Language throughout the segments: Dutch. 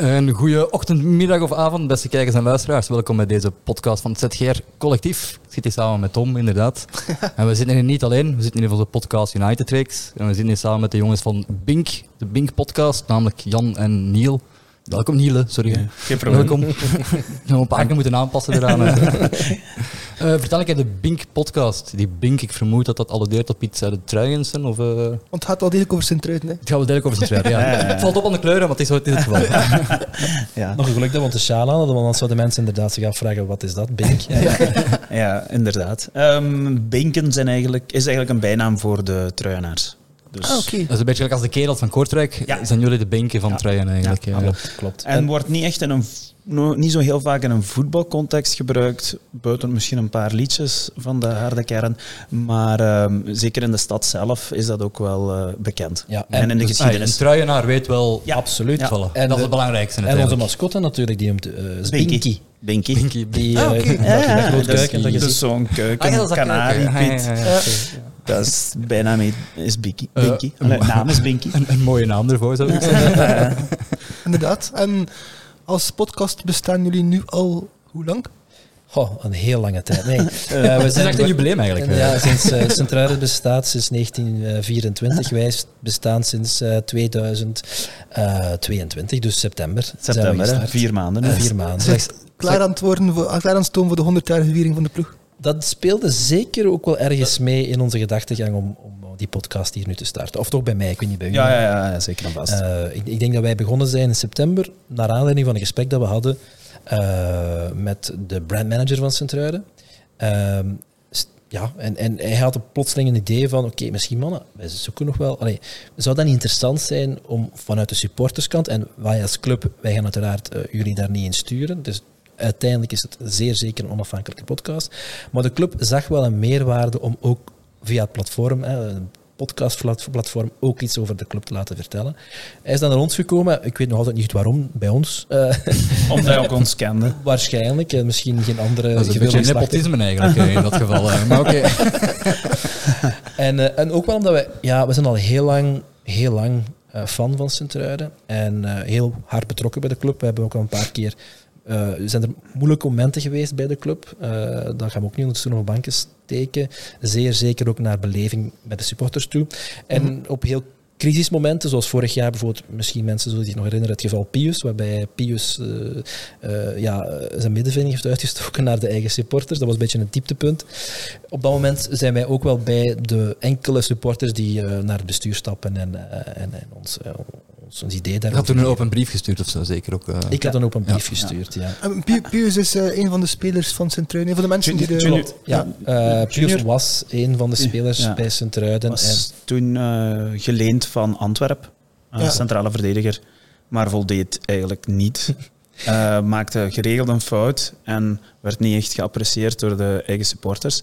Een goede ochtend, middag of avond, beste kijkers en luisteraars. Welkom bij deze podcast van het ZGR Collectief. Ik zit hier samen met Tom, inderdaad. en we zitten hier niet alleen, we zitten hier voor de podcast United Reeks. En we zitten hier samen met de jongens van Bink, de Bink podcast, namelijk Jan en Niel. Welkom Niel, sorry. Ja, geen probleem. Welkom. Nog een paar keer moeten aanpassen eraan. Eh, vertel ik de Bink podcast. Die Bink, ik vermoed dat dat alludeert op iets uit het Truijensen. Of, eh, Want het gaat wel degelijk over Sint-Truiden. hè. het gaat wel duidelijk over zijn truien, ja. Ja, ja, ja. Het valt op aan de kleuren, maar het is het is het geval. Ja, Nog een geluk dat we de sjaal aan hadden, want anders zouden mensen inderdaad zich afvragen, wat is dat, Bink? Ja. ja inderdaad. Ehm, Binken zijn eigenlijk, is eigenlijk een bijnaam voor de truienaars. Dus, Ah, oké. Dat is een beetje gelijk als de kerels van Kortrijk. Ja. Zijn jullie de Binken van Ja. truien eigenlijk? Ja. Klopt, klopt. En wordt niet echt in een, no- niet zo heel vaak in een voetbalcontext gebruikt, buiten misschien een paar liedjes van de harde kern. Maar ehm, zeker in de stad zelf is dat ook wel eh, bekend. Ja, en, en in de dus- Ah, een geschiedenis. truienaar weet wel... Ja. Absoluut. Voilà. En, dat is het belangrijkste en onze natuurlijk. mascotte natuurlijk, die hem uh, Binky. Binky. Binky. Die, Ah, eh, dat- Ja, dat dat dat je dus ziet. zo'n keuken, Ah, ja, dat is dat kanarie, Dat is bijna mee, is Binky. Eh, Binky. Allee, naam is Binky. Een, een mooie naam ervoor, zou ik zeggen. Inderdaad. En als podcast bestaan jullie nu al hoe lang? Goh, een heel lange tijd. Nee. Eh, we Het is echt een jubileum eigenlijk. Ja, sinds uh, bestaat sinds 1924. Wij bestaan sinds uh, 2022, dus september. zijn September, vier maanden. Eh, vier maanden. Klaar aan het worden voor, klaar aan het stomen voor de 100-jarige viering van de ploeg? Dat speelde zeker ook wel ergens mee in onze gedachtegang om, om die podcast hier nu te starten. Of toch bij mij, ik weet niet bij u. Ja, ja, ja, zeker en vast. Uh, ik, ik, denk dat wij begonnen zijn in september, naar aanleiding van een gesprek dat we hadden uh, met de brandmanager van Sint-Truiden. Uh, ja, en, en hij had een plotseling een idee van, oké, okay, misschien mannen, wij zoeken nog wel... Allee, zou dat niet interessant zijn om vanuit de supporterskant, en wij als club, wij gaan uiteraard uh, jullie daar niet in sturen, dus uiteindelijk is het zeer zeker een onafhankelijke podcast, maar de club zag wel een meerwaarde om ook via het platform, hè, podcastplatform ook iets over de club te laten vertellen. Hij is dan naar ons gekomen. Ik weet nog altijd niet waarom bij ons. Uh, Omdat hij ook ons kende. Waarschijnlijk. En misschien geen andere... Dat is een beetje nepotisme eigenlijk uh, in dat geval. Maar oké. Okay. en, en ook wel omdat wij... Ja, we zijn al heel lang, heel lang fan van Sint-Truiden. En uh, heel hard betrokken bij de club. We hebben ook al een paar keer... Uh, zijn er moeilijke momenten geweest bij de club. Uh, daar gaan we ook niet ondertussen op banken steken. Zeer zeker ook naar beleving met de supporters toe. En mm. op heel crisismomenten, zoals vorig jaar bijvoorbeeld, misschien mensen zullen zich nog herinneren, het geval Pius, waarbij Pius uh, uh, ja, zijn middenvinger heeft uitgestoken naar de eigen supporters. Dat was een beetje een dieptepunt. Op dat moment zijn wij ook wel bij de enkele supporters die uh, naar het bestuur stappen en, en, en ons, ons, ons idee daarover. Je had toen een open brief gestuurd of zo, zeker ook? Ik had een open brief ja. gestuurd, ja. ja. Pius is uh, een van de spelers van Sint-Truiden, een van de mensen die de... Junior, ja, uh, Pius was een van de spelers ja. bij Sint-Truiden. Was en toen uh, geleend van Antwerpen, uh, ja. centrale verdediger, maar voldeed eigenlijk niet. Uh, maakte geregeld een fout en werd niet echt geapprecieerd door de eigen supporters.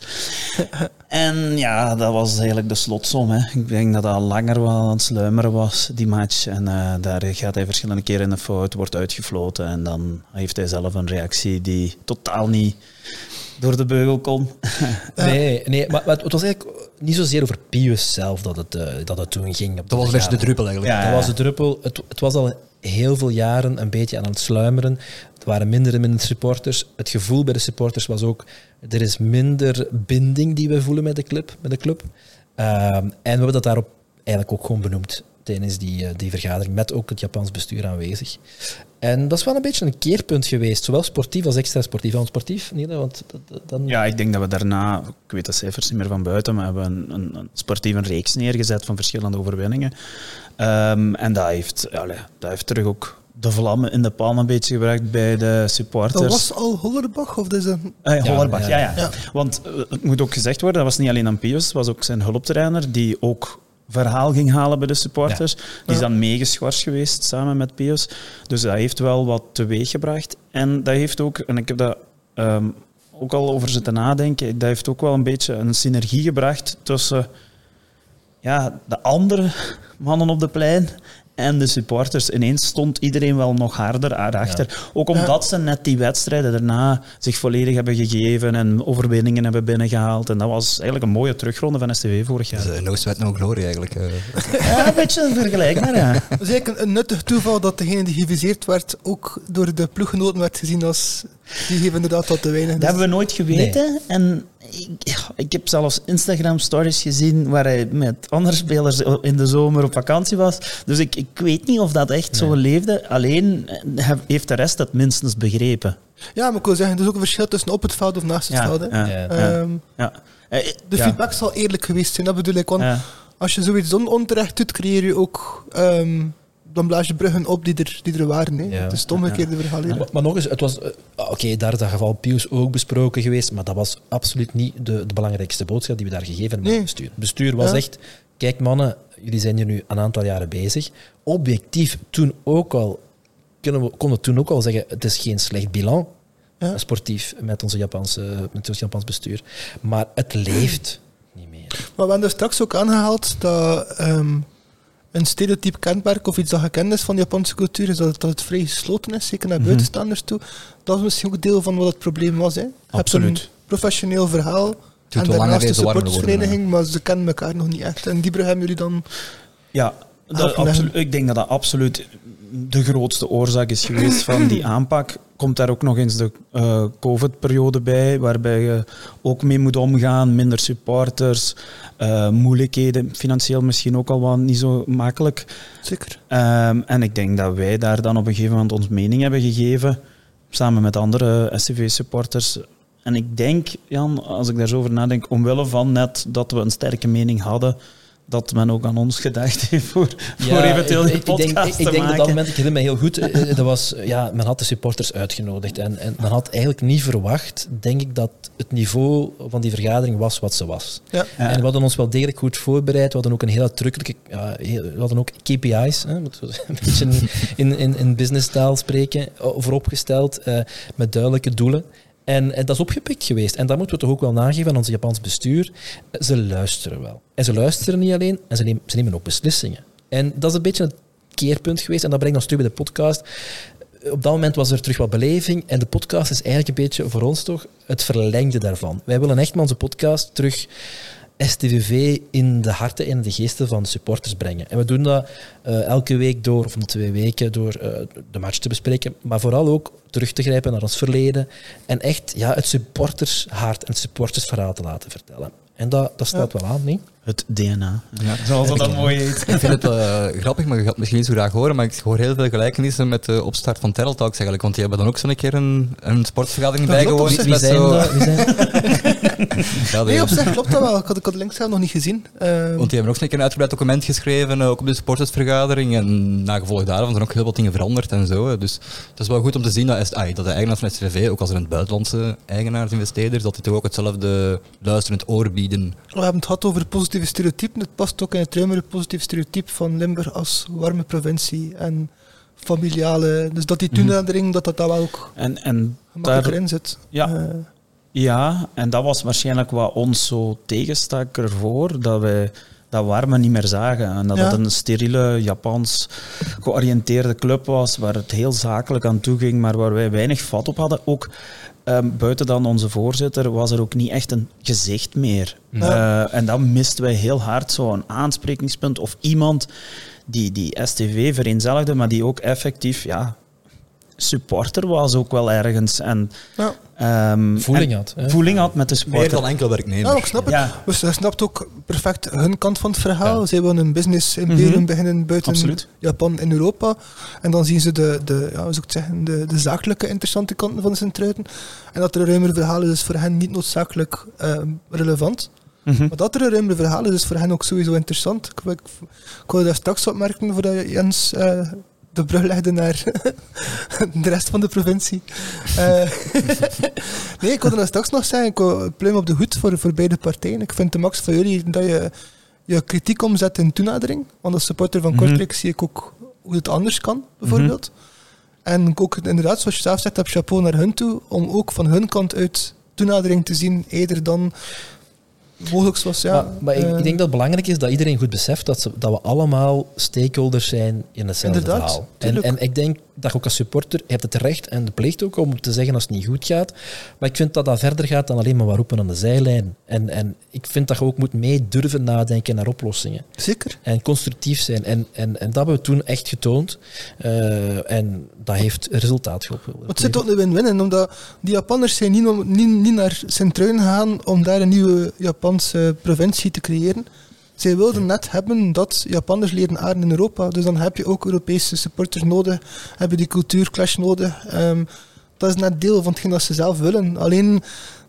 en ja, dat was eigenlijk de slotsom. Hè. Ik denk dat dat langer wel aan het sluimeren was, die match. En uh, daar gaat hij verschillende keren in de fout, wordt uitgefloten. En dan heeft hij zelf een reactie die totaal niet door de beugel kon. nee, nee maar, maar, het was eigenlijk niet zozeer over Pius zelf dat het, uh, dat het toen ging. Dat was de druppel eigenlijk. Ja, dat was de druppel. Het, het was al heel veel jaren een beetje aan het sluimeren. Er waren minder en minder supporters. Het gevoel bij de supporters was ook, er is minder binding die we voelen met de club. Met de club. Uh, en we hebben dat daarop eigenlijk ook gewoon benoemd tijdens die, uh, die vergadering, met ook het Japans bestuur aanwezig. En dat is wel een beetje een keerpunt geweest, zowel sportief als extra sportief. En sportief, niet? Want dan... Ja, ik denk dat we daarna, ik weet de cijfers niet meer van buiten, maar we hebben een, een sportieve reeks neergezet van verschillende overwinningen. Um, en dat heeft, allez, dat heeft terug ook de vlammen in de pan een beetje gebracht bij de supporters. Dat was al Hollerbach? Of is dat... uh, Hollerbach, ja ja, ja, ja. Want uh, het moet ook gezegd worden, dat was niet alleen aan Pius, het was ook zijn hulptrainer die ook verhaal ging halen bij de supporters. Ja. Die is dan meegeschorst geweest samen met Pius. Dus dat heeft wel wat teweeg gebracht. En dat heeft ook, en ik heb dat um, ook al over zitten nadenken, dat heeft ook wel een beetje een synergie gebracht tussen ja, de andere mannen op de plein en de supporters. Ineens stond iedereen wel nog harder achter. Ook omdat ze net die wedstrijden daarna zich volledig hebben gegeven en overwinningen hebben binnengehaald. En dat was eigenlijk een mooie terugronde van STV vorig jaar. Dus, uh, no sweat, no glory eigenlijk. eh. Ja, een beetje vergelijkbaar, ja. Het is eigenlijk een, een nuttig toeval dat degene die geviseerd werd ook door de ploeggenoten werd gezien als die geven inderdaad wat te weinig. Dat hebben we nooit geweten. En ik, ja, ik heb zelfs Instagram-stories gezien waar hij met andere spelers in de zomer op vakantie was. Dus ik, ik weet niet of dat echt zo leefde. Alleen eh, heeft de rest het minstens begrepen. Ja, maar ik wil zeggen, er is ook een verschil tussen op het veld of naast het Ja, veld. hè. ja, Ja. Ehm, ja. Eh, de ja. feedback zal eerlijk geweest zijn, dat bedoel ik. Want Ja. als je zoiets on onterecht doet, creëer je ook... ehm, dan blaas je bruggen op die er, die er waren. Hè. Ja. Het is het omgekeerde verhaal hier. Maar, maar nog eens, het was... eh, Oké, daar is dat geval Pius ook besproken geweest, maar dat was absoluut niet de, de belangrijkste boodschap die we daar gegeven hebben Nee. het bestuur. Het bestuur was Ja. echt... Kijk mannen, jullie zijn hier nu een aantal jaren bezig. Objectief toen ook al... Kunnen we, konden we toen ook al zeggen, het is geen slecht bilan, Ja. sportief, met, onze Japanse, met ons Japans bestuur. Maar het leeft niet meer. Maar we hebben er straks ook aangehaald dat ehm, een stereotyp kenmerk of iets dat gekend is van de Japanse cultuur is dat het, dat het vrij gesloten is, zeker naar buitenstaanders toe. Dat is misschien ook deel van wat het probleem was. Hè. Je hebt Absoluut. een professioneel verhaal en daarnaast worden, supportersvereniging, maar ze kennen elkaar nog niet echt. En die brug hebben jullie dan... Ja, dat absolu- ik denk dat dat absoluut de grootste oorzaak is geweest van die aanpak. Komt daar ook nog eens de eh, COVID-periode bij, waarbij je ook mee moet omgaan, minder supporters, eh, moeilijkheden, financieel misschien ook al wat niet zo makkelijk. Zeker. Ehm, en ik denk dat wij daar dan op een gegeven moment ons mening hebben gegeven, samen met andere SCV-supporters. En ik denk, Jan, als ik daar zo over nadenk, omwille van net dat we een sterke mening hadden, dat men ook aan ons gedacht heeft voor, voor eventueel ik, die ik, ik denk, ik, ik te denk op maken. dat moment, ik herinner me heel goed, eh, eh, dat was, ja, men had de supporters uitgenodigd en, en men had eigenlijk niet verwacht, denk ik, dat het niveau van die vergadering was wat ze was. Ja. En we hadden ons wel degelijk goed voorbereid, we hadden ook een heel uitdrukkelijke, ja, heel- we hadden ook KPI's, hè, moeten we een beetje in, in, in businesstaal spreken, eh, vooropgesteld, eh, met duidelijke doelen. En, en dat is opgepikt geweest. En dat moeten we toch ook wel nageven aan ons Japans bestuur. Ze luisteren wel. En ze luisteren niet alleen, en ze nemen, ze nemen ook beslissingen. En dat is een beetje het keerpunt geweest. En dat brengt ons terug bij de podcast. Op dat moment was er terug wat beleving. En de podcast is eigenlijk een beetje voor ons toch het verlengde daarvan. Wij willen echt met onze podcast terug STVV in de harten en de geesten van supporters brengen. En we doen dat eh, elke week door, of om twee weken, door eh, de match te bespreken. Maar vooral ook terug te grijpen naar ons verleden. En echt ja, het supportershart en het supportersverhaal te laten vertellen. En dat, dat staat wel aan, niet? Het DNA, Ja. zoals dat dan mooi heet. Ik vind het eh, grappig, maar je gaat het misschien niet zo graag horen, maar ik hoor heel veel gelijkenissen met de opstart van Terrell Talks eigenlijk, want die hebben dan ook zo'n keer een, een sportvergadering bijgewoond. Wie zijn zo- dat? Wie zijn Ja, Nee, de- op zich klopt dat wel. Ik had, ik had links nog niet gezien. Ehm, Want die hebben ook zo'n keer een uitgebreid document geschreven, eh, ook op de supportersvergadering. En na gevolg daarvan zijn ook heel wat dingen veranderd en zo. Dus het is wel goed om te zien dat, ah, dat de eigenaars van SVV, ook als er het buitenlandse eigenaars, investeerders, dat die toch ook hetzelfde luisterend oor bieden. We hebben het gehad over positieve stereotypen. Het past ook in het ruimere positieve stereotype van Limburg als warme provincie en familiale. Dus dat die toenadering, dat dat daar wel ook En, en daar, in zit. Ja. Eh, ja, en dat was waarschijnlijk wat ons zo tegenstak ervoor, dat wij dat warme niet meer zagen. En dat Ja. het een steriele, Japans georiënteerde club was, waar het heel zakelijk aan toe ging, maar waar wij weinig vat op hadden. Ook ehm, buiten dan onze voorzitter was er ook niet echt een gezicht meer. Eh, en dat misten wij heel hard, zo'n aansprekingspunt of iemand die, die STV vereenzelligde, maar die ook effectief ja, supporter was ook wel ergens. En, ja. ehm, voeling en had. hè? voeling had met de Meer supporter. dan enkel werknemer. ja, ik snap het. Ja. Dus je snapt ook perfect hun kant van het verhaal. Ja. Zij willen een business imperium Mhm. beginnen buiten Absoluut. Japan en Europa. En dan zien ze de, de, ja, hoe zou ik zeggen, de, de zakelijke interessante kanten van de Sint-Truiden. En dat er een ruimer verhaal is, is voor hen niet noodzakelijk ehm, relevant. Mhm. Maar dat er een ruimer verhaal is, is voor hen ook sowieso interessant. Ik, ik, ik wil daar straks opmerken voordat je Jens eh, de brug legde naar de rest van de provincie. Eh, nee, ik wilde dat straks nog zeggen. Ik wil pluim op de hoed voor, voor beide partijen. Ik vind de max van jullie dat je je kritiek omzet in toenadering. Want als supporter van Mhm. Kortrijk zie ik ook hoe het anders kan, bijvoorbeeld. En ook inderdaad, zoals je zelf zegt, heb chapeau naar hun toe, om ook van hun kant uit toenadering te zien, eerder dan mogelijk zoals ja. maar maar ik, eh, ik denk dat het belangrijk is dat iedereen goed beseft dat, ze, dat we allemaal stakeholders zijn in hetzelfde Inderdaad, verhaal. En ik denk dat je ook als supporter, je hebt het recht en de plicht ook om te zeggen als het niet goed gaat. Maar ik vind dat dat verder gaat dan alleen maar wat roepen aan de zijlijn. En, en ik vind dat je ook moet mee durven nadenken naar oplossingen. Zeker. En constructief zijn. En, en, en dat hebben we toen echt getoond. Eh, en dat heeft resultaat geholpen. Het zit ook een win-win in, omdat die Japanners zijn niet, om- niet, niet naar Sint-Truiden gegaan om daar een nieuwe Japanse provincie te creëren. Zij wilden net hebben dat Japanners leren aarden in Europa. Dus dan heb je ook Europese supporters nodig, heb je die cultuurclash nodig. Ehm, dat is net deel van hetgeen dat ze zelf willen. Alleen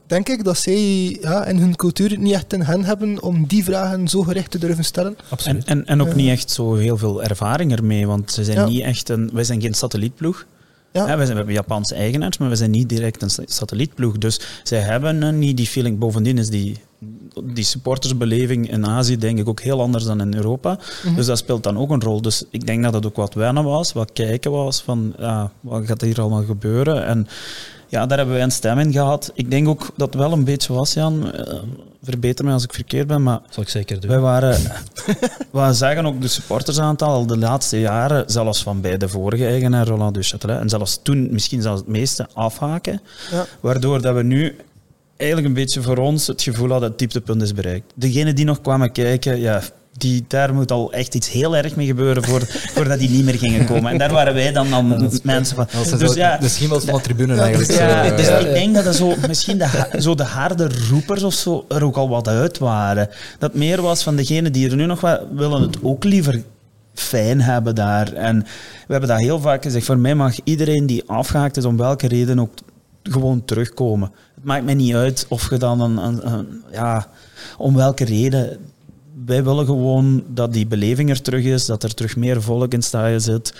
denk ik dat zij ja, in hun cultuur het niet echt in hen hebben om die vragen zo gericht te durven stellen. En, Absoluut. en, en ook Ja. niet echt zo heel veel ervaring ermee, want ze zijn Ja. niet echt een... Wij zijn geen satellietploeg. Ja. Ja, wij zijn, we hebben Japanse eigenaars, maar we zijn niet direct een sa- satellietploeg. Dus zij hebben eh, niet die feeling. Bovendien is die, die supportersbeleving in Azië denk ik ook heel anders dan in Europa. Mhm. Dus dat speelt dan ook een rol. Dus ik denk dat het ook wat wennen was, wat kijken was van ja, wat gaat hier allemaal gebeuren. En ja, daar hebben wij een stem in gehad. Ik denk ook dat het wel een beetje was, Jan. eh, verbeter me als ik verkeerd ben, maar zal ik zeker doen. wij waren, we zagen ook de supportersaantal al de laatste jaren, zelfs van bij de vorige eigenaar Roland Duchâtelet, en zelfs toen misschien zelfs het meeste afhaken, Ja. waardoor dat we nu eigenlijk een beetje voor ons het gevoel hadden het dieptepunt is bereikt. Degenen die nog kwamen kijken, ja, die, daar moet al echt iets heel erg mee gebeuren voor, voordat die niet meer gingen komen. En daar waren wij dan, dan mensen van. Dat Dus ja, de schimmels van de tribune Ja, eigenlijk. ja, zo, dus eh, ik denk dat er zo, misschien de, zo de harde roepers of zo er ook al wat uit waren. Dat meer was van degenen die er nu nog wat willen het ook liever fijn hebben daar. En we hebben dat heel vaak gezegd. Voor mij mag iedereen die afgehaakt is, om welke reden ook, gewoon terugkomen. Het maakt mij niet uit of je dan een, een, ja, om welke reden. Wij willen gewoon dat die beleving er terug is, dat er terug meer volk in stadion zit.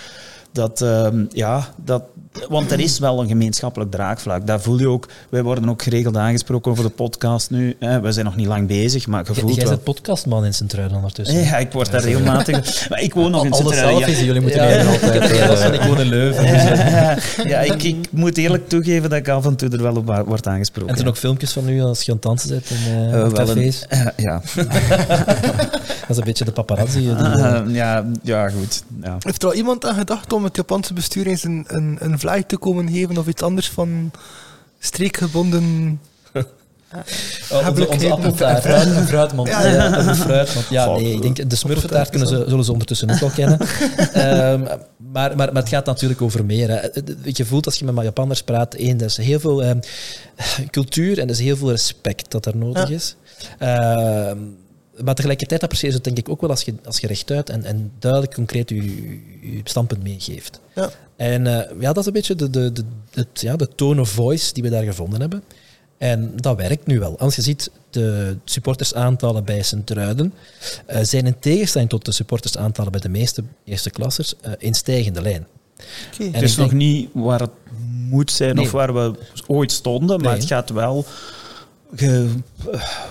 Dat, ehm, ja, dat, want er is wel een gemeenschappelijk draagvlak. Dat voel je ook. Wij worden ook geregeld aangesproken over de podcast nu. We zijn nog niet lang bezig, maar je Jij- bent podcastman in Sint-Truiden ondertussen. Ja, ik word daar regelmatig... Maar ik woon nog in Sint-Truiden, ja. jullie moeten Ja, altijd. ja, eh, ik woon in Leuven. Ja, ja, ik, ik moet eerlijk toegeven dat ik af en toe er wel op word aangesproken. En er nog filmpjes van u als je aan het dansen bent in een- cafés? eh, ja. Dat is een beetje de paparazzi. eh, die, eh, ja, ja, goed. Ja. Heeft er al iemand aan gedacht om het Japanse bestuur eens een, een, te komen geven of iets anders van streekgebonden... oh, onze, appeltaart. Fruit, een fruitmand. Ja, een nee, ik denk de smurfentaart kunnen ze, zullen ze ondertussen ook wel kennen. Ehm, maar, maar, maar het gaat natuurlijk over meer. Hè. Je voelt als je met Japanners praat, één, er is heel veel ehm, cultuur en er is heel veel respect dat er nodig Ja. is. Ehm, maar tegelijkertijd appreciëren ze het denk ik ook wel als je, als je rechtuit en, en duidelijk concreet je, je standpunt meegeeft. Ja. En eh, ja, dat is een beetje de, de, de, het, ja, de tone of voice die we daar gevonden hebben. En dat werkt nu wel. Als je ziet, de supportersaantallen bij Sint-Truiden eh, zijn in tegenstelling tot de supportersaantallen bij de meeste eerste klassers eh, in stijgende lijn. Oké. En Het is nog niet waar het moet zijn Nee. of waar we ooit stonden, maar Nee. het gaat wel, ge-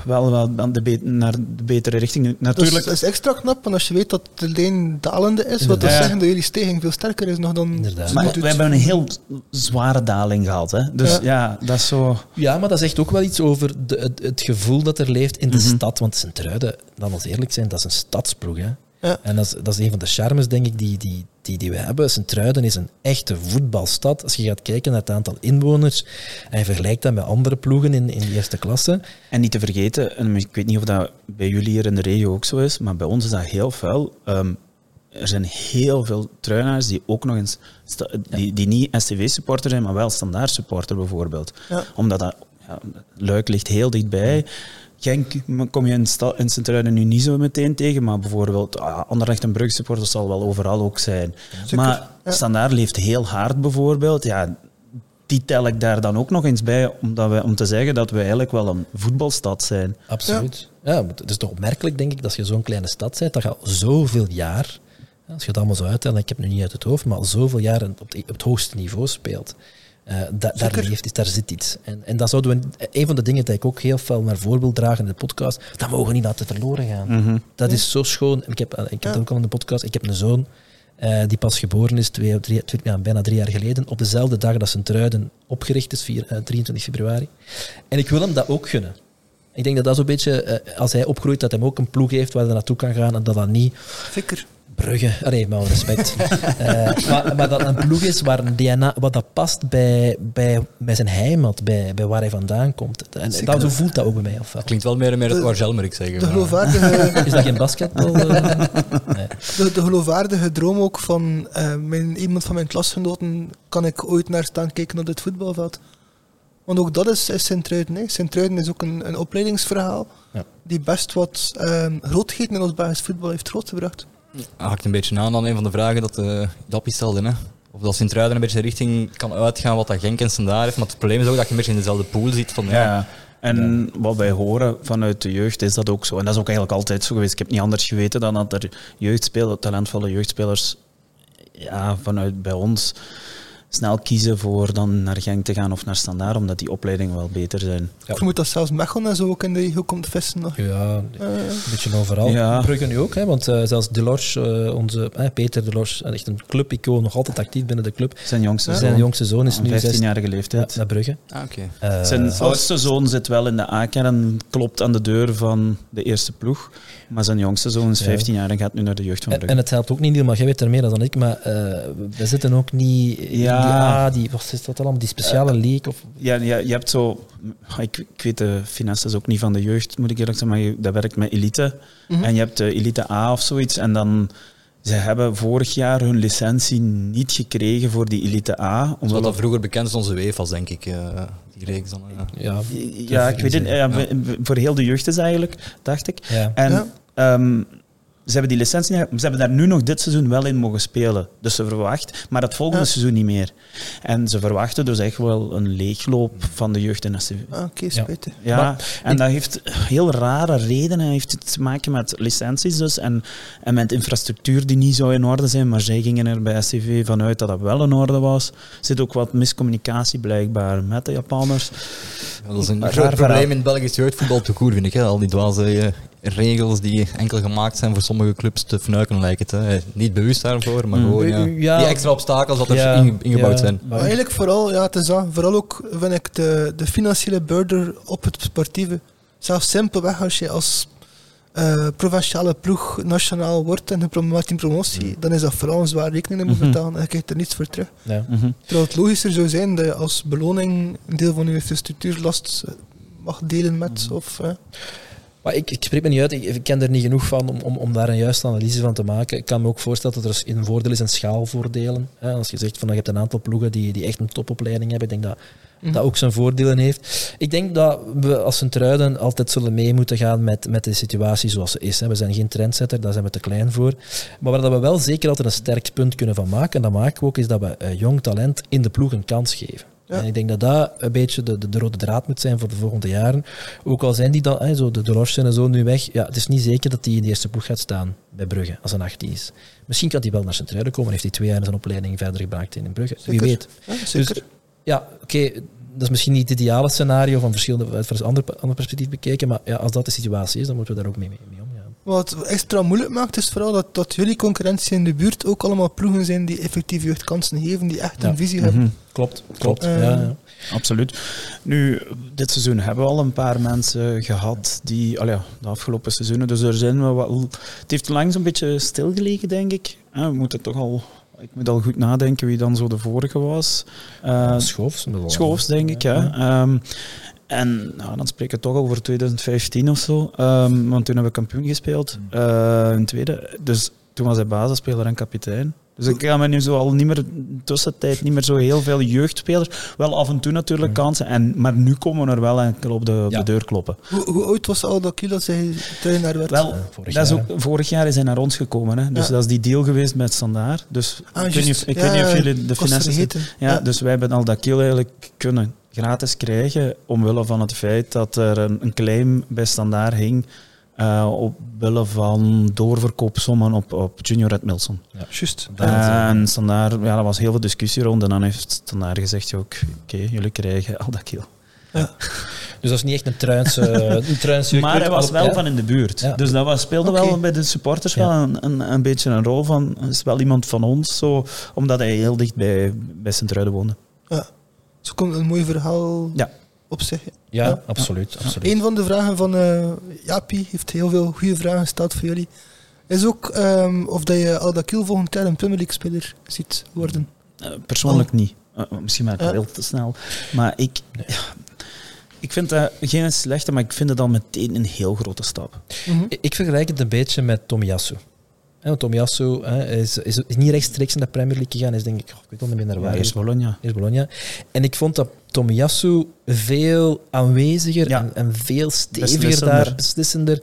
wel, wel aan de be- naar de betere richting. Dus Natuurlijk, dat is extra knap, want als je weet dat de lijn dalende is, wat wil zeggen dat jullie stijging veel sterker is nog dan... Maar we het. hebben een heel zware daling gehad. Hè? Dus Ja. ja. dat is zo... Ja, maar dat zegt ook wel iets over de, het, het gevoel dat er leeft in de Mhm. stad. Want Sint-Truiden, laten we eerlijk zijn, dat is een stadsploeg. Hè? Ja. En dat is, dat is een van de charmes, denk ik, die, die, die, die we hebben. Sint-Truiden is een echte voetbalstad. Als je gaat kijken naar het aantal inwoners en je vergelijkt dat met andere ploegen in, in de eerste klasse. En niet te vergeten, en ik weet niet of dat bij jullie hier in de regio ook zo is, maar bij ons is dat heel vuil. Ehm, er zijn heel veel truinaars die ook nog eens, die, die niet STV-supporter zijn, maar wel standaard-supporter bijvoorbeeld. Ja. Omdat dat, ja, Luik ligt heel dichtbij. Genk kom je in, in Sint-Truiden nu niet zo meteen tegen, maar bijvoorbeeld ah, Anderlecht en Brugge supporters zal wel overal ook zijn. Zeker, Maar ja. Standaard leeft heel hard bijvoorbeeld. Ja, die tel ik daar dan ook nog eens bij, omdat we, om te zeggen dat we eigenlijk wel een voetbalstad zijn. Absoluut. Ja. het is toch opmerkelijk, denk ik, dat je zo'n kleine stad bent, dat je al zoveel jaar, als je het allemaal zo uittelt, ik heb het nu niet uit het hoofd, maar al zoveel jaar op het, op het hoogste niveau speelt. Eh, da- daar, leeft, iets, daar zit iets. En, en dat zouden we, een van de dingen die ik ook heel veel naar voren wil dragen in de podcast, dat mogen we niet laten verloren gaan. Dat is zo schoon. Ik heb, ik heb Ja. het ook al in de podcast, ik heb een zoon eh, die pas geboren is, twee, drie, twee- bijna drie jaar geleden, op dezelfde dag dat zijn truiden opgericht is, vier, eh, 23 februari. En ik wil hem dat ook gunnen. Ik denk dat dat zo'n beetje, eh, als hij opgroeit, dat hij ook een ploeg heeft waar hij naartoe kan gaan en dat dat niet Fikker. Brugge, allee, met alle respect. Eh, maar, maar dat een ploeg is waar een DNA, wat dat past bij, bij, bij zijn heimat, bij, bij waar hij vandaan komt. En Zeker. dat, zo voelt dat ook bij mij. Of wel. Klinkt wel meer en meer het Wargel, moet ik zeggen. De geloofwaardige, Is dat geen basketbal? eh? Nee. de, de geloofwaardige droom ook van eh, mijn, iemand van mijn klasgenoten kan ik ooit naar staan kijken op dit voetbalveld. Want ook dat is, is Sint-Truiden. Sint-Truiden is ook een, een opleidingsverhaal Ja. die best wat ehm grootheden in ons Belgisch voetbal heeft grootgebracht. Haakt een beetje aan aan een van de vragen dat uh, Dappie stelde. Hè? Of dat Sint-Truiden een beetje de richting kan uitgaan wat dat Genk en Standaard heeft. Maar het probleem is ook dat je een beetje in dezelfde pool zit. Van, ja, Ja, en wat wij horen vanuit de jeugd is dat ook zo. En dat is ook eigenlijk altijd zo geweest. Ik heb niet anders geweten dan dat er jeugdspelers, talentvolle jeugdspelers ja, vanuit bij ons kiezen voor dan naar Genk te gaan of naar Standaard, omdat die opleidingen wel beter zijn. Ja. Ik vermoed dat zelfs Mechelen en zo ook in de regio komt vissen. Nog. Ja, Eh, een beetje overal. Ja. Brugge nu ook, hè, want eh, zelfs Delors, eh, onze, eh, Peter Delors, echt een clubicoon, nog altijd actief binnen de club. Zijn jongste Ja. zoon, Zijn jongste zoon is nu 16 15-jarige ja, leeftijd. naar Brugge. Ah, oké. Eh, Zijn oudste zoon zit wel in de A-kern, klopt aan de deur van de eerste ploeg. Maar zijn jongste zoon is Ja. 15 jaar en gaat nu naar de jeugd van en, Brugge. en het helpt ook niet, Niel, maar jij weet er meer dan ik, maar eh, we zitten ook niet in Ja. die, A, die, wat is dat allemaal, die speciale league? Of, Ja, ja, je hebt zo... Ik, ik weet de finances ook niet van de jeugd, moet ik eerlijk zeggen, maar je, dat werkt met elite. Mhm. En je hebt de elite A of zoiets. En dan... Ze hebben vorig jaar hun licentie niet gekregen voor die elite A. Omdat dat vroeger bekend is onze WEFA's, denk ik. Die reeks dan. eh. ja, Ja, ik weet het. Ja. Ja, Voor heel de jeugd is eigenlijk, dacht ik. ja. En Ja. Ze hebben die licentie niet, ze hebben daar nu nog dit seizoen wel in mogen spelen. Dus ze verwacht, maar het volgende Ja. seizoen niet meer. En ze verwachten dus echt wel een leegloop van de jeugd in SCV. Ah, Oké, spijtig. Ja, Maar en dat heeft heel rare redenen. Het heeft te maken met licenties dus en, en met infrastructuur die niet zo in orde zijn. Maar zij gingen er bij SCV vanuit dat dat wel in orde was. Er zit ook wat miscommunicatie blijkbaar met de Japanners. Ja, dat is een Raar groot verhaal. probleem in het Belgisch jeugdvoetbal te koer, vind ik. Hè? Al die dwaze eh, regels die enkel gemaakt zijn voor sommige clubs te fnuiken, lijkt het. Hè? Niet bewust daarvoor, maar Mm. gewoon ja, Ja. die extra obstakels dat er Ja, ingebouwd ja, zijn. Maar eigenlijk vooral, ja, het is dat. Vooral ook vind ik de, de financiële burden op het sportieve. Zelfs simpelweg als je als eh, provinciale ploeg nationaal wordt en je maakt in promotie, dan is dat vooral een zwaar rekening moet Mhm. betalen en je krijgt er niets voor terug. ja. Terwijl het logischer zou zijn dat je als beloning een deel van je infrastructuurlast eh, mag delen met. Of, eh, Maar ik, ik spreek me niet uit, ik, ik ken er niet genoeg van om, om, om daar een juiste analyse van te maken. Ik kan me ook voorstellen dat er een voordeel is in schaalvoordelen. Hè, als je zegt van je hebt een aantal ploegen die, die echt een topopleiding hebben, ik denk dat Mhm. dat ook zijn voordelen heeft. Ik denk dat we als Sint-Truiden altijd zullen mee moeten gaan met, met de situatie zoals ze is. Hè. We zijn geen trendsetter, daar zijn we te klein voor. Maar waar dat we wel zeker altijd een sterk punt kunnen van maken, en dat maken we ook, is dat we eh, jong talent in de ploeg een kans geven. En ik denk dat dat een beetje de, de, de rode draad moet zijn voor de volgende jaren. Ook al zijn die dan, hè, zo de Delors en zo nu weg, ja, het is niet zeker dat hij in de eerste ploeg gaat staan bij Brugge als een 18 is. Misschien kan hij wel naar Sint-Truiden komen, heeft hij twee jaar zijn opleiding verder gebracht in Brugge. Wie weet. ja, zeker. Dus, ja, oké, dat is misschien niet het ideale scenario van verschillende, uit een ander, ander perspectief bekeken, maar ja, als dat de situatie is, dan moeten we daar ook mee, mee, mee Wat extra moeilijk maakt is vooral dat, dat jullie concurrentie in de buurt ook allemaal ploegen zijn die effectief jeugdkansen geven, die echt Ja. een visie hebben. Mhm. Klopt, klopt. Eh, ja, ja. Absoluut. Nu, dit seizoen hebben we al een paar mensen gehad die, al ja, de afgelopen seizoenen, dus er zijn we wel. Het heeft langs een beetje stilgelegen, denk ik. We moeten toch al, ik moet al goed nadenken wie dan zo de vorige was. Eh, Schoofs. bijvoorbeeld. Schoofs, denk ik, ja. Ehm, en nou, dan spreken we toch over 2015 of zo. Ehm, want toen hebben we kampioen gespeeld. eh in tweede. Dus toen was hij basisspeler en kapitein. Dus ik ga me nu zo al niet meer, tussentijd niet meer zo heel veel jeugdspelers. Wel af en toe natuurlijk kansen. En, maar nu komen we er wel enkel op de, op Ja. de deur kloppen. Hoe, hoe oud was al dat zij trainer werd? Wel, Eh, vorig dat is jaar, ook, vorig jaar is hij naar ons gekomen. Hè? Dus Ja. dat is die deal geweest met Standaard. Dus Ah, ik weet niet juist. of, ik Ja, weet niet of ja, jullie de finances... Ja, Ja. dus wij hebben al dat kill eigenlijk kunnen gratis krijgen, omwille van het feit dat er een, een claim bij Standaard hing, uh, omwille van doorverkoopsommen op, op Junior Red Milson. Ja. Juist. En Standaard, ja, er was heel veel discussie rond en dan heeft Standaard gezegd, ja, oké, jullie krijgen al dat kill. Dus dat is niet echt een truins, eh, een truins Maar hij was wel Ja. van in de buurt. Ja. Dus dat was, speelde wel bij de supporters Ja. wel een, een, een beetje een rol van, is wel iemand van ons, zo, omdat hij heel dicht bij, bij Sint-Truiden woonde. Ja. Zo komt een mooi verhaal Ja. op zich. Ja, Ja. absoluut. absoluut. Een van de vragen van eh Japi heeft heel veel goede vragen gesteld voor jullie. Is ook ehm, of dat je Aldakil volgend jaar een Premier League speler ziet worden. Eh, persoonlijk niet. Eh, misschien maar Ja. veel te snel. Maar ik, ja, ik vind dat geen slechte, maar ik vind het al meteen een heel grote stap. Mhm. Ik- Ik vergelijk het een beetje met Tomiyasu. Want Tomiyasu hè, is, is, is niet rechtstreeks naar de Premier League gegaan. Is denk ik, oh, ik weet niet meer naar waar. Ja, eerst Bologna. Eerst Bologna. En ik vond dat Tomiyasu veel aanweziger Ja. en, en veel steviger Beslissender. daar, beslissender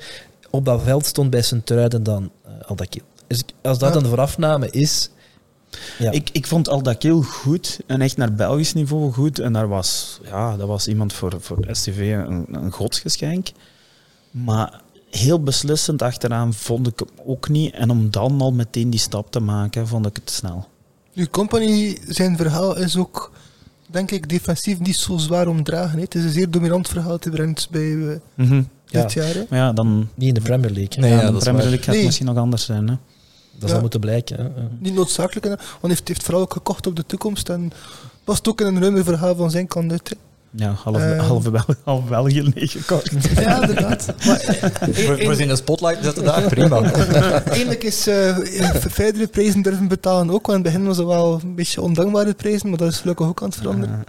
op dat veld stond bij Sint-Truiden dan uh, Aldakil. Dus als dat Ja. een voorafname is... Ja. Ik, ik vond Aldakil goed en echt naar Belgisch niveau goed. En daar was, ja, dat was iemand voor, voor STV een, een godsgeschenk. Maar heel beslissend achteraan vond ik hem ook niet. En om dan al meteen die stap te maken, vond ik het te snel. Nu, Company, zijn verhaal is ook, denk ik, defensief niet zo zwaar omdragen. hè. Het is een zeer dominant verhaal hij brengt bij eh, Ja. dit jaar. hè. Maar ja, dan Niet in de Premier League. Nee, ja, ja, de dat is Premier. League gaat Nee. misschien nog anders zijn. Hè? Dat zal Ja. moeten blijken. hè. Ja. Niet noodzakelijk, hè, want hij heeft, heeft vooral ook gekocht op de toekomst. En past ook in een ruimer verhaal van zijn kant uit. Ja, half, Eh. half, Bel- half België leeggekort. Ja, inderdaad. Maar, eh, Voor, voor ze in de spotlight zetten daar, prima. Eigenlijk is eh verdere prijzen durven betalen ook. Want in het begin was het wel een beetje ondankbare prijzen, maar dat is gelukkig ook aan het veranderen.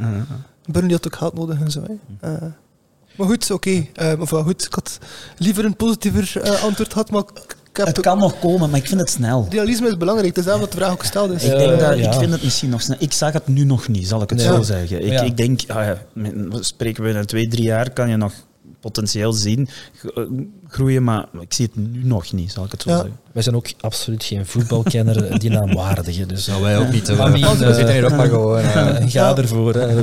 Burnley had ook geld nodig en zo. Hè. Eh, maar goed, oké. Eh, of wel goed, ik had liever een positiever antwoord gehad, maar ik heb Het kan nog komen, maar ik vind het snel. Realisme is belangrijk, het is daarom dat de vraag ook gesteld is. Ik, Eh, denk dat, ja. ik vind het misschien nog snel. Ik zag het nu nog niet, zal ik het Nee. zo zeggen. Ik, Ja. ik denk, ah ja, spreken we in twee, drie jaar, kan je nog potentieel zien eh, groeien, maar ik zie het nu nog niet, zal ik het zo Ja. zeggen. Wij zijn ook absoluut geen voetbalkenner die naam waardigen. Dus Nou, wij ook niet. Maar wie, we eh, zitten hier ook maar gewoon. eh, eh, ga ervoor. Hè.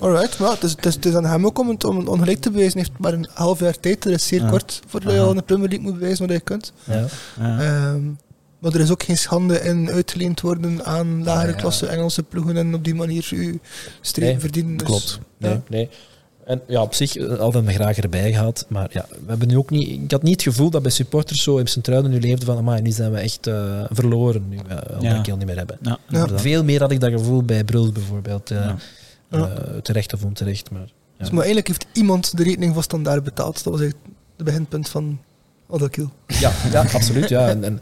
Alright, maar het is, het, is, het is aan hem ook om het om ongelijk te bewijzen. Hij heeft maar een half jaar tijd, dat is zeer Ja. kort voordat je al in de Premier League moet bewijzen wat je kunt. Ja. Ja. Ehm, maar er is ook geen schande in uitgeleend worden aan lagere Ja, ja. klasse Engelse ploegen en op die manier uw streep Nee, verdienen. Dus, klopt. Nee, Ja. nee. En ja, op zich eh, hadden we hem graag erbij gehad. Maar ja, we hebben nu ook niet, ik had niet het gevoel dat bij supporters zo in Sint-Truiden nu leefde van amai, nu zijn we echt eh, verloren, nu we al Ja. niet meer hebben. Ja, inderdaad. Veel meer had ik dat gevoel bij Bruls bijvoorbeeld. eh, Ja. Ja. eh, terecht of onterecht. Maar, ja. Dus, maar eigenlijk heeft iemand de rekening van standaard betaald. Dat was eigenlijk het beginpunt van Odakil. Ja, ja, absoluut. Ja. En, en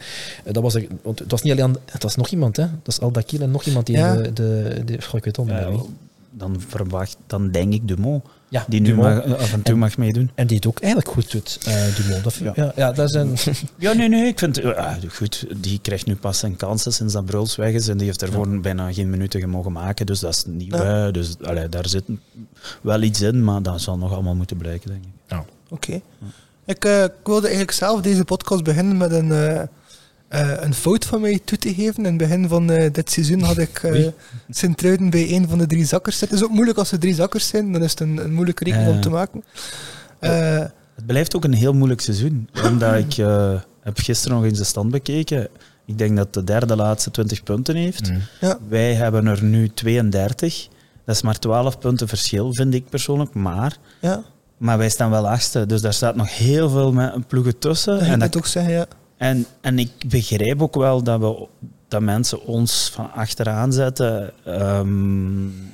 dat was, er- want het was niet alleen, het was nog iemand, hè? Dat is Aldakil en nog iemand die Ja. de, de, de, goh, ik weet het al niet Ja. Dan verwacht, dan denk ik Dumont, Ja, die nu mag- af en toe En- mag meedoen. En die het ook eigenlijk goed doet, eh Dumont. Dat, ja. Ja. Ja, dat zijn, Ja, nee, nee, ik vind, ja, goed, die krijgt nu pas zijn kansen sinds dat Bruls weg is en die heeft ervoor bijna geen minuten mogen maken, dus dat is nieuw. Ja. Dus allee, daar zit wel iets in, maar dat zal nog allemaal moeten blijken, denk ik. Oké. Ik, eh, ik wilde eigenlijk zelf deze podcast beginnen met een, eh, eh, een fout van mij toe te geven. In het begin van eh, dit seizoen had ik eh Wie? Sint-Truiden bij een van de drie zakkers zitten. Het is ook moeilijk als er drie zakkers zijn, dan is het een, een moeilijke rekening om te maken. Eh, Het blijft ook een heel moeilijk seizoen, omdat ik eh, heb gisteren nog eens de stand bekeken. Ik denk dat de derde laatste 20 punten heeft. Mm. ja. Wij hebben er nu 32. Dat is maar 12 punten verschil, vind ik persoonlijk. Maar, ja, maar wij staan wel achtste, dus daar staat nog heel veel me- ploegen tussen. dat En, ik dat, het ook zeggen, ja. En, en ik begrijp ook wel dat, we, dat mensen ons van achteraan zetten, ehm,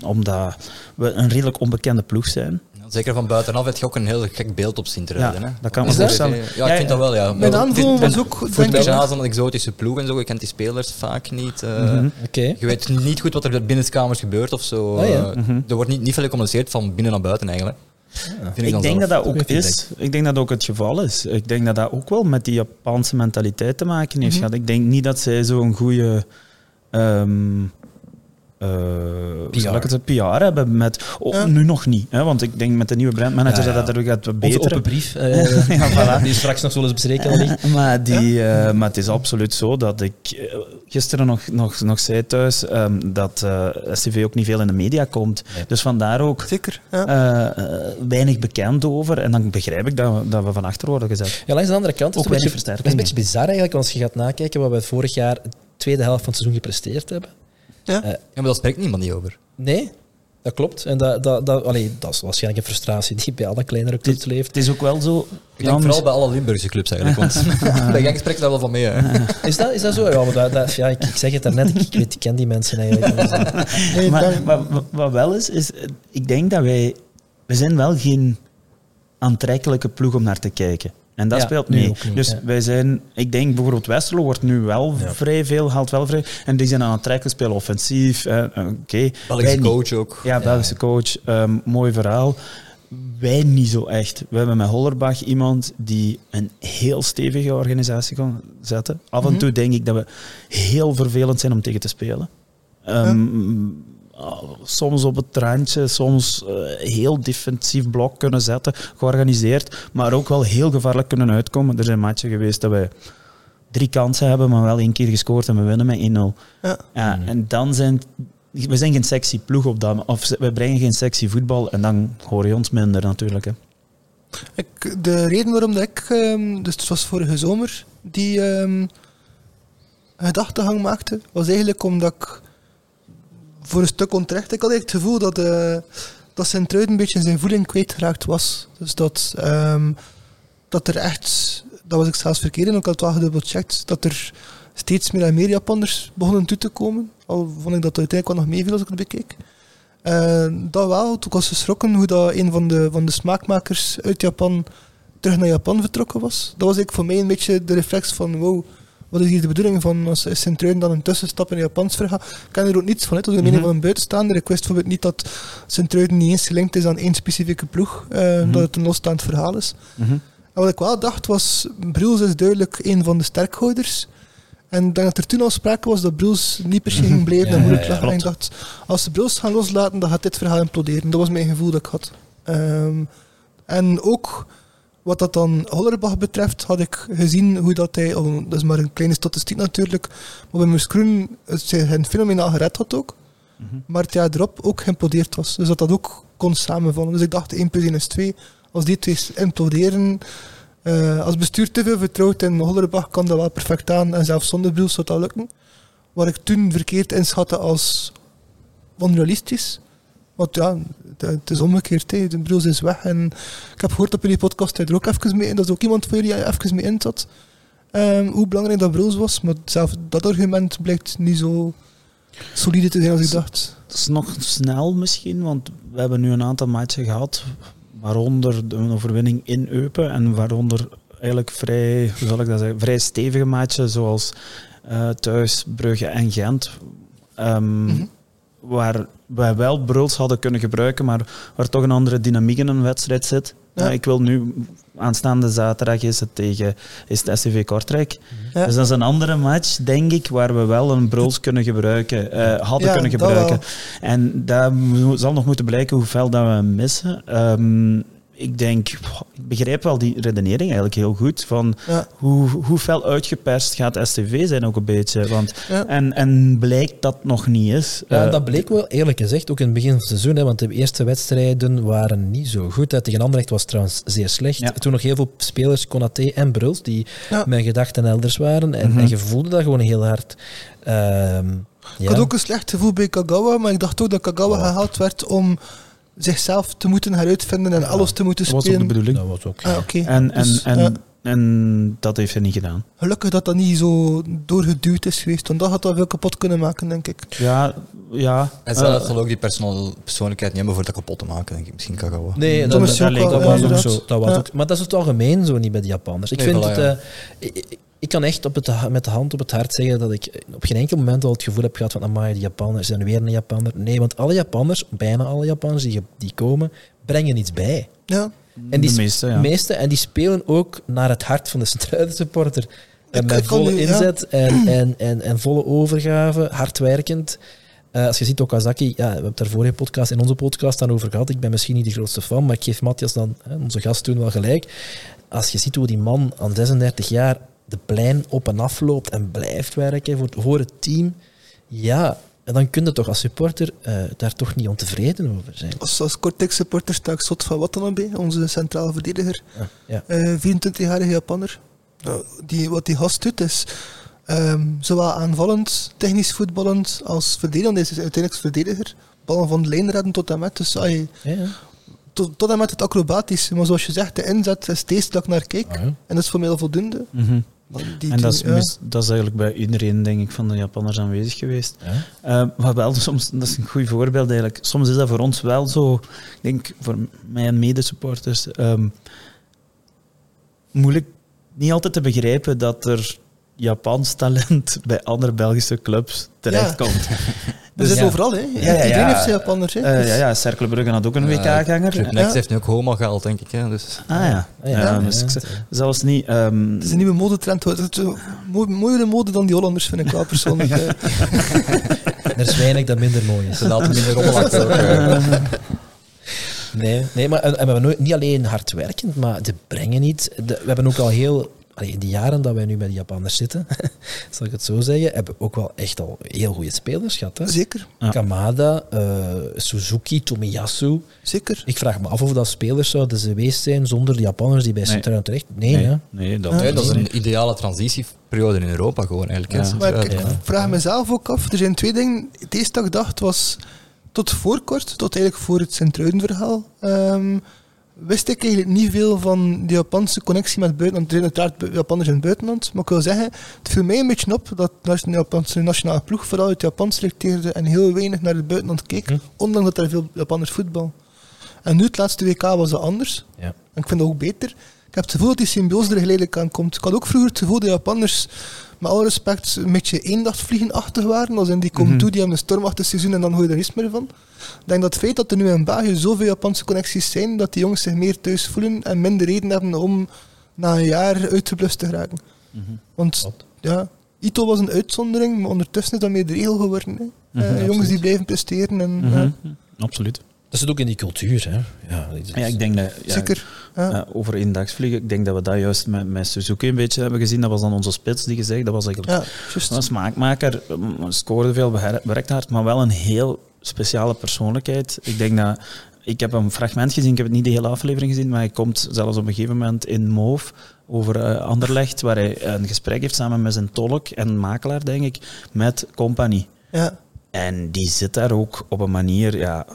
omdat we een redelijk onbekende ploeg zijn. Zeker van buitenaf heb je ook een heel gek beeld op. Ja, hè. dat kan me Is voorstellen. Ja, ik vind dat wel, ja. Mijn Maar aanvoelen was ook, Voor denk ik, een exotische ploeg en zo, je kent die spelers vaak niet. Oké. Je weet niet goed wat er binnen de kamers gebeurt of zo. Ah, ja. eh, Mhm. Er wordt niet, niet veel gecommuniceerd van binnen naar buiten eigenlijk. Ik denk dat dat ook is. Ik denk dat dat ook het geval is. Ik denk dat dat ook wel met die Japanse mentaliteit te maken heeft Mhm. gehad. Ik denk niet dat zij zo'n goede ehm eh, hoe zal ik het PR hebben met. Oh, Ja. Nu nog niet, hè, want ik denk met de nieuwe brandmanager Ja, ja. dat dat er gaat beter. open brief, eh, Ja, voilà. die straks nog zullen bespreken ligt. maar, die, eh, maar het is absoluut zo dat ik eh, gisteren nog, nog, nog zei thuis ehm, dat eh STV ook niet veel in de media komt. Dus vandaar ook Zeker. Eh, eh, weinig bekend over. En dan begrijp ik dat we, dat we van achter worden gezet. Ja, langs de andere kant is Ook het een beetje, het is een beetje bizar eigenlijk, als je gaat nakijken wat we vorig jaar, de tweede helft van het seizoen gepresteerd hebben. Ja. Ja, maar daar spreekt niemand niet over. nee, dat klopt. En dat, dat, dat, allee, dat is waarschijnlijk een frustratie die bij alle kleinere clubs leeft. Het is ook wel zo. Ik denk vooral bij alle Limburgse clubs eigenlijk. Want bij Genk spreekt daar wel van mee. Hè. Is dat, is dat zo? Ja, maar dat, dat- ja ik, ik zeg het daarnet, ik, ik, weet, ik ken die mensen eigenlijk. niet. Dus, Nee, maar wat, wat- wat wel is, is, ik denk dat wij we zijn wel geen aantrekkelijke ploeg om naar te kijken. En dat Ja, speelt nu mee. niet, dus ja. wij zijn, ik denk bijvoorbeeld Westerlo wordt nu wel Ja. vrij veel, haalt wel vrij. En die zijn aantrekkelijk, spelen offensief. eh, Oké. Wij Belgische niet. coach ook. Ja, Belgische coach. ehm, mooi verhaal. Wij niet zo echt. We hebben met Hollerbach iemand die een heel stevige organisatie kan zetten. Af en Mhm. toe denk ik dat we heel vervelend zijn om tegen te spelen. Ehm, ah, Soms op het randje, soms eh, heel defensief blok kunnen zetten, georganiseerd, maar ook wel heel gevaarlijk kunnen uitkomen. Er zijn matchen geweest dat we drie kansen hebben, maar wel één keer gescoord en we winnen met 1-0. Ja. Ja, en dan zijn... We zijn geen sexy ploeg op dat... Of we brengen geen sexy voetbal en dan hoor je ons minder natuurlijk. Hè. Ik, de reden waarom dat ik, ehm, dus het was vorige zomer, die ehm gedachtegang maakte, was eigenlijk omdat ik voor een stuk onterecht, ik had het gevoel dat, eh dat Sint-Truiden een beetje zijn voeling kwijtgeraakt was. Dus dat, ehm, dat er echt, dat was ik zelfs verkeerd in, ik had het wel dat er steeds meer en meer Japanners begonnen toe te komen. Al vond ik dat uiteindelijk wel nog meeviel als ik het bekeek. Eh, dat wel, toen was ik geschrokken hoe dat een van de, van de smaakmakers uit Japan terug naar Japan vertrokken was. Dat was eigenlijk voor mij een beetje de reflex van wow, wat is hier de bedoeling van als Sint-Truiden dan een tussenstap in een Japans verhaal. Ik ken er ook niets van, hè. dat is een mening Mhm. van een buitenstaander. Ik wist bijvoorbeeld niet dat Sint-Truiden niet eens gelinkt is aan één specifieke ploeg, eh, Mhm. dat het een losstaand verhaal is. En wat ik wel dacht was, Bruls is duidelijk een van de sterkhouders. En ik denk dat er toen al sprake was dat Bruls niet per se ging blijven en moeilijk lag. En ik dacht, als ze Bruls gaan loslaten, dan gaat dit verhaal imploderen. Dat was mijn gevoel dat ik had. Ehm, en ook wat dat dan Hollerbach betreft, had ik gezien hoe dat hij, oh, dat is maar een kleine statistiek natuurlijk, maar bij Moes Kroen het zijn fenomenaal gered had ook. Maar het jaar erop ook geïmplodeerd was. Dus dat dat ook kon samenvallen. Dus ik dacht 1 plus 1 is 2. Als die twee imploderen, eh, als bestuur te veel vertrouwt in Hollerbach, kan dat wel perfect aan. En zelfs zonder Bruls zou dat lukken. Wat ik toen verkeerd inschatte als onrealistisch. Want ja, het, is omgekeerd. hè. De Bruls is weg. En ik heb gehoord op jullie podcast er ook even mee in. Dat is ook iemand van jullie even mee in zat. Ehm, hoe belangrijk dat Bruls was. Maar zelf dat argument blijkt niet zo solide te zijn als ik dacht. Het is nog snel misschien, want we hebben nu een aantal matchen gehad, waaronder de- een overwinning in Eupen en waaronder eigenlijk vrij, hoe zal ik dat zeggen, vrij stevige matchen zoals eh, thuis, Brugge en Gent. Ehm, Mhm. Waar wij wel Bruls hadden kunnen gebruiken, maar waar toch een andere dynamiek in een wedstrijd zit. Ja. Ik wil nu, aanstaande zaterdag is het tegen is het SCV Kortrijk. Ja. Dus dat is een andere match, denk ik, waar we wel een Bruls kunnen gebruiken, eh, hadden Ja, kunnen gebruiken. En daar zal nog moeten blijken hoe fel dat we missen. Ehm, ik denk, ik begrijp wel die redenering eigenlijk heel goed. Van Ja. hoe, hoe fel uitgeperst gaat STV zijn ook een beetje. Want, Ja. en, en blijkt dat nog niet is. Ja, Eh, dat bleek wel eerlijk gezegd ook in het begin van het seizoen. Hè, want de eerste wedstrijden waren niet zo goed. Hè. Tegen Anderlecht was het trouwens zeer slecht. Ja. Toen nog heel veel spelers, Konaté en Bruls, die Ja. met gedachten elders waren. En, Mhm. en je voelde dat gewoon heel hard. Ehm, Ik ja. had ook een slecht gevoel bij Kagawa, maar ik dacht ook dat Kagawa Oh. gehaald werd om zichzelf te moeten heruitvinden en alles te moeten dat was ook de spelen. bedoeling. Dat was ook... Ah, oké. En, en, Dus, en, ja, en dat heeft hij niet gedaan. gelukkig dat dat niet zo doorgeduwd is geweest, want dat had dat veel kapot kunnen maken, denk ik. Ja, ja. En eh, zelf zal ook die persoonlijkheid persoonlijkheid niet hebben voor dat kapot te maken, denk ik. Misschien kan wel. Nee, dat, Thomas dat, Joko, dat, ja, was ook zo. Dat was Ja. ook, maar dat is het algemeen zo niet bij de Japanners. Ik Nee, vind voilà, het... ja. eh, ik, ik- kan echt op het, met de hand op het hart zeggen dat ik op geen enkel moment al het gevoel heb gehad van amai, de Japanners zijn weer een Japanner. Nee, want alle Japanners, bijna alle Japanners die, die komen, brengen iets bij. Ja. En die de meeste, ja. meeste, en die spelen ook naar het hart van de supporter. En Ik- met volle nu- ja. inzet en, en, en, en volle overgave, hardwerkend. Eh, als je ziet Okazaki, ja, we hebben het daar vorige podcast in onze podcast dan over gehad. Ik ben misschien niet de grootste fan, maar ik geef Matthias dan, hè, onze gast toen wel gelijk. Als je ziet hoe die man aan 36 jaar de plein op en af loopt en blijft werken voor, voor het team, ja, en dan kun je toch als supporter eh, daar toch niet ontevreden over zijn. Als, als Cortex supporter sta ik zot van Watanabe, onze centrale verdediger. Ja, ja. Eh, 24-jarige Japanner. Die, wat die gast doet is ehm, zowel aanvallend, technisch voetballend als verdedigend. Hij is uiteindelijk verdediger. Ballen van de lijn redden tot en met. Dus Ja, ja. tot, tot en met het acrobatische. Maar zoals je zegt, de inzet is steeds dat ik naar kijk. Ah, ja. En dat is voor mij al voldoende. Mhm. Die En dat is, mis- dat is eigenlijk bij iedereen, denk ik, van de Japanners aanwezig geweest. Ja. Eh, maar wel, soms, dat is een goed voorbeeld eigenlijk. Soms is dat voor ons wel zo, ik denk voor mij en medesupporters, ehm moeilijk niet altijd te begrijpen dat er Japans talent bij andere Belgische clubs terechtkomt. Dat Dus zit ja. overal, hè. ja, ja. Iedereen heeft zijn Japanners, hè. Eh, ja, ja, Cercle Brugge had ook een Ja, WK-ganger. Club Next heeft nu ook Homa gehaald, denk ik. Hè, dus. Ah ja, ja. ja, Ja, dus ja. ik zelfs niet. ehm, Het is een nieuwe modetrend. Het is zo mooi- mooiere mode dan die Hollanders, vind ik wel persoonlijk. eh. Er is weinig dat minder mooi is. Ze laten minder rommel eh. Nee, nee maar en, en we hebben nooit, niet alleen hardwerkend, maar de brengen niet. De- we hebben ook al heel, in die jaren dat wij nu met de Japanners zitten, zal ik het zo zeggen, hebben we ook wel echt al heel goede spelers gehad. Hè? Zeker, Ja. Kamada, eh, Suzuki, Tomiyasu. zeker. Ik vraag me af of dat spelers zouden geweest zijn zonder de Japanners die bij Nee. Sint-Truiden terecht. Nee, hè? nee, nee, dat, Nee, dat is een ideale transitieperiode in Europa gewoon eigenlijk. Ja. Maar ik, vraag mezelf ook af, er zijn twee dingen. Het eerste dat ik dacht was, tot voor kort, tot eigenlijk voor het Sint-Truiden-verhaal, ehm, wist ik eigenlijk niet veel van de Japanse connectie met het buitenland. Er zijn uiteraard Japanners in het buitenland, maar ik wil zeggen, het viel mij een beetje op dat de Japanse nationale ploeg vooral uit Japan selecteerde en heel weinig naar het buitenland keek, Hm. ondanks dat er veel Japanners voetbal. En nu, het laatste WK, was dat anders. Ja. En ik vind dat ook beter. Ik heb het gevoel dat die symbiose er geleidelijk aan komt. Ik had ook vroeger het gevoel dat Japanners, met alle respect, een beetje eendagsvliegenachtig waren. Als in die komen Mhm. toe, die hebben een stormachtig seizoen en dan hoor je er niets meer van. Ik denk dat het feit dat er nu in België zoveel Japanse connecties zijn, dat die jongens zich meer thuis voelen en minder reden hebben om na een jaar uitgeblust te geraken. Mhm. Want Klopt. ja, Ito was een uitzondering, maar ondertussen is dat meer de regel geworden. Mhm, Eh, jongens die blijven presteren. En, Mhm. ja, Absoluut. Dat zit ook in die cultuur. Hè? Ja, Ja, ik denk dat, ja, Zeker. Ja. eh, over eendagsvliegen, ik denk dat we dat juist met, met Suzuki een beetje hebben gezien. Dat was dan onze spits die gezegd, dat was eigenlijk een smaakmaker, scoorde veel, werkte hard, maar wel een heel speciale persoonlijkheid. Ik denk dat, ik heb een fragment gezien, ik heb het niet de hele aflevering gezien, maar hij komt zelfs op een gegeven moment in Moof over eh, Anderlecht, waar hij een gesprek heeft samen met zijn tolk en makelaar, denk ik, met Compagnie. Ja. En die zit daar ook op een manier, ja.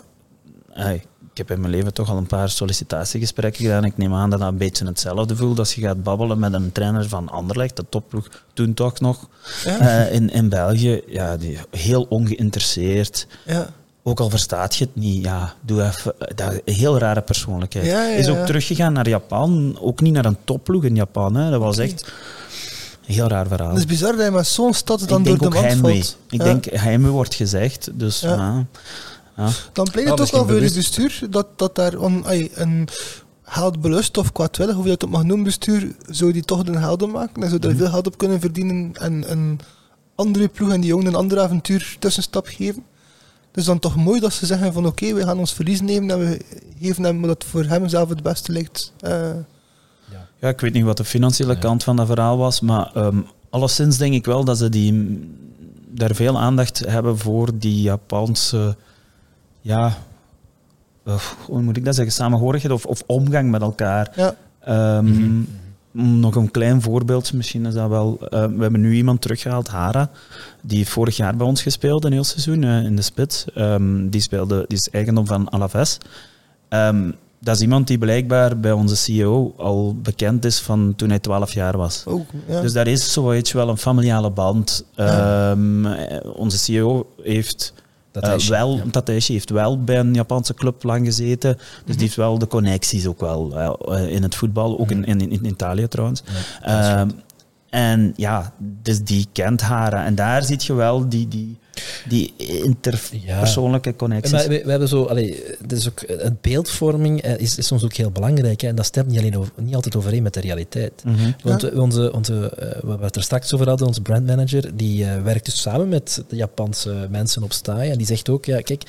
Ai, ik heb in mijn leven toch al een paar sollicitatiegesprekken gedaan. Ik neem aan dat dat een beetje hetzelfde voelt als je gaat babbelen met een trainer van Anderlecht, de topploeg toen toch nog, Ja. eh, in, in België. Ja, die, heel ongeïnteresseerd. ja. Ook al verstaat je het niet, ja, doe even. Dat, een heel rare persoonlijkheid. Ja, Is ook teruggegaan naar Japan, ook niet naar een topploeg in Japan. Hè. Dat was echt een heel raar verhaal. Het is bizar dat je met zo'n stad dan ik door denk de Heimwee. valt. Ik denk Heimwee wordt gezegd, dus Ja. Ja. Dan pleit het ook misschien wel voor het bestuur dat, dat daar een, ai, een geldbelust of kwaadwillig, hoe je dat ook mag noemen, bestuur, zou die toch de helden maken en zou daar veel geld op kunnen verdienen en een andere ploeg en die jongen een ander avontuur tussenstap geven. Dus dan toch mooi dat ze zeggen van oké, we gaan ons verlies nemen en we geven hem wat voor hem zelf het beste lijkt. Eh, Ja, ik weet niet wat de financiële Ja. kant van dat verhaal was, maar ehm alleszins denk ik wel dat ze die, daar veel aandacht hebben voor die Japanse, ja, eh, hoe moet ik dat zeggen, samenhorigheid of, of omgang met elkaar. ja, Ehm, Mhm. Nog een klein voorbeeld, misschien is dat wel. eh, we hebben nu iemand teruggehaald, Hara. Die heeft vorig jaar bij ons gespeeld, een heel seizoen eh, in de spits. Ehm, die, speelde, die is eigendom van Alaves. Ehm, dat is iemand die blijkbaar bij onze CEO al bekend is van toen hij 12 jaar was. ook. Ja. Dus daar is zoiets wel een familiale band. Ja. Ehm, eh, onze CEO heeft Dat eh, wel, ja. Tateshi heeft wel bij een Japanse club lang gezeten. Dus die heeft wel de connecties ook wel eh, in het voetbal. Ook in, in, in Italië trouwens. Ja, en ja, dus die kent haar. En daar zie je wel die, die, die interpersoonlijke connecties. Maar we, we hebben zo, allee, ook, het beeldvorming eh, is, is soms ook heel belangrijk. Hè, en dat stemt niet, alleen over, niet altijd overeen met de realiteit. Mhm. Want eh, onze, onze, eh, waar we het er straks over hadden, onze brandmanager, die eh, werkt dus samen met de Japanse mensen op staai. En die zegt ook, ja, kijk,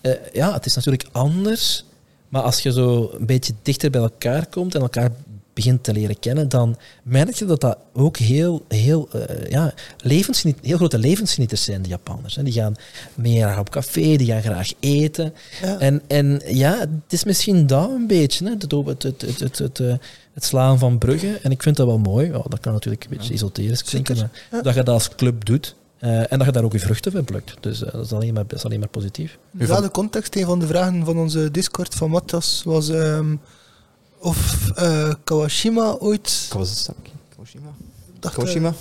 eh, ja, het is natuurlijk anders. Maar als je zo een beetje dichter bij elkaar komt en elkaar begint te leren kennen, dan merk je dat dat ook heel, heel, eh, ja, levensgeniet, heel grote levensgenieters zijn, de Japanners. Hè. Die gaan meer op café, die gaan graag eten. Ja. En, en ja, het is misschien dat een beetje, hè, het, het, het, het, het, slaan van bruggen. En ik vind dat wel mooi. Ja, dat kan natuurlijk een beetje esoterisch klinken, maar ja. dat je dat als club doet. eh, en dat je daar ook je vruchten van plukt. Dus eh, dat, is alleen maar, dat is alleen maar positief. In dezelfde context, een van de vragen van onze Discord van Matas was ehm, of eh, Kawashima ooit Kawasaki, Kawashima. dacht, eh,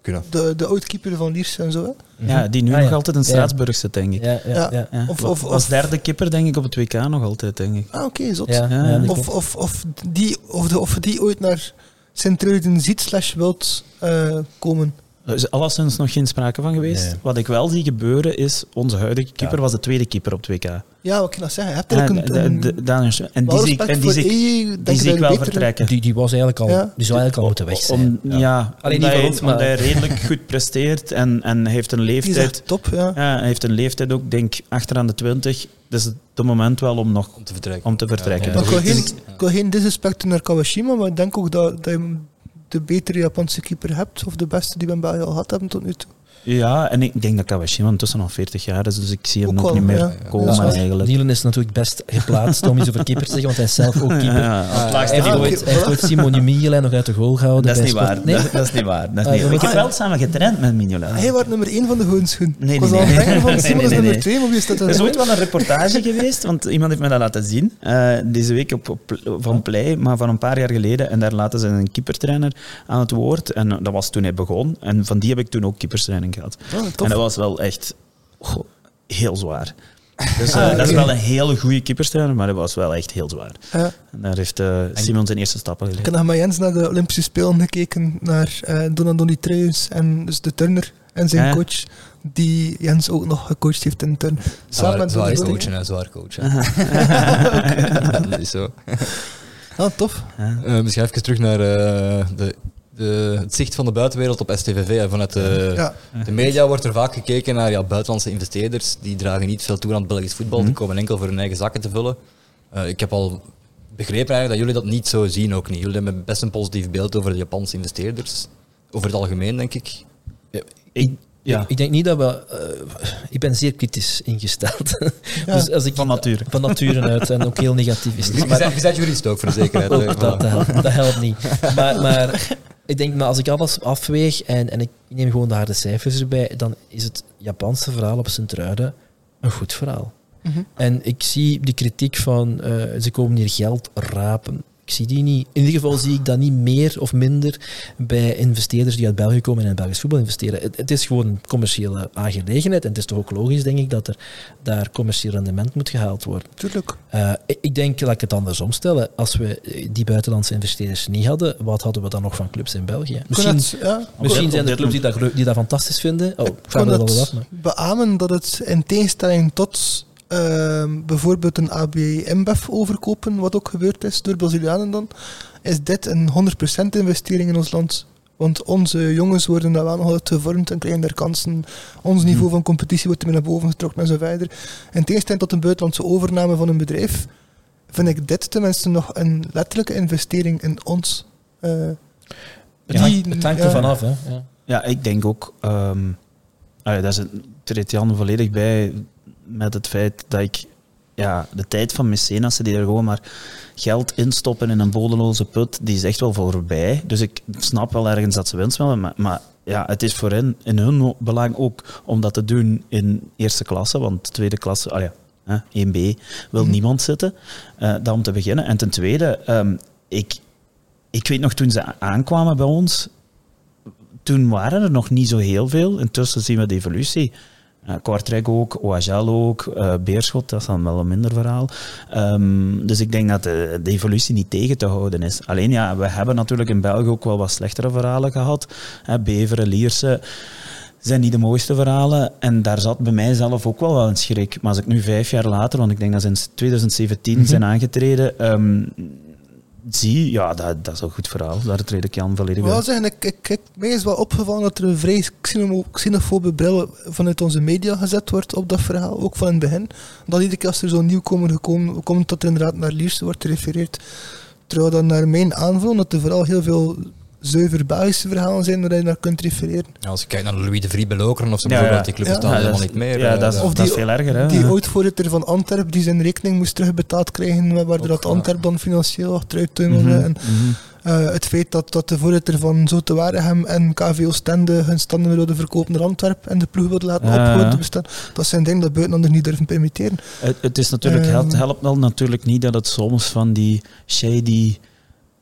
kunnen. de, de oud-keeper van Liers en zo. Hè? Ja, die nu Ah, nog ja. altijd in. Straatsburg zit, denk ik. Ja, ja, Ja. Of- of- of- derde kipper, denk ik, op het WK nog altijd, denk ik. Ah, oké, zot. Ja, Ja. ja, die Of, of, of, die, of, de, of die ooit naar Sint-Truiden ziet slash wilt eh, komen. Er is alleszins nog geen sprake van geweest. Nee. Wat ik wel zie gebeuren is, onze huidige keeper Ja. was de tweede keeper op 2K. Ja, wat kan ik dat zeggen? Je hebt Ja, eigenlijk de- een, de- een, de- en die zie ik, en die zie ik, die zie ik wel vertrekken. Die, die was eigenlijk al, Ja. die zou eigenlijk al moeten weg zijn. Om, ja, Alleen omdat niet hij- ons, maar- omdat hij redelijk goed presteert en, en heeft een Die is leeftijd. echt top, ja. Ja, hij heeft een leeftijd ook, denk ik, achteraan de 20. Dus het het moment wel om nog Om te vertrekken. om te vertrekken. Ja, Maar ik wil geen, geen disrespect naar Kawashima, maar ik denk ook dat, dat je de betere Japanse keeper hebt, of de beste die we in België al gehad hebben tot nu toe. Ja, en ik denk dat Kawashima intussen al 40 jaar is, dus ik zie hem Ook ook, wel, niet meer ja. komen Ja. eigenlijk. Nielen is natuurlijk best geplaatst om iets over keeper te zeggen, want hij is zelf ook keeper. Ja, laagste Hij heeft, Ah, ooit, oké, hij heeft voilà. ooit Simon Mignolet nog uit de goal gehouden. Dat is niet Sport- waar. Nee? Dat, dat is niet waar. Dat is Ah, niet dat waar. Ik was- heb wel samen getraind met Mignola. Hij was nummer 1 van de gouden schoen. Nee, ik was nee, al nee. het denken van Nee, Simon nee, is nee, nummer nee. 2, maar wie is dat dan? Er is ooit wel een reportage geweest, want iemand heeft me dat laten zien. eh, deze week op, op, van Play, maar van een paar jaar geleden. En daar laten ze een keepertrainer aan het woord. En dat was toen hij begon. En van die heb ik toen ook keeperstraining gehad. Oh, En dat was wel echt heel zwaar. Dus eh, dat is wel een hele goede keeperstrainer, maar dat was wel echt heel zwaar. Ja. En daar heeft eh, Simon zijn eerste stappen Ik geleid. heb nog met Jens naar de Olympische Spelen gekeken, naar eh Donadoni Treus en dus de turner en zijn Ja. coach, die Jens ook nog gecoacht heeft in turn. Samen Zwaar, met zwaar coachen, hè, zwaar coachen. Ja, dat is zo. Ah, tof. Ja. Eh, misschien even terug naar eh, de, de, het zicht van de buitenwereld op STVV. hè. Vanuit de, Ja. de media wordt er vaak gekeken naar ja, buitenlandse investeerders. Die dragen niet veel toe aan het Belgisch voetbal. Die Mhm. komen enkel voor hun eigen zakken te vullen. Eh, ik heb al begrepen eigenlijk dat jullie dat niet zo zien ook niet. Jullie hebben best een positief beeld over de Japanse investeerders. Over het algemeen, denk ik. Ik, ja. Ik denk niet dat we... eh, ik ben zeer kritisch ingesteld. Ja. dus als ik, Van nature. Van nature uit en ook heel negatief is. Je bent- je bent jurist ook, voor de zekerheid. Ook hè. dat, dat, helpt, dat helpt niet. Maar, maar ik denk, maar als ik alles afweeg en, en ik neem gewoon de harde cijfers erbij, dan is het Japanse verhaal op Sint-Truiden een goed verhaal. Mhm. En ik zie de kritiek van eh, ze komen hier geld rapen. Ik zie die niet. In ieder geval zie ik dat niet meer of minder bij investeerders die uit België komen en in Belgisch voetbal investeren. Het, het is gewoon een commerciële aangelegenheid. En het is toch ook logisch, denk ik, dat er daar commercieel rendement moet gehaald worden. Tuurlijk. Eh, ik- ik denk, laat ik het andersom stellen. Als we die buitenlandse investeerders niet hadden, wat hadden we dan nog van clubs in België? Misschien, Misschien, ja, misschien op zijn er clubs die dat, die dat fantastisch vinden. Oh, ik kan wel het af, maar... beamen dat het in tegenstelling tot ehm, bijvoorbeeld een AB InBev overkopen, wat ook gebeurd is door Brazilianen dan, is dit een 100% investering in ons land. Want onze jongens worden daar wel nog altijd gevormd en krijgen daar kansen. Ons Mhm. niveau van competitie wordt er naar boven getrokken en zo verder. In tegenstelling tot een buitenlandse overname van een bedrijf, vind ik dit tenminste nog een letterlijke investering in ons. Eh, Het hangt, die- het hangt ja. ervan af, hè. Ja. Ja, ik denk ook. ehm ah ja, daar zit- treedt Jan volledig bij met het feit dat ik. Ja, de tijd van mecenassen die er gewoon maar geld instoppen in een bodeloze put, die is echt wel voorbij. Dus ik snap wel ergens dat ze winst willen, maar, maar ja, het is voor hen in hun belang ook om dat te doen in eerste klasse, want tweede klasse, ah ja, hè, 1B wil Mhm. niemand zitten. dat om te beginnen. En ten tweede, ehm, ik, ik weet nog toen ze aankwamen bij ons, toen waren er nog niet zo heel veel. Intussen zien we de evolutie. Uh, Kortrijk ook, OHL ook, eh, Beerschot, dat is dan wel een minder verhaal. Ehm, dus ik denk dat de, de evolutie niet tegen te houden is. Alleen ja, we hebben natuurlijk in België ook wel wat slechtere verhalen gehad. Hè, Beveren, Lierse zijn niet de mooiste verhalen. En daar zat bij mij zelf ook wel wel een schrik. Maar als ik nu vijf jaar later, want ik denk dat ze in 2017 zijn aangetreden, ehm, zie, ja, dat, dat is een goed verhaal. Daar treed ik Jan volledig Ik bij. wil zeggen, ik, ik, ik, mij is wel opgevallen dat er een vrij xenofobe bril vanuit onze media gezet wordt op dat verhaal, ook van in het begin. Dat iedere keer als er zo'n nieuwkomer gekomen komt, dat er inderdaad naar Lierse wordt gerefereerd. Terwijl dan naar mijn aanvulling dat er vooral heel veel zuiver Belgische verhalen zijn waar je naar kunt refereren. Ja, als je kijkt naar Louis de Vrie Belokeren of zo, Ja, bijvoorbeeld, die club Ja, helemaal niet meer. Ja, eh, dat is, Of dat is die- veel erger. Hè? Die oud-voorzitter van Antwerp die zijn rekening moest terugbetaald krijgen, waardoor dat. Antwerp dan financieel achteruit tuimelde. Mhm, En mhm. Eh, het feit dat, dat de voorzitter van Zoete Waregem en KV Oostende hun standen wilden verkopen naar Antwerpen en de ploeg wilden laten Ja, ophouden ja. te bestaan, dat zijn dingen dat buitenlanders niet durven permitteren. Het, het is natuurlijk, Ehm. het helpt wel natuurlijk niet dat het soms van die shady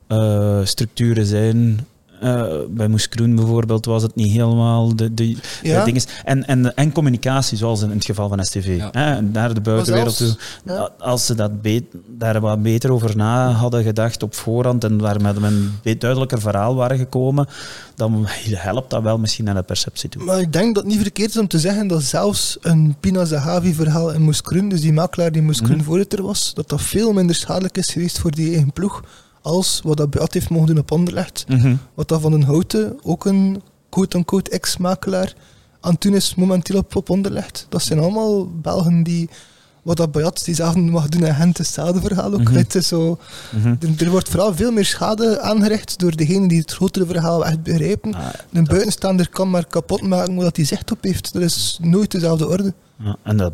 eh, structuren zijn Eh, bij Moes Kroen bijvoorbeeld was het niet helemaal de, de, Ja. de dinges. En, en, en communicatie, zoals in het geval van STV. Ja. Hè, naar de buitenwereld toe. ja. Als ze dat be- daar wat beter over na hadden gedacht op voorhand en daar met een duidelijker verhaal waren gekomen, dan helpt dat wel misschien naar de perceptie toe. Maar ik denk dat het niet verkeerd is om te zeggen dat zelfs een Pina Zahavi-verhaal in Moeskroen, dus die makelaar die Moeskroen Mhm. voorzitter was, dat dat veel minder schadelijk is geweest voor die eigen ploeg als wat dat Beat heeft mogen doen op Anderlecht. Mhm. Wat dat Van den Houten, ook een quote-unquote ex-makelaar, aan het doen is momenteel op, op Anderlecht. Dat zijn allemaal Belgen die, wat dat Beat diezelfde mag doen en Gent, hetzelfde verhaal ook. Mhm. Het is zo, Mhm. er, er wordt vooral veel meer schade aangericht door degenen die het grotere verhaal echt begrijpen. Ah, Een buitenstaander kan maar kapot maken wat hij zicht op heeft. Dat is nooit dezelfde orde. Ja, en dat,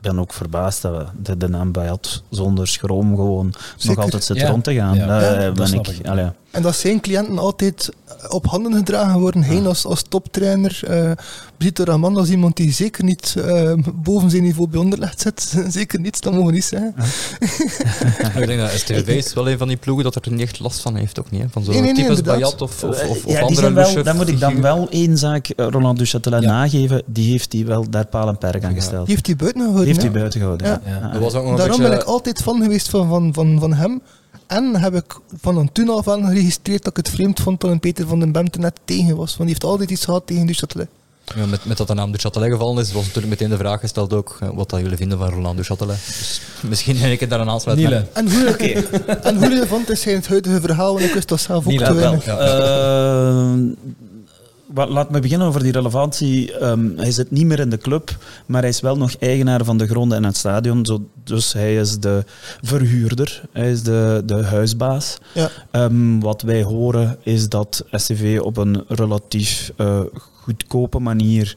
ben ook verbaasd dat we de, de naam Bayat zonder schroom gewoon Zeker. nog altijd zit Ja. rond te gaan. Ja. Daar Ja, ben dat snap ik, ik. allee, En dat zijn cliënten altijd op handen gedragen worden. Heen als, als toptrainer. eh Brito Raman als iemand die zeker niet eh, boven zijn niveau bij onderlegd zit. zeker niet, dat mogen we niet zeggen. ik denk dat STV is wel een van die ploegen dat er niet echt last van heeft, ook niet. Hè? Van zo'n Nee, nee, nee, types. Bayat of, of, of, of ja, die andere zijn wel, dan moet ik dan wel één zaak eh, Roland Duchatelet Ja. nageven. Die heeft hij wel daar paal en perk aan Ja. gesteld. Die heeft hij buiten Die gehouden. Heeft hij buiten gehouden. Ja. Ja. Ja. Er was ook nog Daarom beetje... ben ik altijd fan geweest van, van, van, van hem. En heb ik van toen af aan geregistreerd dat ik het vreemd vond dat een Peter van den Bemte net tegen was. Want die heeft altijd iets gehad tegen Duchatelet. Ja, met, met dat de naam de Châtelet gevallen is, was natuurlijk meteen de vraag gesteld ook eh, wat dat jullie vinden van Roland de Châtelet. Dus misschien heb ik het daar een aansluiting Niele. En hoe, en hoe relevant is hij in het huidige verhaal? Want ik wist dat zelf ook te wel. weinig. Eh, laat me beginnen over die relevantie. Ehm, hij zit niet meer in de club, maar hij is wel nog eigenaar van de gronden en het stadion. Zo, dus hij is de verhuurder, hij is de, de huisbaas. Ja. Ehm, wat wij horen is dat SCV op een relatief eh, goedkope manier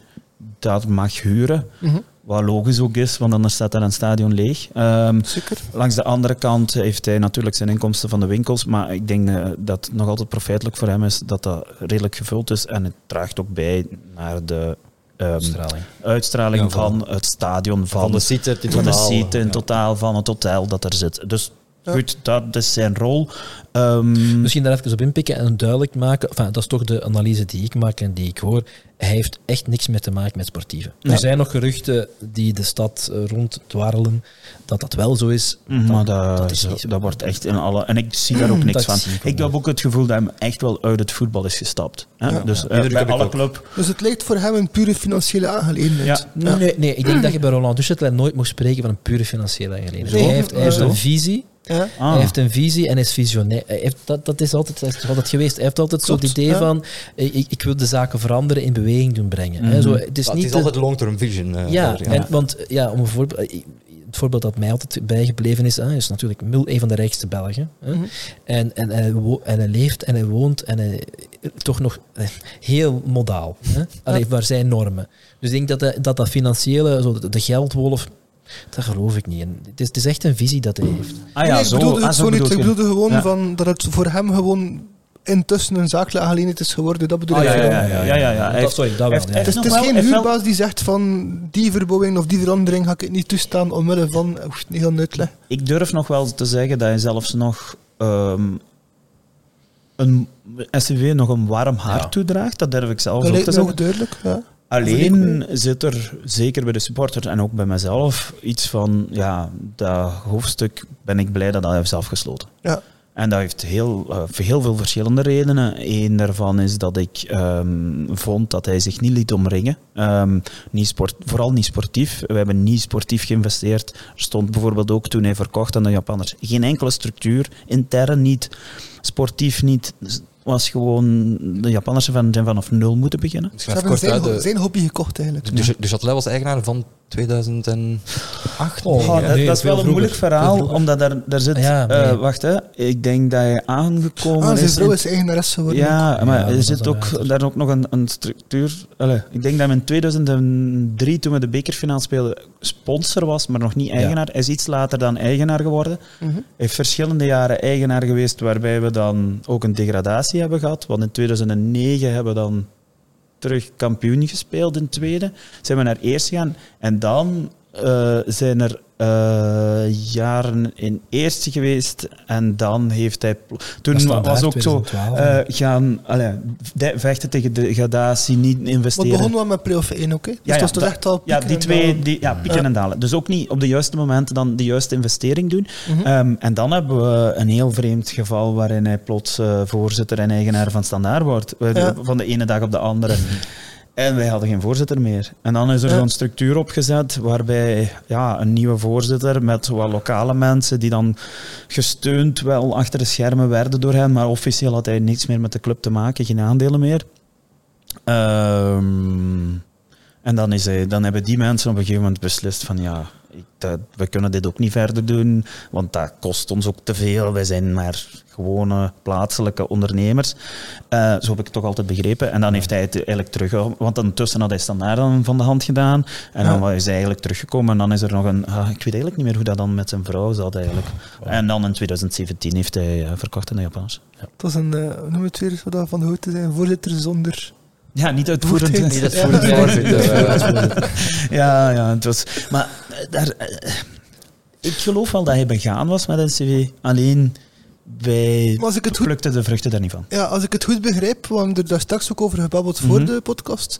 dat mag huren. Mhm, Wat logisch ook is, want anders staat er een stadion leeg. Ehm, Zeker. Langs de andere kant heeft hij natuurlijk zijn inkomsten van de winkels, maar ik denk eh, dat het nog altijd profijtelijk voor hem is dat dat redelijk gevuld is en het draagt ook bij naar de ehm, Straling. uitstraling Ja, van het stadion, van, Van de seat in van de totaal. seat in Ja. totaal, van het hotel dat er zit. Dus Ja. goed, dat is zijn rol. Ehm, Misschien daar even op inpikken en duidelijk maken. Enfin, dat is toch de analyse die ik maak en die ik hoor. Hij heeft echt niks meer te maken met sportieven. Nee. Er zijn nog geruchten die de stad eh, ronddwarrelen dat dat wel zo is. maar dat, dat is zo- dat wordt echt in alle... En ik zie daar ook niks van. ik heb ook het gevoel dat hij echt wel uit het voetbal is gestapt. Hè? Ja. Dus Ja. eh, bij alle club... Dus het lijkt voor hem een pure financiële aangelegenheid. Ja. Nee, nee, nee, ik denk dat je bij Roland Duchatelet nooit mocht spreken van een pure financiële aangelegenheid. Hij heeft, hij heeft een visie. Ja. Ah. Hij heeft een visie en is visionair. Hij heeft, dat, dat is altijd, dat is toch altijd geweest. Hij heeft altijd zo het Klopt, idee ja. van eh, ik, ik wil de zaken veranderen, in beweging doen brengen. hè. Mhm. Zo, het is niet het is de- altijd long-term vision. eh, Ja, daar, En, want ja, om een voorbeeld, eh, het voorbeeld dat mij altijd bijgebleven is, hè, is natuurlijk Mul, een van de rijkste Belgen. Hè. Mhm. En, en, hij en hij leeft en hij woont en hij, toch nog heel modaal. Hè. Allee, waar zijn normen. Dus ik denk dat dat, dat financiële, zo de, de geldwolf, dat geloof ik niet. En het, is, het is echt een visie dat hij heeft. Ah ja, Nee, zo, ik bedoelde ah, zo niet. bedoel Ik bedoelde gewoon Ja. van dat het voor hem gewoon intussen een zakelijke aangelegenheid is geworden. Dat bedoel Ah, ik. ja, ja, ja, ja, ja, Dat, sorry, dat wel. is het nog is wel- geen huurbaas die zegt van die verbouwing of die verandering ga ik het niet toestaan omwille van... Oef, niet gaan uitleggen. Ik durf nog wel te zeggen dat hij zelfs nog ehm, een SCV nog een warm hart Ja. toedraagt. Dat durf ik zelfs Dat ook lijkt te me ook zeggen. duidelijk. Ja. Alleen zit er, zeker bij de supporters en ook bij mezelf, iets van, ja, dat hoofdstuk ben ik blij dat dat heeft afgesloten. Ja. En dat heeft heel, eh, heel veel verschillende redenen. Eén daarvan is dat ik ehm, vond dat hij zich niet liet omringen. Ehm, niet sport, vooral niet sportief. We hebben niet sportief geïnvesteerd. Er stond bijvoorbeeld ook toen hij verkocht aan de Japanners geen enkele structuur, intern niet, sportief niet. Was gewoon, de Japanners zijn van- zijn vanaf nul moeten beginnen. Misschien Ze hebben kort zijn, De, zijn hobby gekocht eigenlijk. de, de Châtelet was eigenaar van 2008. Oh, Oh, dat, Nee, dat is wel een moeilijk verhaal, omdat daar, daar zit... Ja, eh, wacht, hè. ik denk dat hij aangekomen Ah, zijn is... vrouw is eigenares geworden. ja, maar Ja, er is zit ook, daar ook nog een, een structuur... Allee, ik denk dat hij in 2003, toen we de bekerfinale speelden, sponsor was, maar nog niet eigenaar. Hij is iets later dan eigenaar geworden. Mhm. Hij heeft verschillende jaren eigenaar geweest, waarbij we dan ook een degradatie hebben gehad. Want in 2009 hebben we dan terug kampioen gespeeld in tweede. Zijn we naar eerst gegaan. En dan eh, zijn er eh, jaren in eerste geweest en dan heeft hij... Toen was ook zo 2012. eh, gaan allee, vechten tegen de gradatie, niet Maar investeren. het begon wel met play-off 1 ook. hè. Dus Ja, het was toch echt al Ja, die en twee, die, ja, pieken Ja. en dalen. Dus ook niet op de juiste momenten dan de juiste investering doen. Mhm. Ehm, en dan hebben we een heel vreemd geval waarin hij plots eh, voorzitter en eigenaar van Standaard wordt. Ja. Van de ene dag op de andere. En wij hadden geen voorzitter meer. En dan is er zo'n structuur opgezet waarbij ja, een nieuwe voorzitter met wat lokale mensen die dan gesteund wel achter de schermen werden door hen, maar officieel had hij niets meer met de club te maken, geen aandelen meer. Ehm, en dan, is hij, dan hebben die mensen op een gegeven moment beslist van ja, dat- we kunnen dit ook niet verder doen, want dat kost ons ook te veel. Wij zijn maar gewone plaatselijke ondernemers. Eh, zo heb ik het toch altijd begrepen. En dan heeft hij het eigenlijk terug... Want ondertussen had hij standaard dan van de hand gedaan. En dan is hij eigenlijk teruggekomen. En dan is er nog een... ah, ik weet eigenlijk niet meer hoe dat dan met zijn vrouw zat eigenlijk. En dan in 2017 heeft hij eh, verkocht aan de Japanners. Het was een, eh, hoe noem het weer, wat dat van de hoogte zijn, voorzitter zonder... Ja, niet uitvoerend. Niet het Ja. Ja, ja, het was... Maar daar, eh, ik geloof wel dat hij begaan was met NCV. Alleen, wij Maar als ik het goed plukten de vruchten daar niet van. Ja, als ik het goed begrijp, we hebben er daar straks ook over gebabbeld voor Mhm. de podcast,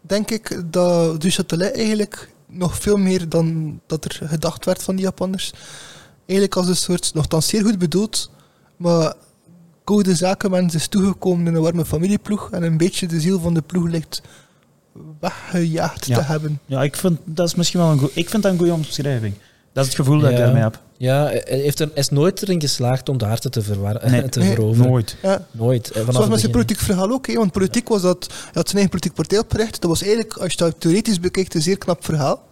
denk ik dat du Châtelet eigenlijk nog veel meer dan dat er gedacht werd van die Japanners, eigenlijk als een soort, nogthans zeer goed bedoeld, maar goede zakenmens is toegekomen in een warme familieploeg en een beetje de ziel van de ploeg lijkt weggejaagd Ja. te hebben. Ja, ik vind dat is misschien wel een goed... Ik vind dat een goede omschrijving. Dat is het gevoel dat ik daarmee heb. Ja, hij, heeft er, is nooit erin geslaagd om de harten te, verwar- Nee, te nee, veroveren. Nooit. Ja. Nooit. Zoals met zijn politiek verhaal ook, hè, want politiek was dat, hij had zijn eigen politiek partij opgericht, dat was eigenlijk, als je dat theoretisch bekijkt, een zeer knap verhaal.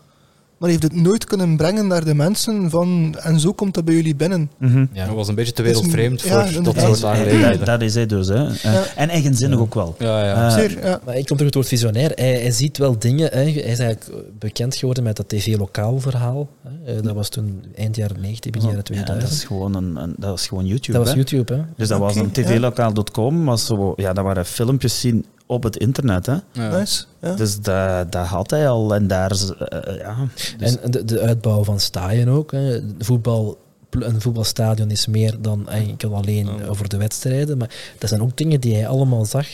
Maar hij heeft het nooit kunnen brengen naar de mensen van, en zo komt dat bij jullie binnen. Mhm. Ja. Dat was een beetje te wereldvreemd Ja, voor dat soort Dat, aangelegenheden. dat is hij dus. Hè. Ja. En eigenzinnig Ja. ook wel. Ja, ja. Eh, Zeer, ja. Maar ik kom terug op het woord visionair. Hij, hij ziet wel dingen. Hè. Hij is eigenlijk bekend geworden met dat tv-lokaal verhaal. Hè. Eh, Dat was toen eind jaren 90, begin jaren Ja, 2000. dat is gewoon, een, een- dat is gewoon YouTube. dat was. YouTube, hè? Dus dat was een tvlokaal.com. Was zo, ja, dat waren filmpjes zien op het internet. Hè. Ja. Nice. Ja. Dus dat, dat had hij al. En daar... is, eh, ja, dus- En de, de uitbouw van staaien ook. Hè. Voetbal, een voetbalstadion is meer dan enkel alleen over de wedstrijden. Maar dat zijn ook dingen die hij allemaal zag.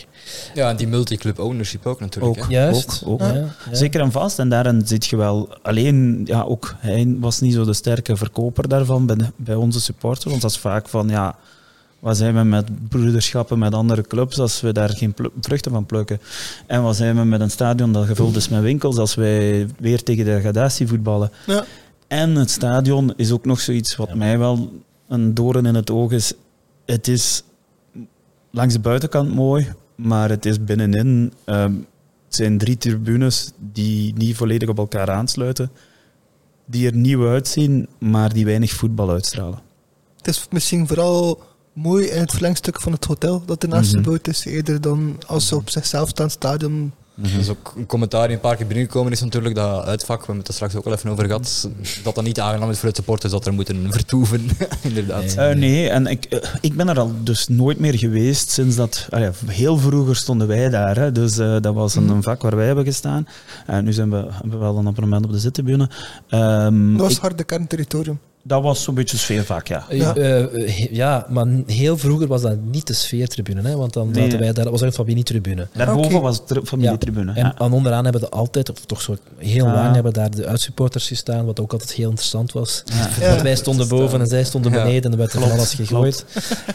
ja, en die multiclub ownership ook natuurlijk. Ook. hè. Juist. ook. Ja, ja. Zeker en vast. En daarin zit je wel... Alleen, ja, ook hij was niet zo de sterke verkoper daarvan bij, bij onze supporters. Want dat is vaak van, ja... Wat zijn we met broederschappen met andere clubs als we daar geen vruchten van plukken? En wat zijn we met een stadion dat gevuld is met winkels als wij weer tegen de degradatie voetballen? Ja. En het stadion is ook nog zoiets wat mij wel een doorn in het oog is. Het is langs de buitenkant mooi, maar het is binnenin. ehm, het zijn drie tribunes die niet volledig op elkaar aansluiten, die er nieuw uitzien, maar die weinig voetbal uitstralen. Het is misschien vooral mooi in het verlengstuk van het hotel dat ernaast Mhm. gebouwd is, eerder dan als ze op zichzelf staand stadion. Dat is ook een commentaar die een paar keer binnengekomen is natuurlijk, dat uitvak, we hebben het er straks ook al even over gehad, dat dat niet aangenaam is voor het supporters dat er moeten vertoeven, inderdaad. Nee. Eh, nee, en ik, eh, ik ben er al dus nooit meer geweest sinds dat... heel vroeger stonden wij daar, hè, dus eh, dat was een, een vak waar wij hebben gestaan. En nu zijn we, hebben we wel een abonnement op de zittribune. Ehm, Dat was ik- harde kernterritorium. Dat was zo'n beetje sfeervak, ja. Ja. Eh, eh, ja, maar heel vroeger was dat niet de sfeertribune. Hè, want dan Nee. zaten wij daar, dat was een familietribune. Daarboven Oké. was de familietribune. En ja. aan onderaan hebben we altijd, of toch zo heel Ah. lang, hebben daar de uitsupporters gestaan, wat ook altijd heel interessant was. Ja. Ja. Want wij stonden boven en zij stonden Ja. beneden en er werd er van alles gegooid.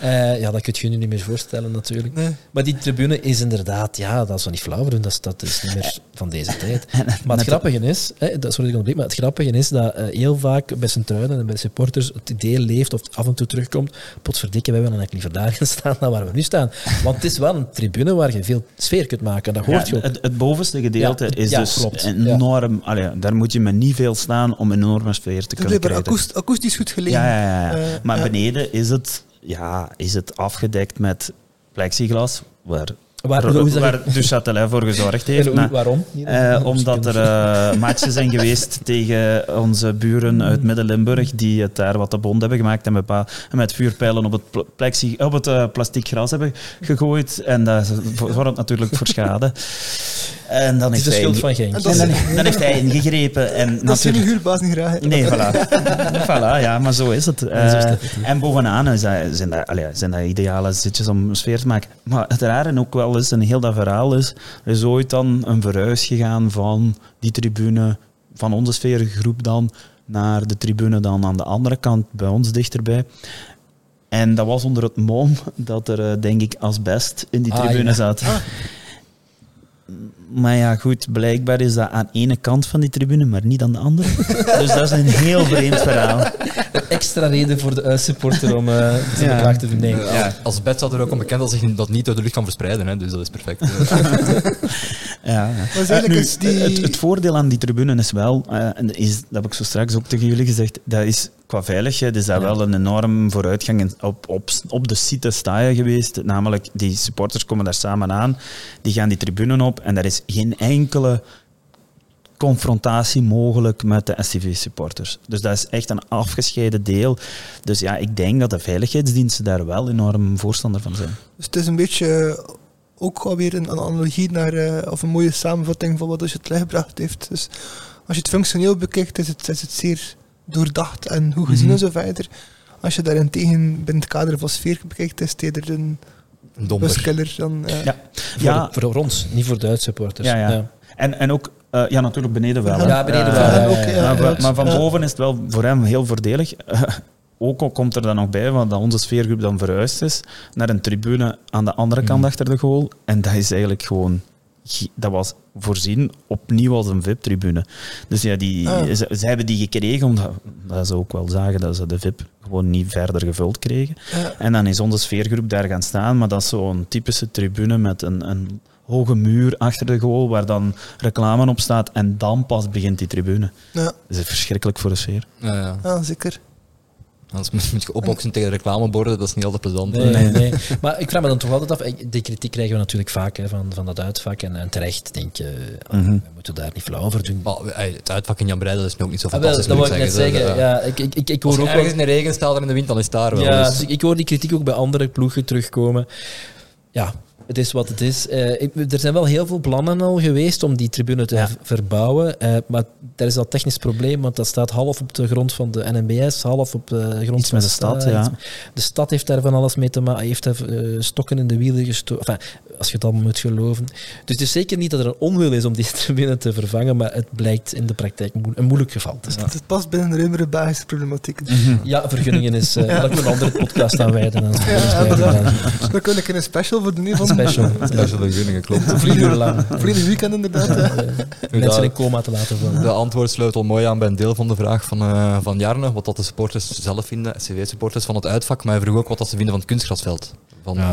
Eh, ja, dat kun je je nu niet meer voorstellen natuurlijk. Nee. Maar die tribune is inderdaad, ja, dat is wel niet flauw dat is, dat is niet meer van deze tijd. Maar het grappige is, hè, dat, sorry dat ik onderbreek, maar het grappige is dat eh, heel vaak bij Sint-Truiden en bij supporters het idee leeft of af en toe terugkomt, potverdikke, wij willen eigenlijk liever daar gaan staan dan waar we nu staan. Want het is wel een tribune waar je veel sfeer kunt maken, dat hoort Ja, je ook. het, het bovenste gedeelte Ja, is ja, dus klopt. enorm... allee, daar moet je met niet veel staan om een enorme sfeer te Het is kunnen krijgen. akoest- akoestisch goed gelegen. Ja, ja, ja. ja. Eh, maar beneden is het, ja, is het afgedekt met plexiglas, waar, Waar, waar voor gezorgd heeft. Maar, waarom? eh, omdat er eh, matchen zijn geweest tegen onze buren uit Midden-Limburg, die het daar wat te bond hebben gemaakt en, met vuurpijlen op het, pl- plexi, op het eh, plastic gras hebben gegooid. En dat zorgt natuurlijk voor schade. En dan Het is heeft de hij schuld van Genk. En en dan, dan heeft hij ingegrepen. En Dat jullie natuurlijk... huurbaas niet graag. Nee, voilà. voilà. Ja, maar zo is het. zo is Eh, het en bovenaan is dat, zijn, dat, allee, zijn dat ideale zitjes om sfeer te maken. Maar het rare ook wel is, en heel dat verhaal is, er is ooit dan een verhuis gegaan van die tribune, van onze sfeergroep dan, naar de tribune dan aan de andere kant, bij ons dichterbij. En dat was onder het mom dat er, eh, denk ik, asbest in die Ah, tribune ja. zat. Maar ja, goed, blijkbaar is dat aan de ene kant van die tribune, maar niet aan de andere. dus dat is een heel vreemd verhaal. Extra reden voor de uitsupporter om eh te Ja. beklaagd te doen. Nee. Ja. Als bed staat er ook om bekend dat zich dat niet door de lucht kan verspreiden, hè, dus dat is perfect. Ja, Eh, nu, die- het, het voordeel aan die tribune is wel, eh, en is, dat heb ik zo straks ook tegen jullie gezegd, dat is qua veiligheid is dat Ja. wel een enorm vooruitgang. Op, op, op de site sta je geweest, namelijk die supporters komen daar samen aan, die gaan die tribune op en er is geen enkele confrontatie mogelijk met de STV-supporters. Dus dat is echt een afgescheiden deel. Dus ja, ik denk dat de veiligheidsdiensten daar wel enorm voorstander van zijn. Dus het is een beetje ook alweer een, een analogie naar, eh, of een mooie samenvatting van wat je het gebracht heeft. Dus als je het functioneel bekijkt, is het, is het zeer doordacht en goed gezien Mhm. en zo verder. Als je daarentegen binnen het kader van sfeer bekijkt, is het eerder een buskiller dan... eh, Ja. Voor, Ja. voor ons, niet voor de uitsupporters. Ja, ja. En, en ook, eh, ja, natuurlijk beneden wel. hè. Ja, beneden wel, ja, ja, ook, ja, ja, ja. maar, van boven is het wel voor hem heel voordelig. ook al komt er dan nog bij want dat onze sfeergroep dan verhuisd is naar een tribune aan de andere kant Mhm. achter de goal. En dat is eigenlijk gewoon... Dat was voorzien opnieuw als een VIP-tribune. Dus ja, die, Ah. ze, ze hebben die gekregen omdat, omdat ze ook wel zagen dat ze de VIP gewoon niet verder gevuld kregen. En dan is onze sfeergroep daar gaan staan, maar dat is zo'n typische tribune met een, een hoge muur achter de goal waar dan reclame op staat en dan pas begint die tribune. Ja, Dat is verschrikkelijk voor de sfeer. Ja, ja. ja, zeker. Anders moet je opboksen tegen reclameborden, dat is niet altijd plezant. Nee, nee, nee. Maar ik vraag me dan toch altijd af, ik- die kritiek krijgen we natuurlijk vaak hè, van, van dat uitvak. En, en terecht denk je, ah, Mhm. we moeten daar niet flauw over doen. Maar, ey, het uitvak in Jan Breidel is nu ook niet zo Ah, wel, fantastisch. dat wil ik net zeggen. zeggen. Zo, Ja, ik, ik, ik, ik Als hoor er ook ergens in de regen staat en in de wind, dan is het daar wel. Ja, dus- dus ik, ik hoor die kritiek ook bij andere ploegen terugkomen. Ja, het is wat het is. Eh, ik- er zijn wel heel veel plannen al geweest om die tribune te Ja. verbouwen. eh, maar daar is dat technisch probleem, want dat staat half op de grond van de NMBS, half op de grond Iets van met de stad, ja. De stad heeft daar van alles mee te maken. Heeft daar eh, stokken in de wielen gestoken. Enfin, als je het allemaal moet geloven. Dus het is zeker niet dat er een onwil is om die tribune te vervangen, maar het blijkt in de praktijk een moeilijk geval te zijn. Het past binnen de ruimere Belgische problematiek. Ja, vergunningen is... eh Ja. We een andere podcast aan wijden. Ja. Dan kun ik een special voor de nieuwe van Special. Special vergunningen, klopt. Uur lang. Weekend inderdaad. ja. Eh, Mensen in coma te laten vallen. De antwoord sluit al mooi aan bij een deel van de vraag van, eh, van Jarne, wat dat de supporters zelf vinden, SCW-supporters van het uitvak, maar hij vroeg ook wat dat ze vinden van het kunstgrasveld. Van, eh,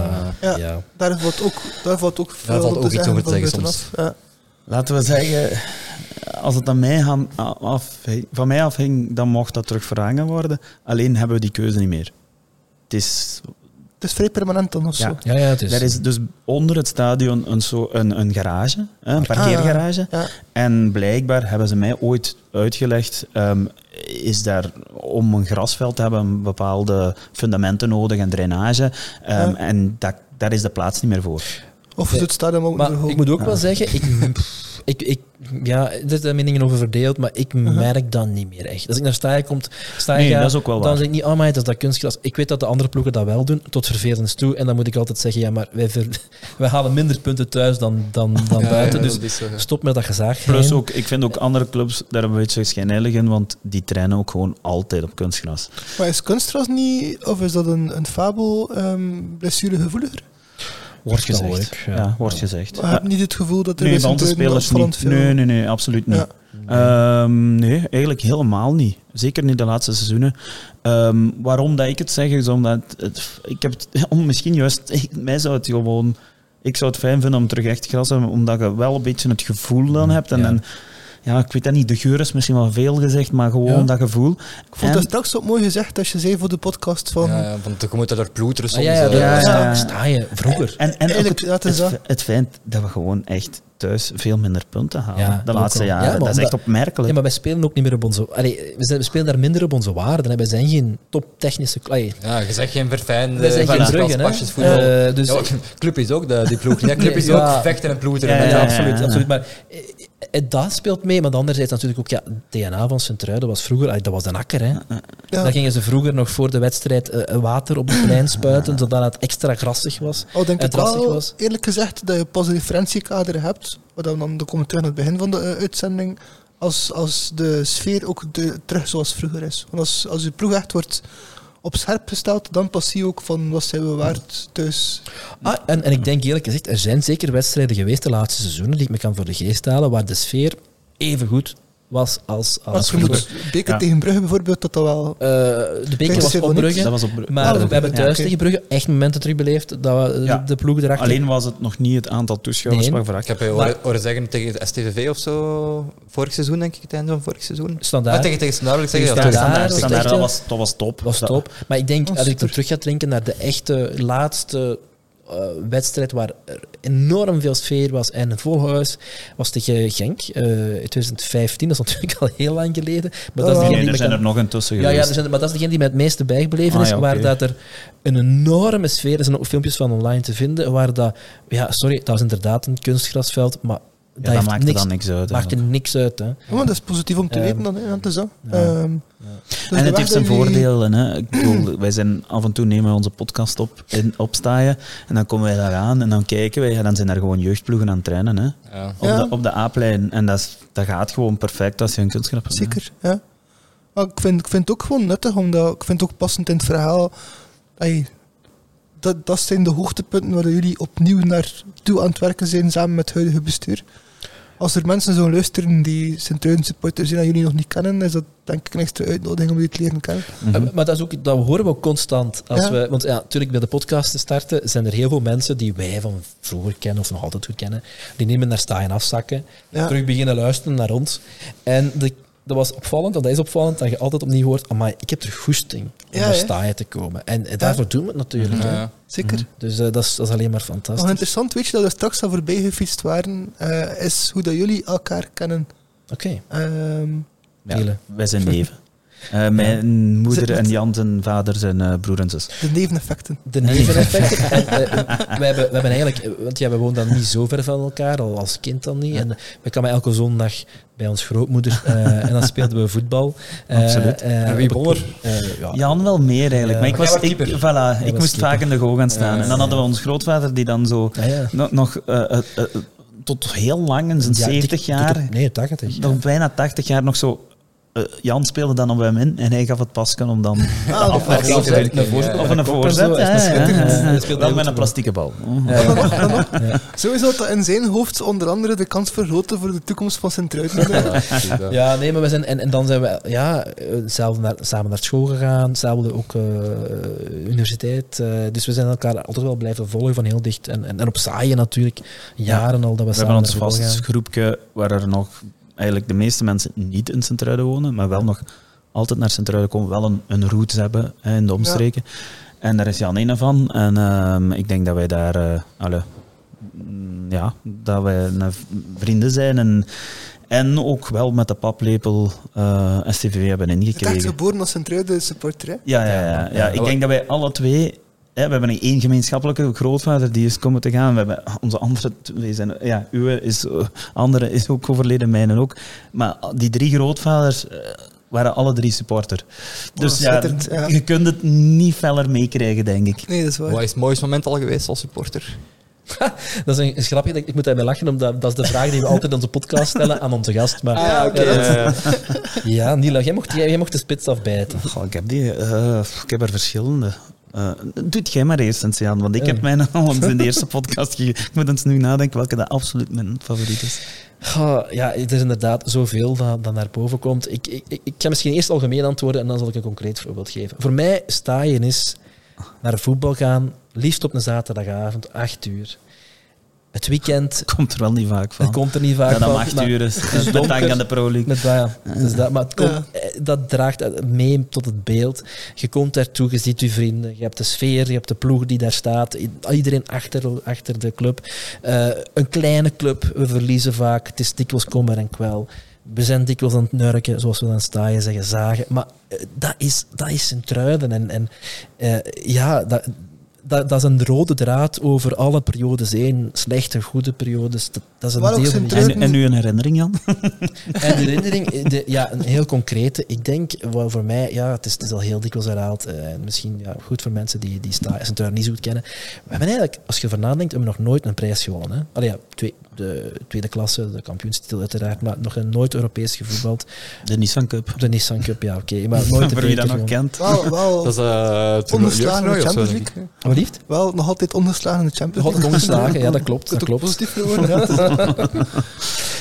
Ja. Ja. Daar valt ook, daar valt ook veel valt op ook te iets over te zeggen. Ja. Laten we zeggen, als het aan mij gaan- af, van mij afhing, dan mocht dat terug verhangen worden. Alleen hebben we die keuze niet meer. Het is Het is vrij permanent dan of Ja. zo. Ja, ja, het is. Er is dus onder het stadion een, zo, een, een garage, hè, een parkeergarage. Ja. En blijkbaar hebben ze mij ooit uitgelegd, ehm, is daar om een grasveld te hebben bepaalde fundamenten nodig en drainage. Ehm, Ja. En dat, daar is de plaats niet meer voor. Of het stadion ook Maar nog ik moet ook wel zeggen, ik, ik, ik, ja, er zijn meningen over verdeeld, maar ik merk dat niet meer echt. Als ik naar Staaien kom, Staaien Nee, ga, dat is ook wel dan waar. zeg ik niet, oh maar dat is dat kunstgras. Ik weet dat de andere ploegen dat wel doen, tot vervelens toe. En dan moet ik altijd zeggen, ja, maar wij, ver- wij halen minder punten thuis dan, dan, dan ja, buiten. ja, dus stop met dat gezaag. Plus ook, ik vind ook andere clubs daar een beetje schijnheilig in, want die trainen ook gewoon altijd op kunstgras. Maar is kunstgras niet, of is dat een, een fabel ehm blessuregevoeliger? Wordt gezegd. ja. ja. wordt gezegd. Maar heb je niet het gevoel dat er Nee, bij onze spelers niet. veel... Nee, nee, nee, absoluut niet. Ja. Ehm, nee, eigenlijk helemaal niet. Zeker niet de laatste seizoenen. Ehm, waarom dat ik het zeg, is omdat het, ik heb het, om misschien juist, mij zou het gewoon, ik zou het fijn vinden om terug echt gras te hebben, omdat je wel een beetje het gevoel dan hebt. En, Ja. en ja, ik weet dat niet, de geur is misschien wel veel gezegd, maar gewoon Ja. dat gevoel. Ik vond dat En- straks ook mooi gezegd als je zei voor de podcast van... Ja, ja, want je moet er ploeteren soms. Ah, ja, ja, ja, sta, ja. sta je vroeger. En, en ook het, dat is het, het feit dat we gewoon echt thuis veel minder punten halen. Ja, de laatste jaren. Ja, dat is echt opmerkelijk. Ja, maar wij spelen ook niet meer op onze... Allee, we, zijn, we spelen daar minder op onze waarden. Hè. Wij zijn geen toptechnische... Allee, Ja, je zegt geen verfijnde wij zijn geen Vlaams bruggen, hè. pasjesvoetbal. Eh, dus, Ja, club is ook de, die ploeg. Ja, club is Ja. ook vechten en ploeteren. Ja, Ja, ja, ja, absoluut, ja. absoluut. Maar eh, eh, dat speelt mee. Maar anderzijds natuurlijk ook, ja, DNA van Sint-Truiden was vroeger, dat was een akker. Hè. Ja. Daar gingen ze vroeger nog voor de wedstrijd water op het plein spuiten, zodat het extra grassig was. Al denk En ik wel, was. eerlijk gezegd, dat je pas een referentiekader hebt, wat dan, dan komen terug aan het begin van de eh, uitzending, als, als de sfeer ook de, terug zoals vroeger is. Want als, als je ploeg echt wordt op scherp gesteld, dan pas je ook van wat zijn we waard thuis. Ah, en, en ik denk eerlijk gezegd, er zijn zeker wedstrijden geweest de laatste seizoenen die ik me kan voor de geest halen, waar de sfeer even goed was als, als Als je moet beker Ja. tegen Brugge bijvoorbeeld, dat dat wel... Eh, de beker was op. Brugge, dat was op, maar Ah, we hebben ja, thuis tegen Brugge echt momenten terug beleefd dat we, Ja. de ploeg erachter... Alleen was het nog niet het aantal toeschouwers Nee. ik heb je horen, horen zeggen tegen de STVV of zo, vorig seizoen denk ik, het einde van vorig seizoen. Standaard. Tegen, tegen Standaard wil ik zeggen. Standaard. Standaard. Dat, was, dat was top. was top. Maar ik denk, Oh, als ik dan super. terug ga denken naar de echte laatste eh, wedstrijd waar er enorm veel sfeer was en een vol huis, was tegen Genk eh, in 2015. Dat is natuurlijk al heel lang geleden. Maar dat is degene Nee, die er zijn kan- er nog een tussen ja, ja, er zijn, maar dat is degene die mij het meeste bijgebleven Ah, is, ja, waar dat er een enorme sfeer, er zijn ook filmpjes van online te vinden, waar dat, ja, sorry, dat was inderdaad een kunstgrasveld, maar dat maakte niks, dan niks uit. maakte eigenlijk. niks uit. Hè. Maar dat is positief om te Ehm, weten dan, hè, is dat. Ehm, dus en het heeft zijn voordelen. Hè. Ik bedoel, wij zijn af en toe nemen we onze podcast op in opstaaien en dan komen wij daar aan en dan kijken wij, ja, dan zijn er gewoon jeugdploegen aan het trainen. Hè. Ja. Op, Ja. de, op de A-plein. En dat, is, dat gaat gewoon perfect als je een kunstgrap hebt. Zeker, ja. Maar ik vind, ik vind het ook gewoon nuttig, omdat ik vind het ook passend in het verhaal. ey, dat, dat zijn de hoogtepunten waar jullie opnieuw naartoe aan het werken zijn samen met het huidige bestuur. Als er mensen zo luisteren die Sint-Truiden supporters zijn en jullie nog niet kennen, is dat denk ik een extra uitnodiging om jullie te leren kennen. Mhm. Eh, Maar dat, is ook, dat horen we ook constant. Als Ja. we, want ja, natuurlijk bij de podcast te starten zijn er heel veel mensen die wij van vroeger kennen of nog altijd goed kennen. Die nemen naar staan en afzakken, Ja. terug beginnen luisteren naar ons. En de, dat was opvallend, want dat is opvallend, dat je altijd opnieuw hoort, amai, ik heb er goesting om Ja, naar staaien te komen. En, en daarvoor doen we het natuurlijk. Ja. Zeker. Dus eh, dat, is, dat is alleen maar Nog fantastisch. interessant, weet je, dat we straks al voorbij gefietst waren, eh, is hoe dat jullie elkaar kennen. Oké, Ehm, Ja, Delen. wij zijn neven. Eh, mijn moeder en Jan zijn vader zijn eh, broer en zus. de neveneffecten. De neveneffecten. En, eh, we, hebben, we hebben eigenlijk, want ja, we woonden dan niet zo ver van elkaar, al als kind dan niet. En we kwamen elke zondag bij ons grootmoeder eh, en dan speelden we voetbal. Eh, Absoluut. eh, En wie won ja. Jan wel meer eigenlijk. Ja. Maar ik, was, ik, voilà, ik was moest keeper. vaak in de goal gaan staan. Ja, en dan hadden we ons grootvader die dan zo Ja, ja. nog, nog tot heel lang in zijn Ja, 70 dik- jaar, Nee, 80. nog bijna 80 jaar nog zo. Eh, Jan speelde dan op hem in en hij gaf het pasken om dan Ah, af naar te voorzet Of met een voorzet. is ja. Dat speelde Wel heel met een plastieke bal. Sowieso dat in zijn hoofd onder andere de kans vergroten voor de toekomst van Sint-Truiden. Ja. Ja, nee, maar we zijn, en, en dan zijn we ja, eh, zelf naar, samen naar school gegaan, hetzelfde ook eh, universiteit. eh, dus we zijn elkaar altijd wel blijven volgen van heel dicht. En, en, en op zaaien natuurlijk, jaren al dat we, We samen hebben ons vast groepje waar er nog eigenlijk de meeste mensen niet in Sint-Truiden wonen, maar wel nog altijd naar Sint-Truiden komen, wel een, een route hebben hè, in de omstreken. En daar is Jan een van. En ehm, ik denk dat wij daar, eh, alle, mm, ja, dat wij vrienden zijn en, en ook wel met de paplepel eh STVV hebben Het is echt ingekregen. geboren als Sint-Truiden supporter. Hè? Ja, ja, ja, ja. Ik denk dat wij alle twee. Hè, we hebben een één gemeenschappelijke grootvader die is komen te gaan. We hebben onze andere twee zijn. Ja, uw is, eh, andere is ook overleden, mijne ook. Maar die drie grootvaders eh, waren alle drie supporter. Dus Oh, ja, schitterend, ja. je kunt het niet feller meekrijgen, denk ik. Nee, dat is waar. Wat is het mooiste moment al geweest als supporter? Dat is een, een grapje, ik moet daarbij lachen, omdat dat is de vraag die we altijd in onze podcast stellen aan onze gast. Maar Ah, oké. eh, ja, Nila, jij mocht, jij, jij mocht de spits afbijten. Goh, ik, heb die, eh, ik heb er verschillende. Eh doet jij maar eerst eens, Jan, want ik Ja. heb mijn al in de eerste podcast ge- Ik moet eens nu nadenken welke dat absoluut mijn favoriet is. Ja, er is inderdaad zoveel dat, dat naar boven komt. Ik, ik, ik, ga misschien eerst algemeen antwoorden en dan zal ik een concreet voorbeeld geven. Voor mij staaien is naar voetbal gaan, liefst op een zaterdagavond, acht uur. Het weekend, Komt er wel niet vaak van. het komt er niet vaak ja, dan van. mag maar- uren. is donker. dank aan de Pro League. Met, ja, dus dat, maar het komt, Ja. eh, dat draagt mee tot het beeld. Je komt daartoe, je ziet je vrienden, je hebt de sfeer, je hebt de ploeg die daar staat, iedereen achter, achter de club. Eh, een kleine club, we verliezen vaak, het is dikwijls kommer en kwel. We zijn dikwijls aan het nurken, zoals we dan staaien zeggen, zagen. Maar eh, dat is, dat is Sint-Truiden. En, en eh, ja, dat, dat, dat is een rode draad over alle periodes heen. Slechte, goede periodes. Dat, dat is een deel van die Sint-Truiden- En, en nu een herinnering, Jan? en de herinnering, de, ja, een heel concrete. Ik denk, wel voor mij, ja, het is, het is al heel dikwijls herhaald. eh, en misschien ja, goed voor mensen die, die Sint-Truiden niet zo goed kennen. We hebben eigenlijk, als je ervan nadenkt, hebben we nog nooit een prijs gewonnen. Hè? Allee, ja, twee, de tweede klasse, de kampioenstitel uiteraard, maar nog nooit Europees gevoetbald. De Nissan Cup. De Nissan Cup, ja, oké. maar nooit Voor wie dat nog kent. Wel, wel Dat is eh toen ongeslagen in de Champions. League. Wat liefst? Wel nog altijd ongeslagen in de Champions League. ongeslagen, ja, dat klopt. Dat klopt. positief geworden. ja.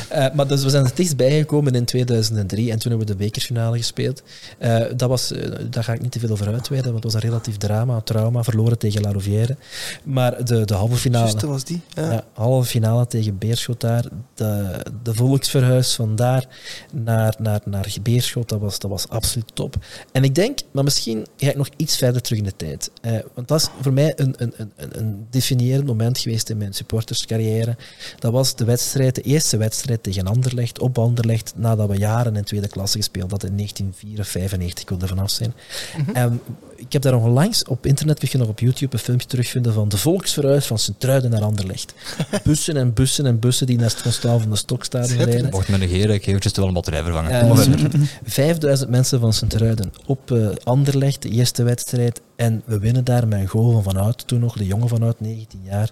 Eh, maar dus we zijn het dichtst bijgekomen in 2003 en toen hebben we de bekerfinale gespeeld. Eh, dat was, daar ga ik niet te veel over uitweiden, want het was een relatief drama, een trauma, verloren tegen La Rouvière. Maar de, de halve finale, Juist, dat was die. Ja. ja, halve finale tegen Beerschot daar, de, de volksverhuis van daar naar, naar, naar Beerschot, dat was, dat was absoluut top. En ik denk, maar misschien ga ik nog iets verder terug in de tijd. Eh, want dat is voor mij een, een, een, een- definiërend moment geweest in mijn supporterscarrière. Dat was de wedstrijd, de eerste wedstrijd tegen Anderlecht, op Anderlecht, nadat we jaren in tweede klasse gespeeld hadden, in 1994, ik wil er vanaf zijn. En ik heb daar onlangs op internet, kun je nog op YouTube een filmpje terugvinden van de volksverhuis van Sint-Truiden naar Anderlecht. Bussen en bussen en bussen die naar het Constant van de Stokstadion rijden. Mocht me negeren, ik eventjes wel een batterij vervangen. Eh, Kom maar verder. 5000 mensen van Sint-Truiden op eh, Anderlecht, de eerste wedstrijd. En we winnen daar met een goal van Van Oud, toen nog, de jongen van Oud, 19 jaar.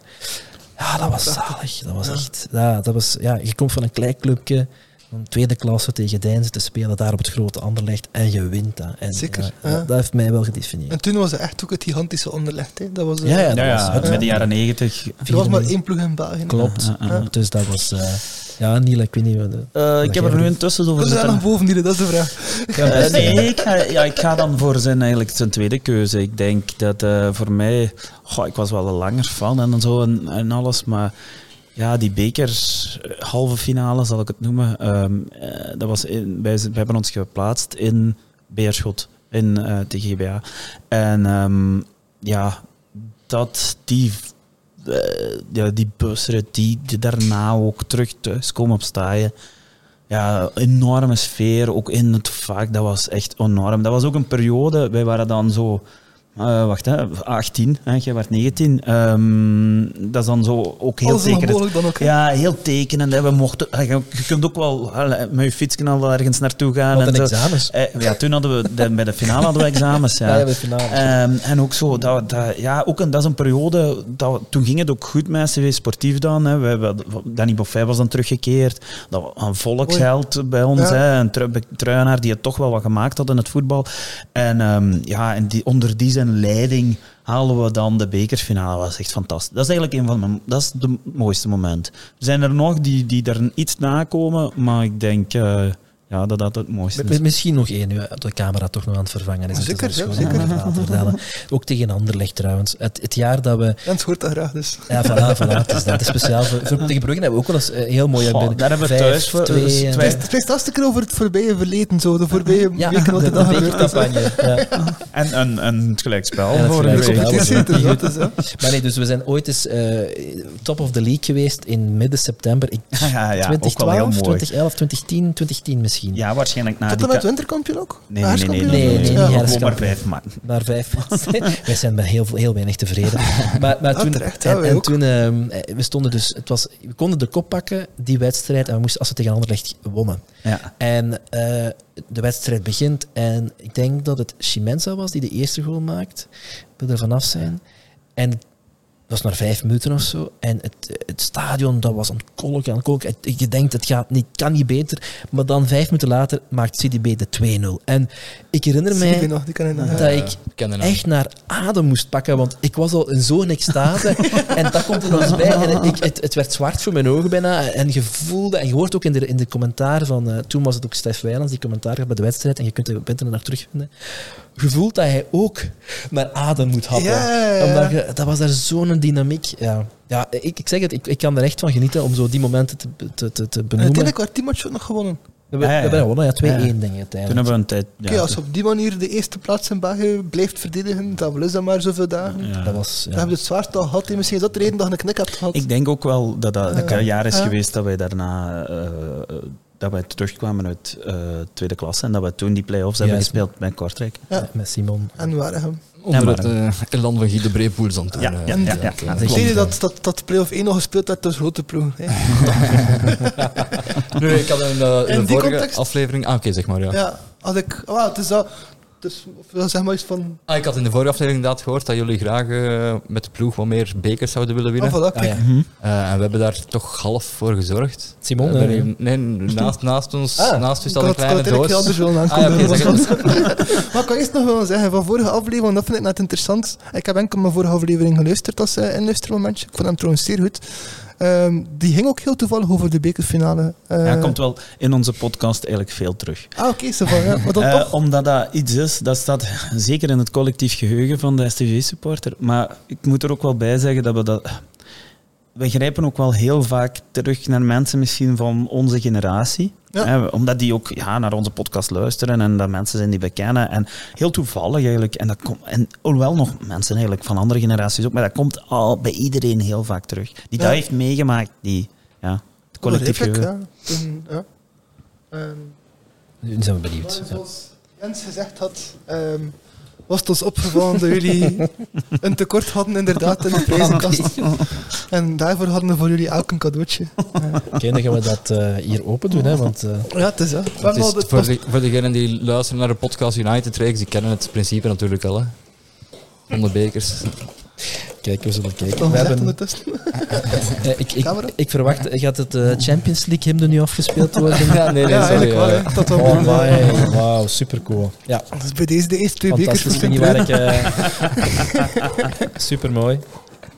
Ja, dat was zalig. Dat was echt... Ja, dat was, ja, je komt van een klein clubje, van tweede klasse tegen Deinzen te spelen, daar op het grote Anderlecht, en je wint dat. En, Zeker, ja, ja. Dat, dat heeft mij wel gedefinieerd. En toen was het echt ook het gigantische onderlegd. Hè. Dat was, eh, Ja, ja, Ja, dat ja, was, met de jaren negentig. er was maar één ploeg in België. Klopt. Dus dat was... eh, ja, Niel, ik weet niet wat... Eh, ik heb er nu intussen over Kunnen ze daar nog zitten. boven die? Dat is de vraag. Eh, nee, ik ga, ja, ik ga dan voor zijn, eigenlijk zijn tweede keuze. Ik denk dat eh, voor mij... Goh, ik was wel een langer fan en zo en, en alles, maar... Ja, die bekers, halve finale zal ik het noemen. eh, dat was in, wij, hebben ons geplaatst in Beerschot, in eh de GBA. En ehm, ja, dat die, eh, ja, die busrit die, daarna ook terug thuis komen op staaien. Ja, enorme sfeer, ook in het vak, dat was echt enorm. Dat was ook een periode, wij waren dan zo, eh, wacht hè, 18, hè, jij werd 19. Ehm, dat is dan zo ook heel hè. Ja, heel tekenend. Hè. We mochten, je, je kunt ook wel hè, met je fietsje al ergens naartoe gaan. Wat en examens. Eh, ja, toen hadden we, de- bij de finale hadden we examens. Ja. Ja, ja, bij de finale. Ehm, en ook zo, dat, dat, ja, ook een, dat is een periode, dat, toen ging het ook goed met CV Sportief dan. Hè. We, hebben Danny Boffay was dan teruggekeerd. Dat was een volksheld bij ons. Ja. Hè. Een trui- truienaar die het toch wel wat gemaakt had in het voetbal. En ehm, ja, en die, onder die zijn leiding halen we dan de bekerfinale. Dat was echt fantastisch. Dat is eigenlijk een van mijn, dat is de mooiste moment. Er zijn er nog die, die er iets nakomen, maar ik denk eh, ja, dat dat het mooiste is. Misschien nog één, nu de camera toch nog aan het vervangen is. Zeker, Het is ja, zeker. vertellen. Ook tegen Anderlecht trouwens. Het, het jaar dat we... Jens hoort dat graag dus. Ja, voilà, voilà. Het is, dat is speciaal. Voor, voor, tegen Brugge hebben we ook wel eens eh, heel mooi... Goh, daar hebben we vijf, thuis voor- twee, twee- Het spreekt hartstikke over het voorbije verleden, zo. De voorbije Ja, weken wat er dan gebeurd is. bekercampagne. Ja. En, en, en het gelijkspel En het voor een gelijkspel. Ja, Ja, dat ja. Maar nee, dus we zijn ooit eens eh, top of the league geweest in midden september. Ik, Ja, ja, ook wel 2012, heel mooi. 2011, 2010, 2010 misschien. Ja, waarschijnlijk na Tot die... en met ka- winterkampioen ook? Nee, nee, nee, nee, nee, nee, Ja. nee, Gewoon maar vijf maanden. naar vijf. wij zijn met heel, veel- heel weinig tevreden. Maar, maar Ja, toen, en, toen ehm, eh, we stonden dus, het was, we konden de kop pakken, die wedstrijd, en we moesten als we tegen Anderlecht wonnen. Ja. En eh, de wedstrijd begint en ik denk dat het Chimenza was die de eerste goal maakt. Ik wil er vanaf zijn. En dat was maar vijf minuten of zo. En het, het stadion, dat was aan het kolken, aan het kolken. Het- Je denkt, het gaat niet, kan niet beter. Maar dan vijf minuten later maakt CDB de 2-0. En ik herinner mij nog, die kan dat ik echt naar adem moest pakken, want ik was al in zo'n extase. en dat komt er nog eens bij. En ik, het, het werd zwart voor mijn ogen bijna. En je voelde, en je hoort ook in de, in de commentaar van, eh, toen was het ook Stef Wijlands, die commentaar had bij de wedstrijd, en je kunt er op internet naar terugvinden. Je voelt dat hij ook naar adem moet happen. Ja, ja, ja. Omdat je, dat was daar zo'n dynamiek. Ja. ja, ik, ik zeg het, ik, ik kan er echt van genieten om zo die momenten te, te, te, te En benoemen. uiteindelijk werd die match ook nog gewonnen. We hebben, Ja, we ja. hebben gewonnen, ja, 2-1 Ja. denk ik Toen uiteindelijk. hebben we een tijd... Als je op die manier de eerste plaats in België blijft verdedigen, dan is dat maar zoveel dagen. ja. Dat was, Dan ja. heb je het zwaarst al gehad. en Misschien is dat de reden dat je een knik hebt gehad. Ik denk ook wel dat dat een jaar is geweest dat wij daarna... eh, eh, dat wij terugkwamen uit eh, tweede klasse en dat we toen die play-offs hebben gespeeld bij Kortrijk. Ja. met Simon. En Waregem. Onder het eh, elan van Guy de Breepoels het Ja, eh. ja, ja, ja. Zie je dat, dat, dat play-off 1 nog gespeeld werd door grote ploeg? hè? Nee, ik had een, in In de vorige context? aflevering... Ah, oké, zeg maar, ja. Ja, had ik... Oh, het is dat... Dus, zeg maar iets van... Ah, ik had in de vorige aflevering inderdaad gehoord dat jullie graag eh, met de ploeg wat meer bekers zouden willen winnen. Oh, voilà, Ah, kijk. ja. Eh, en we hebben daar toch half voor gezorgd. Simon, hier- nee, naast, naast ons Ah, naast u staat had een het- ik had kleine het eigenlijk doos. heel anders willen Ah, ja, maar ik kan eerst nog wel zeggen, van vorige aflevering, want dat vind ik net interessant. Ik heb enkel mijn vorige aflevering geluisterd als uh, inluistermomentje. Ik vond hem trouwens zeer goed. Ehm, die ging ook heel toevallig over de bekerfinale. Eh, Ja, komt wel in onze podcast eigenlijk veel terug. Ah, oké, van, ja. Maar dan Eh, omdat dat iets is, dat staat zeker in het collectief geheugen van de STV-supporter. Maar ik moet er ook wel bij zeggen dat we dat... We grijpen ook wel heel vaak terug naar mensen misschien van onze generatie. Ja. Hè, omdat die ook ja, naar onze podcast luisteren en dat mensen zijn die we kennen. En heel toevallig eigenlijk. En, dat komt, en hoewel nog mensen eigenlijk van andere generaties ook, maar dat komt al bij iedereen heel vaak terug. Die Ja. dat heeft meegemaakt, die... Ja, het collectief ja. Toen, ja. Ehm, nu zijn we benieuwd. Ja. Zoals Jens gezegd had, ehm, was het ons opgevallen dat jullie een tekort hadden inderdaad in de prijzenkast. En daarvoor hadden we voor jullie elk een cadeautje. Oké, dan gaan we dat eh, hier open doen, hè, want... eh, Ja, het is Het de- voor, de, voor degenen die luisteren naar de podcast United Reeks, die kennen het principe natuurlijk al. Hè. Van de bekers. Kijk, we zullen kijken. We hebben, ondertussen. eh, ik, ik, Camera? ik verwacht, gaat het eh, Champions League hymne nu afgespeeld worden? Ja, nee, nee, ja, sorry. eigenlijk wel. eh. Dat wel Oh, my. Wauw, super cool. Ja, Dus bij deze de eerste twee bekers fantastisch voor miniwerk. super mooi.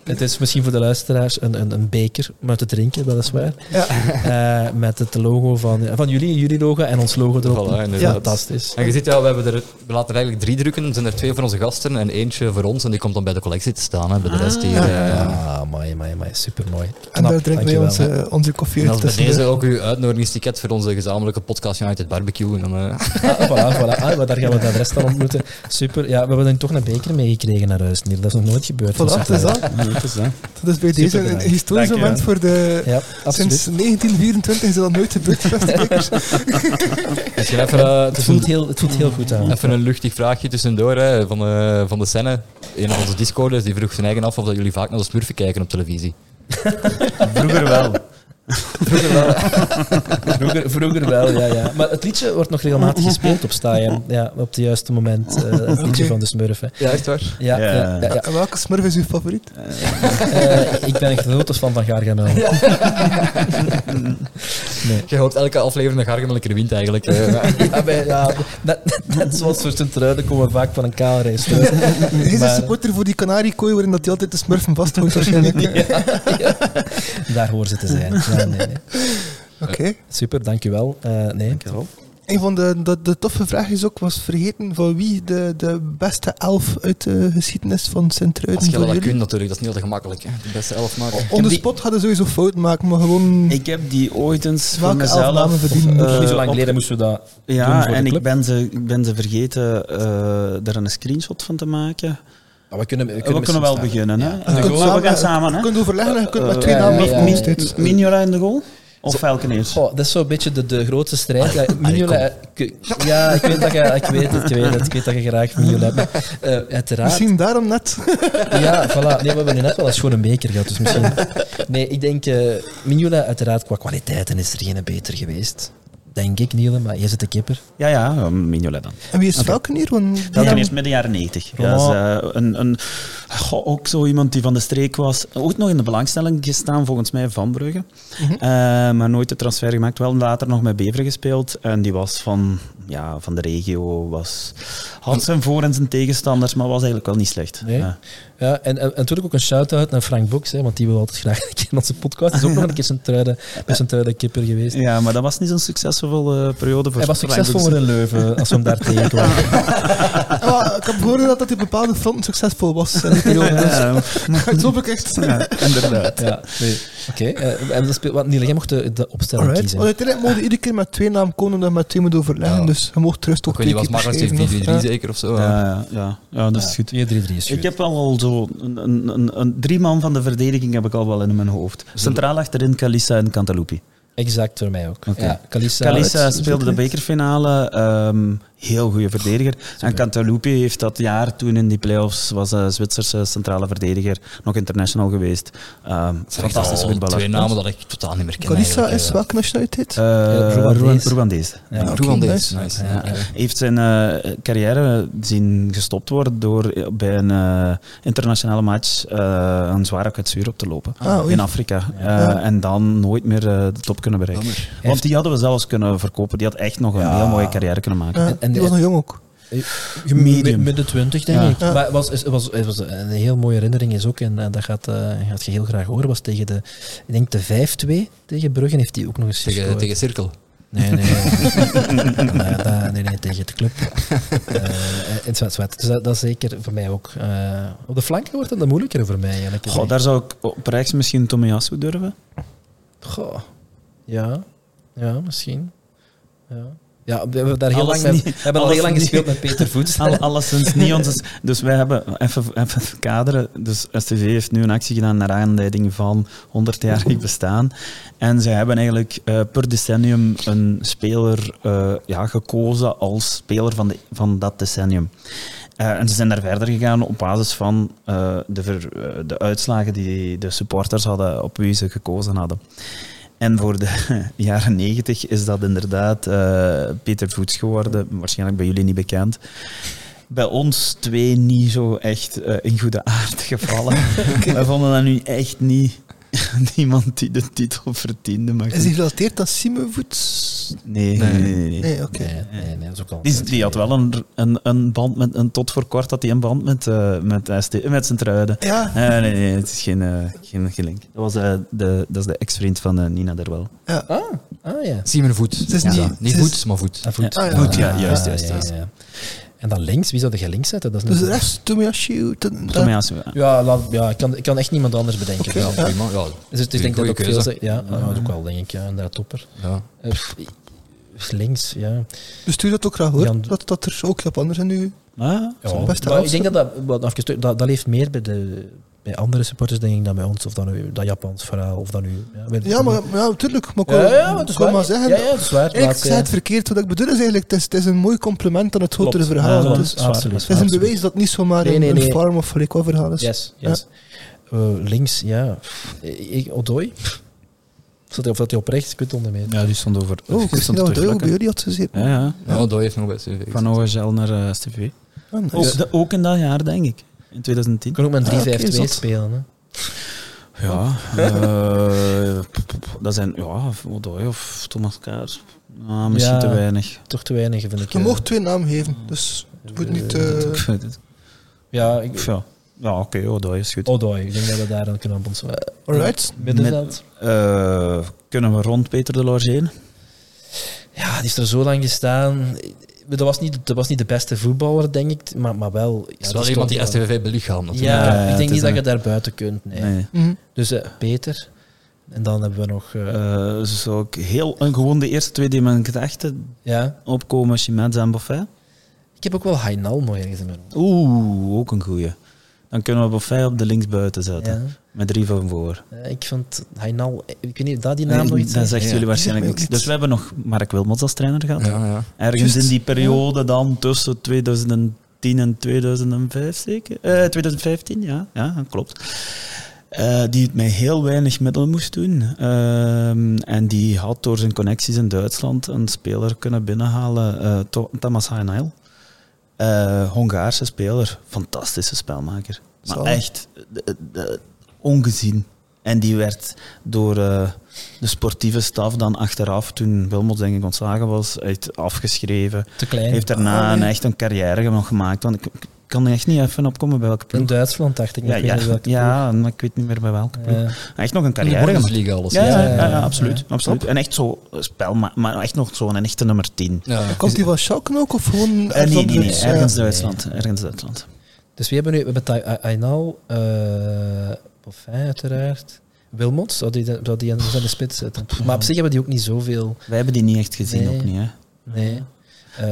Het is misschien voor de luisteraars een, een, een beker om uit te drinken, weliswaar. Ja. Eh, met het logo van, van jullie, jullie logo en ons logo erop. Voilà, inderdaad. Fantastisch. En je ziet ja, we, hebben er, we laten er eigenlijk drie drukken. Er zijn er twee voor onze gasten en eentje voor ons. En die komt dan bij de collectie te staan. Hè. Bij de rest hier. eh, Ah, mooi, mooi, mooi. Super mooi. En daar drinken wij onze, onze koffie uit. is bij deze de- ook uw uitnodigingsticket voor onze gezamenlijke podcast United Barbecue. En dan, eh, Ah, voilà, voilà. Ah, maar daar gaan we de rest dan ontmoeten. Super. Ja, we hebben dan toch een beker meegekregen naar huis. Niel. Dat is nog nooit gebeurd. Voilà, Dus het is dat. Ja, dat is dat. Dat is bij deze een historisch Dank je. moment voor de... Ja. Sinds 1924 is dat nooit gebeurd, beste bekers. misschien even, eh, Het voelt, heel, het voelt heel goed aan. even een luchtig vraagje tussendoor hè, van, de, van de scène. Een van onze Discorders die vroeg zijn eigen af of dat jullie vaak naar de smurfen kijken op televisie. Vroeger wel. Vroeger wel. vroeger, vroeger wel, ja, ja. Maar het liedje wordt nog regelmatig gespeeld op Staaien. Ja, op het juiste moment. eh, het liedje van de smurfen. Ja, echt waar? Ja, Ja. ja. ja, ja. En welke smurf is uw favoriet? Eh, ik ben een grote fan van Gargamel. Nee. Je hoopt elke aflevering dat Gargamel een keer wint eigenlijk. Ja, bij- ja, net, net zoals voor Sint-Truiden komen we vaak van een kaalreis. Hij is een supporter voor die kanariekooi waarin dat hij altijd de smurfen vasthoudt waarschijnlijk. Daar horen ze te zijn. Nee, nee. Oké. Super, dankjewel. Eh nee. Een van de, de, de toffe vragen is ook, was vergeten van wie de, de beste elf uit de geschiedenis van Sint-Truiden Als je dat jullie? kunt natuurlijk, dat is niet altijd gemakkelijk. Hè. De beste elf maken. On the die- spot hadden sowieso fout maken, maar gewoon... Ik heb die ooit eens voor elf mezelf... namen verdienen? eh, Niet zo lang op- geleden moesten we dat doen Ja, voor en ik ben ze, ik ben ze vergeten eh er een screenshot van te maken. Maar we kunnen, we We kunnen, kunnen, wel beginnen. Hè? Ja. Je kunt we samen- gaan samen. Je Hè? kunt overleggen en je kunt met Eh, twee eh, namen Mi- af Mi- steeds. Mignola in de goal? Of Velkeneers? starten. Oh, dat is zo'n beetje de, de grote strijd. Ja, Mignola, ik- ja, ik weet, dat je, ik weet het, ik weet het. Ik weet dat je graag Mignola hebt. Maar, eh, uiteraard. Misschien daarom net. Ja, voilà. Nee, we hebben nu net wel eens gewoon een beker gehad, dus misschien... Nee, ik denk... eh Mignola, uiteraard, qua kwaliteiten is er geen beter geweest. Denk ik, Niele, maar jij zit de kipper. Ja, ja, eh, Mignola dan. En wie is Valkenier? Die Velkeneers hebben- midden jaren 90. Ja. Ja, is, eh, een, een, goh, ook zo iemand die van de streek was. Ook nog in de belangstelling gestaan, volgens mij, van Brugge. Mhm. Eh, maar nooit de transfer gemaakt. Wel later nog met Beveren gespeeld. En die was van ja, van de regio. Was, had zijn voor- en zijn tegenstanders, maar was eigenlijk wel niet slecht. Nee. Ja. Ja, en, en, natuurlijk ook een shout-out naar Frank Boks, hè, want die wil altijd graag een keer in onze podcast. Hij is ook nog een keer zijn truiden, bij zijn truiden kipper geweest. ja, maar dat was niet zo'n succesvolle periode voor Hij was succesvol in Leuven, als we hem daar tegenkwamen. Ah, ik heb gehoord dat hij op bepaalde fronten succesvol was. in die periode, dus Ja, ook echt. ja, inderdaad. Ja, nee. Oké, eh, en dat speelt, wat, Niel, jij mocht de, de opstelling Alright. kiezen. Want uiteindelijk mogen iedere keer met twee namen komen dat met twee moet overleggen. Ja. Dus je mocht rust ook Ik weet niet, twee was keer Magnus beschrijven, 4 of- 3 ja. zeker of zo? Ja, ja, ja, ja, dat is goed. 4-3-3 is goed. Ik heb al, al zo een, een, een, een drie man van de verdediging heb ik al wel in mijn hoofd. Centraal achterin Kalissa en Cantalupi. Exact voor mij ook. Oké. Ja, Kalissa, speelde de bekerfinale, ehm, heel goede verdediger. En Cantalupi heeft dat jaar toen in die playoffs, was een Zwitserse centrale verdediger, nog international geweest. Ehm fantastische voetballer. Twee namen dat ik totaal niet meer ken. Carissa is eh. welke nationaliteit? Eh, Rwandees. Rwan- Rwandees. Ja, nice. nice. Ja, heeft zijn eh, carrière zien gestopt worden door bij een eh, internationale match eh, een zware kwetsuur op te lopen Ah, in Afrika. Ja. Eh, En dan nooit meer eh, de top kunnen bereiken. Want die hadden we zelfs kunnen verkopen. Die had echt nog een Ja. heel mooie carrière kunnen maken. Ja, en- en die was nog jong ook. Medium. Midden 20, denk Ja. ik. Ja. Maar het was, het was, het was een heel mooie herinnering is ook, en, eh, dat gaat, eh, gaat je heel graag horen, was tegen de, ik denk de 5-2 tegen Bruggen heeft hij ook nog eens Tegen, gescoord. tegen Cirkel. Nee, nee, nee. nee, dat- nee, nee, tegen de club. Eh, in zwart, zwart. Dus dat, dat is zeker voor mij ook. Eh, op de flanken wordt het een moeilijker voor mij, eigenlijk. Goh, daar zou ik op rechts misschien Tomiyasu durven. Goh. Ja, ja, misschien. Ja. Ja, we hebben daar heel Alles lang, mee- niet- we hebben al alles heel lang gespeeld met Peter Voets. Al, alleszins niet onze... Dus wij hebben, even, even kaderen, dus STV heeft nu een actie gedaan naar aanleiding van 100-jarig bestaan. En zij hebben eigenlijk eh, per decennium een speler eh, ja, gekozen als speler van, de, van dat decennium. Eh, en ze zijn daar verder gegaan op basis van de, ver- de uitslagen die de supporters hadden op wie ze gekozen hadden. En voor de jaren negentig is dat inderdaad eh, Peter Voets geworden, waarschijnlijk bij jullie niet bekend. Bij ons twee niet zo echt eh, in goede aard gevallen. Wij vonden dat nu echt niet niemand die de titel verdiende. Maar Is die gerelateerd aan Simon Voets? Nee, Nee. nee, nee. nee, oké. Nee, nee, nee. Die, die had wel een, een, een band met, een, tot voor kort had hij een band met, eh met, ST, met zijn truiden. Ja, Nee, nee, nee, het is geen, eh, geen, geen link. Dat, was, eh, de, dat is de ex-vriend van Nina Derwel. ja. Ah, ah ja. Simon Voet. Het is Ja, niet- niet het is- Voet, maar Voet. Ah, voet. Ah, ja. Voet, ja, Ah, juist, juist, ja, juist. Ja, ja. En dan links, wie zou je links zetten? Dat is Dus de natuurlijk- rest, Tomiyashi. ten- Tomiyasu, ja. Ja, laat, ja ik, kan, ik kan echt niemand anders bedenken. Ja. Ja, prima. Ja, Dus is denk ik dat ook veel Ja, ja, dat is ook wel, denk ik. Ja, inderdaad, topper. ja. Eh, links, ja. Dus stuur dat ook graag hoor. Jan- Dat, dat er ook Japanners in nu. Ah, ja beste maar ik denk dat dat, wat even terug- dat, dat leeft meer bij, de, bij andere supporters, denk ik, dan bij ons. Of dan nu dat Japans verhaal, of dan nu... Ja, bij- Ja, maar, ja, natuurlijk. Maar ik Ja, ja, maar waar. maar zeggen. Ja, ja, het is waar. Ik zei ja. het verkeerd. Wat ik bedoel is eigenlijk, het is, het is een mooi compliment aan het grotere Klopt. verhaal. Ja, het, is. Absoluut. het is een bewijs dat het niet zomaar Nee, een, nee, een nee. farm of Rico verhaal is. Yes, yes. Eh, links, ja. Ik, Odoi. Of dat hij op rechts? Ik weet het onder mee. Ja, die stond over. Oh, ik die we dat ook bij jullie had gezien. Ja, ja. Ja, dat heeft nog best CV. Van OHL naar eh, STV. Nice. Ook, de- ook in dat jaar, denk ik. In 2010. Ik kan ook met een Ah, oké, 3-5-2 zot. spelen. Hè. Ja, eh, p- p- dat zijn ja, Odoi of Thomas Kaars. Ah, misschien Ja. te weinig. Toch te weinig, vind ik. Je eh. mag twee namen geven, dus het moet niet... eh, het. Ja, ik, Ja, ja oké, Odoi is goed. Odoi. Ik denk dat we daar dan kunnen op ons... alright. Middenveld. Eh, kunnen we rond Peter de Lorge heen? Ja, die is er zo lang gestaan. Dat was niet, dat was niet de beste voetballer, denk ik. Maar, maar wel... Ja, Het is wel iemand die STVV belichaamt. natuurlijk. Ja, Ja, ja, ik denk niet dat een- je daar buiten kunt. Nee. Nee. Mhm. Dus eh, Peter. En dan hebben we nog... eh, Eh, zou ik heel, en gewoon de eerste twee die mijn gedachten ja. opkomen, Chimède en Buffet. Ik heb ook wel Hainal mooi ergens in mijn. Oeh, ook een goeie. Dan kunnen we Buffet op de linksbuiten zetten. Ja. Met drie van voor. Eh, ik vond Hainal... Ik weet niet, dat die naam nog Nee, iets dat zegt? Ja. jullie waarschijnlijk niks. Dus we hebben nog Mark Wilmots als trainer gehad. Ja, ja. Ergens in die periode dan tussen 2010 en 2005 zeker? Eh, 2015, ja, ja dat klopt. Eh, die het met heel weinig middelen moest doen. Ehm, en die had door zijn connecties in Duitsland een speler kunnen binnenhalen, eh, To- Thomas Hainal. Eh Hongaarse speler, fantastische spelmaker. Maar echt de- de- ongezien. En die werd door eh, de sportieve staf dan achteraf, toen Wilmots denk ik ontslagen was, uit afgeschreven. Te klein. Heeft daarna nee. een, echt een carrière nog gemaakt. Want ik kan er echt niet even opkomen bij welke In ploeg. Duitsland dacht ik. Ja, ik weet ja, ja, maar ik weet niet meer bij welke ploeg. Ja. Echt nog een In de carrière gemaakt. Bundesliga alles. Ja, ja, Ja, ja, ja, ja. absoluut. Ja. absoluut. En echt zo spel, maar, maar echt nog zo'n echte nummer 10. Ja. Komt die van Schalke ook of gewoon Eh, nee, nee, nee, ergens Duitsland. Ergens Duitsland. Dus we hebben nu, we hebben Ainal, eh Boffin uiteraard, Wilmot, zou die, de- zou die aan de spits zetten. Maar op zich hebben die ook niet zoveel. Wij hebben die niet echt gezien, Nee. ook niet. Hè. Nee. Eh,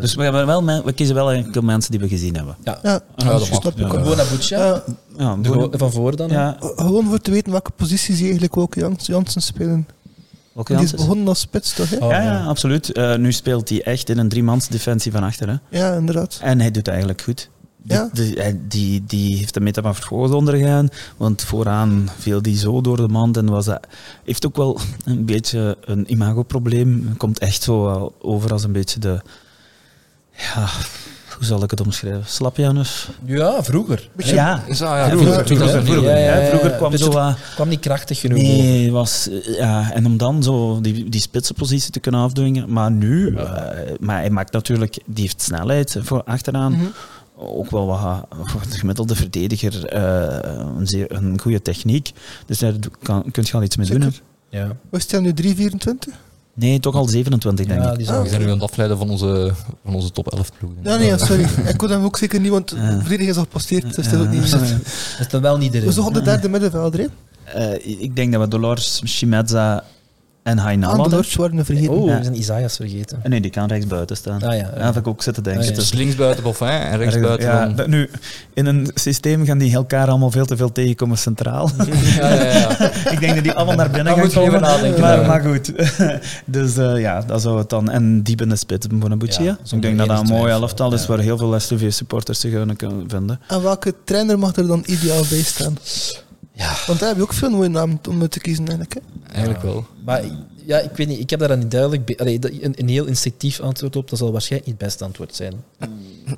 Dus we, hebben wel men- we kiezen wel enkel mensen die we gezien hebben. Ja, Ja, dat mag. Bona Buccia, Ja, van voor dan. ja. gewoon voor te weten welke posities die eigenlijk ook Jans, Jansen spelen. Welke Die is begonnen als spits, toch? Hè? Oh, ja, ja, absoluut. Eh, nu speelt hij echt in een driemans defensie van achter. Hè. Ja, inderdaad. En hij doet het eigenlijk goed. Die, Ja. die, hij- die, die heeft een metamorfose ondergaan, want vooraan viel die zo door de mand en was dat, heeft ook wel een beetje een imagoprobleem. Komt echt zo wel over als een beetje de, ja, hoe zal ik het omschrijven? Slapjanus? Ja, vroeger. Beetje- Ja, Is dat, ja, vroeger, vroeger, vroeger, ja. vroeger, Ja, ja, hè. ja. Vroeger kwam Beetje zo wat... kwam niet krachtig genoeg. Nee, was, ja, en om dan zo die, die spitsenpositie te kunnen afdwingen. Maar nu, eh, maar hij maakt natuurlijk, die heeft snelheid voor achteraan. Mhm. Ook wel wat, voor de gemiddelde verdediger eh, een, zeer, een goede techniek. Dus daar kan, kun je al iets mee doen. Ja. Was hij nu 3,24? Nee, toch al 27, denk Ja, ik. die Ah. We zijn nu aan het afleiden van onze, van onze top 11 ploegen. Ja, nee, ja, sorry. ik kon hem ook zeker niet, want Ja. volledig is al gepasseerd, dus dat is ook niet... Dat is dan wel niet We erin. zijn de derde middenvelder, hè? Eh, ik denk dat we Dolores, Shimeza en. Lords waren we vergeten. Oh, Ja. we zijn Isaias vergeten. Eh, Nee, die kan rechts buiten staan. Ah ja. Daar heb ik ook zitten denken. Ah, ja. Dus linksbuiten Boffin en rechtsbuiten ja, dan... dat- nu, in een systeem gaan die elkaar allemaal veel te veel tegenkomen centraal. Ja, ja, ja. ik denk dat die allemaal naar binnen gaan komen. nadenken, maar, ja. maar goed. dus eh, ja, dat zou het dan. En diep in de spits, Bonabucci. Ja, Ja, ik denk dat dat een mooi elftal is ja. waar heel veel STV-supporters zich aan kunnen vinden. En welke trainer mag er dan ideaal bij staan? Ja. Want daar heb je ook veel mooie namen om uit te kiezen, eigenlijk. Hè? Eigenlijk wel. Maar ja, ik weet niet, ik heb daar dan niet duidelijk allee, een, een heel instinctief antwoord op. Dat zal waarschijnlijk niet het beste antwoord zijn.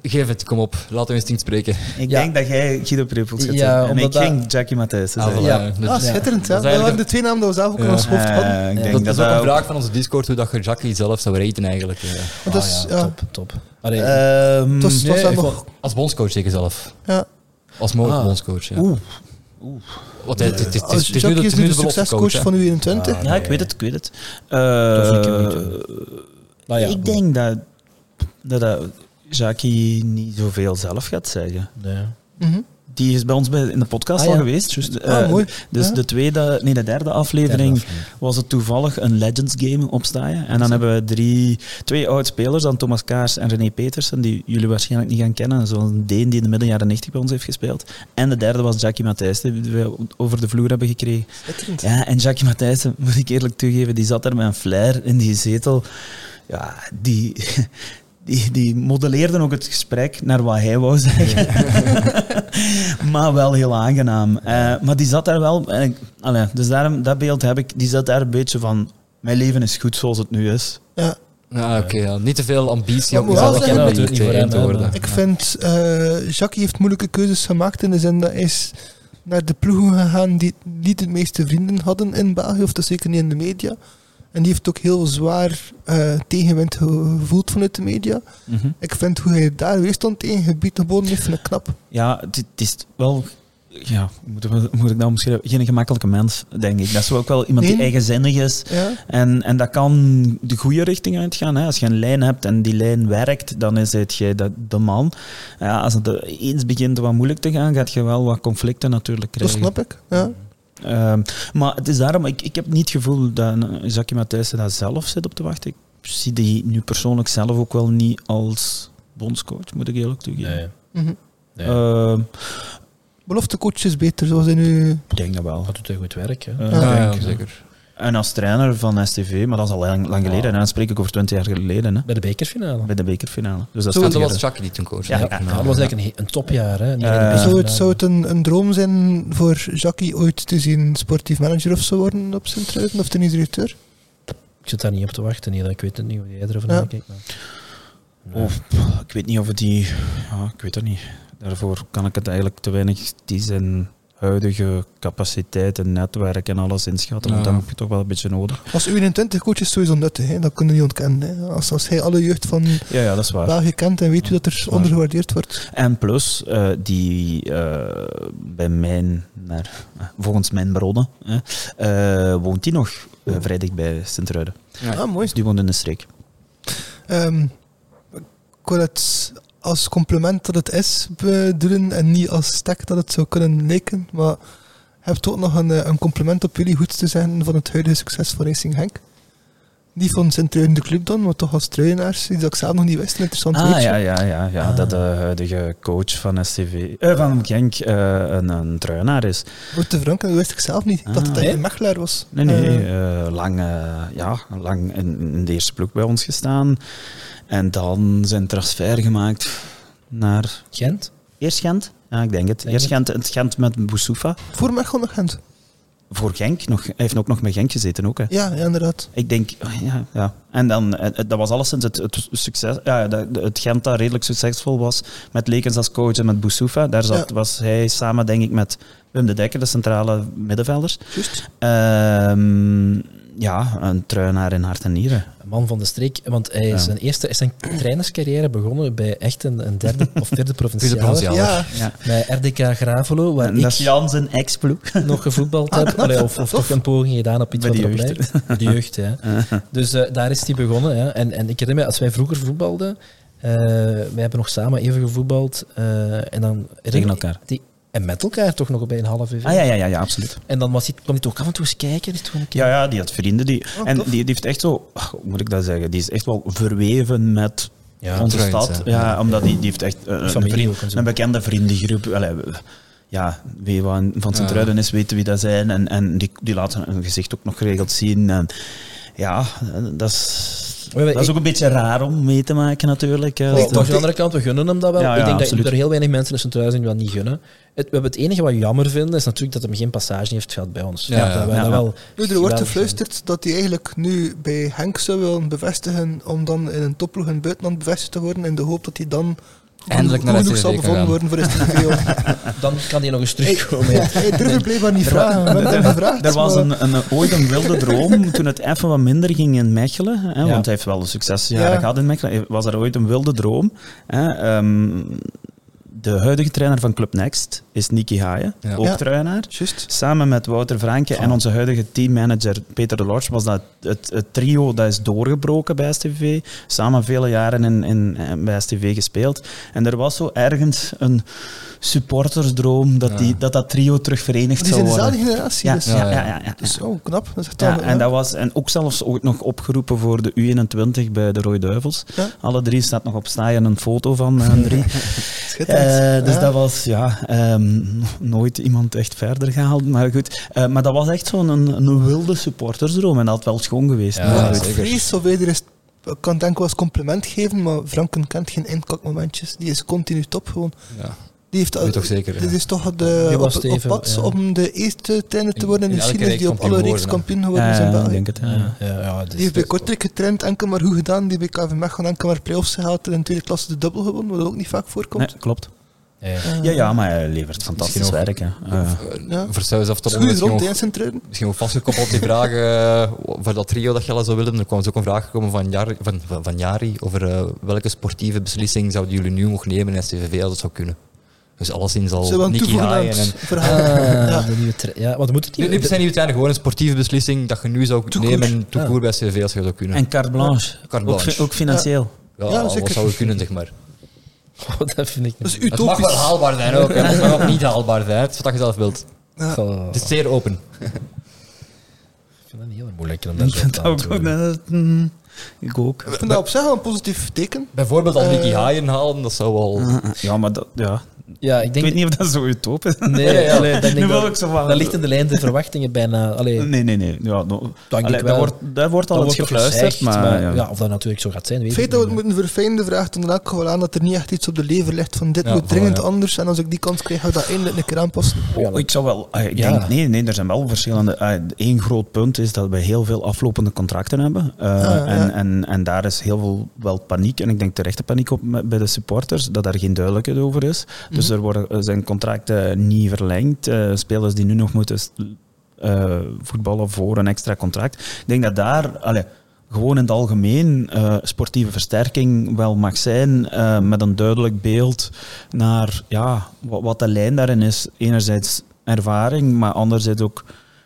Geef het, kom op. Laat ons instinct spreken. Ik Ja. denk dat jij Guido Prepels gaat Ja. En omdat ik dat- ging Jackie Matthijs Ah, zeggen. voilà. Ja. Dus- Ah, schitterend, ja. Dat is Dat waren de twee namen die we zelf ook Ja. in ons hoofd hadden. Ik denk dat dat is ook een vraag van onze Discord, hoe dat je Jackie zelf zou raten eigenlijk. dat Ah, is, ja, ja, top, top. Allee, Ehm, nee, nog... Als bondscoach zeker zelf. Ja. Als mogelijk Ah. bondscoach, ja. Oeh. Want het, het, het, het, is- het is nu is nu de succescoach van U21. Ah, Ja, nee. ik weet het, ik weet het. Eh, nou ja, ik denk dat, dat, dat Jackie niet zoveel zelf gaat zeggen. nee. Die is bij ons bij, in de podcast Ah, al ja. geweest. Juist, Ah, eh, mooi. Dus Ja. de tweede, nee, de derde aflevering Derde aflevering. was het toevallig een Legends game opstaan. En dan hebben we drie, twee oud spelers, dan Thomas Kaars en René Petersen, die jullie waarschijnlijk niet gaan kennen. Zo'n Deen die in de midden jaren 90 bij ons heeft gespeeld. En de derde was Jackie Matthijs, die we over de vloer hebben gekregen. Schitterend. Ja, en Jackie Matthijssen, moet ik eerlijk toegeven, die zat er met een flair in die zetel. Ja, die, die, die modelleerde ook het gesprek naar wat hij wou zeggen. maar wel heel aangenaam. Eh, maar die zat daar wel... en ik- allee, dus daarom, dat beeld heb ik. Die zat daar een beetje van... Mijn leven is goed zoals het nu is. Ja. Ja, oké. ja. Niet te veel ambitie om jezelf natuurlijk beetje niet voor in hem, te hè, worden. Ik vind, eh Jackie heeft moeilijke keuzes gemaakt in de zin dat hij is naar de ploegen gegaan die niet de meeste vrienden hadden in België, of dat zeker niet in de media. En die heeft ook heel zwaar eh, tegenwind ge- gevoeld vanuit de media. Ik vind hoe hij daar weerstand tegen gebied geboden heeft, vind ik knap. Ja, het, het is wel... Ja, moet, ik- moet ik dat omschrijven? Geen gemakkelijke mens, denk ik. Dat is ook wel iemand die eigenzinnig is. Ja. En, en dat kan de goede richting uitgaan. Hè. Als je een lijn hebt en die lijn werkt, dan is het jij de, de man. Ja, als het eens begint wat moeilijk te gaan, gaat je wel wat conflicten natuurlijk Dat krijgen. snap ik. Ja. Ehm, maar het is daarom, ik, ik heb niet het gevoel dat een Jackie Matthijssen daar zelf zit op te wachten. Ik zie die nu persoonlijk zelf ook wel niet als bondscoach, moet ik eerlijk toegeven. Nee. Mhm. nee. Ehm, Beloftecoach is beter, zoals hij nu... ik denk dat wel. dat doet hij goed werk. Hè. Eh, Ja. Ja, denk ja, ik. zeker. En als trainer van STV, maar dat is al lang, lang geleden. En dan spreek ik over 20 jaar geleden, hè, Bij de bekerfinale. bij de bekerfinale. Dus dat Zo, was Jackie die toen coach. Ja, hè? ja, Ja, dat was eigenlijk een, een topjaar. Hè. De zou, het, bekerfinale. zou het een, een droom zijn voor Jackie ooit te zien sportief manager of zo worden op zijn truiten, of technisch directeur? Ik zit daar niet op te wachten. Nee, ik weet het niet hoe jij erover Ja. nakijkt. maar- Nee. Of, ik weet niet of het die... Ja, ik weet het niet. Daarvoor kan ik het eigenlijk te weinig... Die zijn huidige capaciteit en netwerk en alles inschatten. Want Ja. dan heb je toch wel een beetje nodig. Als U21-coach is sowieso nuttig, hè. dat kunnen we niet ontkennen. Hè. Als, als hij alle jeugd van Ja, ja, dat is waar. België kent en weet hoe dat er waar. ondergewaardeerd wordt. En plus, eh, die eh, bij mijn, naar, volgens mijn bronnen, hè, eh, woont die nog vrij dicht bij Sint-Truiden. Ah, mooi. Dus die woont in de streek. Ehm, ik wil het als compliment dat het is bedoelen en niet als stek dat het zou kunnen lijken. Maar je hebt ook nog een, eh, een compliment op jullie goed te zeggen van het huidige succes van Racing Henk. Niet van Sint-Truiden de club dan, maar toch als truienaars. Iets dat ik zelf nog niet wist, interessant Ah, weetje. ja, ja, ja, ja Ah. dat de huidige coach van STV, eh, van Genk eh, een, een truienaar is. Wordt te Frank, dat wist ik zelf niet. dat het Ah. eigenlijk Nee? een Mechelaar was. Nee, nee, lang, ja, lang in, in de eerste ploeg bij ons gestaan. En dan zijn transfer gemaakt naar Gent? eerst Gent. Ja, ik denk het. Denk eerst. Gent, het Gent met Boussoufa. voor Mechel nog Gent. Voor Genk, nog, hij heeft ook nog met Genk gezeten ook. Hè. Ja, ja, inderdaad. Ik denk, ja, ja. En dan, eh, dat was alleszins het, het succes, ja, dat- het Gent dat redelijk succesvol was met Lekens als coach en met Boussoufa. Daar zat, Ja. was hij samen, denk ik, met Wim de Dekker, de centrale middenvelders. Juist. Ehm, ja, een truienaar in hart en nieren. Een man van de streek. Want hij is Ja. zijn eerste is zijn trainerscarrière begonnen bij echt een, een derde of vierde provinciale. Ja, Ja. Bij RDK Gravelo, waar En ik Jan zijn ex-ploeg. nog gevoetbald heb. Allee, of of toch een poging gedaan op iets Bij wat de erop lijkt. De jeugd, ja. Dus eh, daar is hij begonnen. Ja. En, en ik herinner me, als wij vroeger voetbalden, eh wij hebben nog samen even gevoetbald. eh, en dan, Tegen elkaar. Die, en met elkaar toch nog bij een half uur. Ah ja, ja, ja, ja absoluut. En dan was hij, kwam hij toch af en toe eens kijken. Een keer... Ja, ja, die had vrienden. Die, Oh, en die, die heeft echt zo, ach, hoe moet ik dat zeggen? Die is echt wel verweven met Ja, onze stad. hè. Ja, omdat die, die heeft echt eh, een, vriend- ook een bekende vriendengroep. Allee, ja, wie van Sint-Truiden is, weten wie dat zijn. En, en die, die laten hun gezicht ook nog geregeld zien. En, ja, dat is, dat is ook een beetje raar om mee te maken natuurlijk. aan de andere kant, we gunnen hem dat wel. Ja, ja, ik denk absoluut. dat er heel weinig mensen in Sint-Truiden zijn die dat niet gunnen. Het, we hebben het enige wat we jammer vinden, is natuurlijk dat hij geen passage heeft gehad bij ons. Ja, ja. dat wij Ja, dat ja. wel Nu, er wordt gefluisterd dat hij eigenlijk nu bij Henk zou willen bevestigen om dan in een topploeg in het buitenland bevestigd te worden in de hoop dat hij dan Eindelijk naar genoeg zal kan bevonden gaan. worden voor STV. Dan kan hij nog eens Hey, terugkomen. ja, hij durfde blijkbaar niet vragen. Hem gevraagd. Er was een, een, ooit een wilde droom toen het even wat minder ging in Mechelen. Hè, Ja. Want hij heeft wel een succesjaren Ja. gehad in Mechelen. Was er ooit een wilde droom. Hè, ehm, de huidige trainer van Club Next is Nicky Haaien, Ja. ook Ja. Samen met Wouter Franke en onze huidige teammanager Peter de Lorch was dat het, het trio dat is doorgebroken bij STV. Samen vele jaren in, in, eh, bij STV gespeeld. En er was zo ergens een supportersdroom dat Ja. die, dat, dat trio terug verenigd Die zijn zou dezelfde worden. generatie. Ja, dus. ja, Ja, ja, ja. ja, ja. Dus, oh, knap. Dat is echt Ja, wel- en, dat was, en ook zelfs ooit nog opgeroepen voor de U21 bij de Rode Duivels. Ja. Alle drie staat nog op staaien een foto van hen drie. Schitterend. Eh, dus Ja. dat was ja, ehm, nooit iemand echt verder gehaald. Maar goed, Eh, maar dat was echt zo'n een, een wilde supportersdroom en dat had wel schoon geweest. Ja, Maar goed. vrees of er is, ik kan denk wel eens compliment geven, maar Franken kent geen inkakmomentjes. Die is continu top gewoon. Ja. Die heeft Weet toch zeker, Dit ja. is toch de, op, op pad ja. om de eerste trainer te worden in, In de geschiedenis die op alle kampioen reeks kampioen geworden is in Ja, België. ik denk het. Ja. Ja, ja, dus Die heeft bij Kortrijk getraind, enkel maar goed gedaan. Die bij KV Mechelen enkel maar play-offs gehaald en in de tweede klasse de dubbel gewonnen, wat ook niet vaak voorkomt. Nee, klopt. ja, ja. Eh, Ja, ja, maar hij levert fantastisch werk. Hè. Eh, Ja. Voor zelfs af misschien misschien nog vastgekoppeld die vraag eh, voor dat trio dat je al zou willen. Er kwam dus ook een vraag gekomen van, Jar, van, van, van Jari over eh, welke sportieve beslissing zouden jullie nu nog nemen in STVV als het zou kunnen. Dus alleszins al Zullen we aan Nicky Haaien en... verhaal? Ah, Ja. de nieuwe ja, wat moet het niet per se niet uiteindelijk, gewoon een sportieve beslissing dat je nu zou nemen, Ja. court bij STVV als je zou kunnen. en carte blanche. Carte blanche. ook financieel. ja, Ja, wat zeker. zou je kunnen, zeg maar. Oh, dat vind ik Dat is niet. Het mag wel haalbaar zijn ook, hè. het mag ook niet haalbaar zijn. Het is wat je zelf wilt. Ja. Oh, Het is zeer open. ik vind dat heel moeilijk om zo dat aan te ook, doen. nee, dat- mm, ik ook. Ik vind dat op zich wel een positief teken. Bijvoorbeeld al Eh. Nicky Haaien halen, dat zou wel... Ja, maar dat, ja. Ja, ik ik denk... weet niet of dat zo utopisch is. Nee, Ja, ja. allee, dat, denk Nu ik wil dat, ik zo van- dat ligt in de lijn de verwachtingen bijna. Allee, Nee, nee, nee. Ja, no, denk Allee, ik daar, wordt, daar wordt al dat eens wordt toch gefluisterd, gezegd, maar, ja. ja. of dat natuurlijk zo gaat zijn, weet Het ik feit dat we het moeten verfijnen vraagt dan ook gewoon aan dat er niet echt iets op de lever ligt van dit Ja, moet dringend ja. anders en als ik die kans krijg ga ik dat eindelijk een keer aanpassen. Oh, ik zou wel, ah, ik Ja. denk, nee, nee, er zijn wel verschillende. Eén groot punt is dat we heel veel aflopende contracten hebben. Eh, ja. en, en, en daar is heel veel wel paniek, en ik denk terechte paniek op bij de supporters, dat daar geen duidelijkheid over is. Dus er worden, er zijn contracten niet verlengd. Eh, spelers die nu nog moeten eh, voetballen voor een extra contract. Ik denk dat daar... allee, gewoon in het algemeen eh, sportieve versterking wel mag zijn, eh, met een duidelijk beeld naar ja, wat, wat de lijn daarin is. Enerzijds ervaring, maar anderzijds ook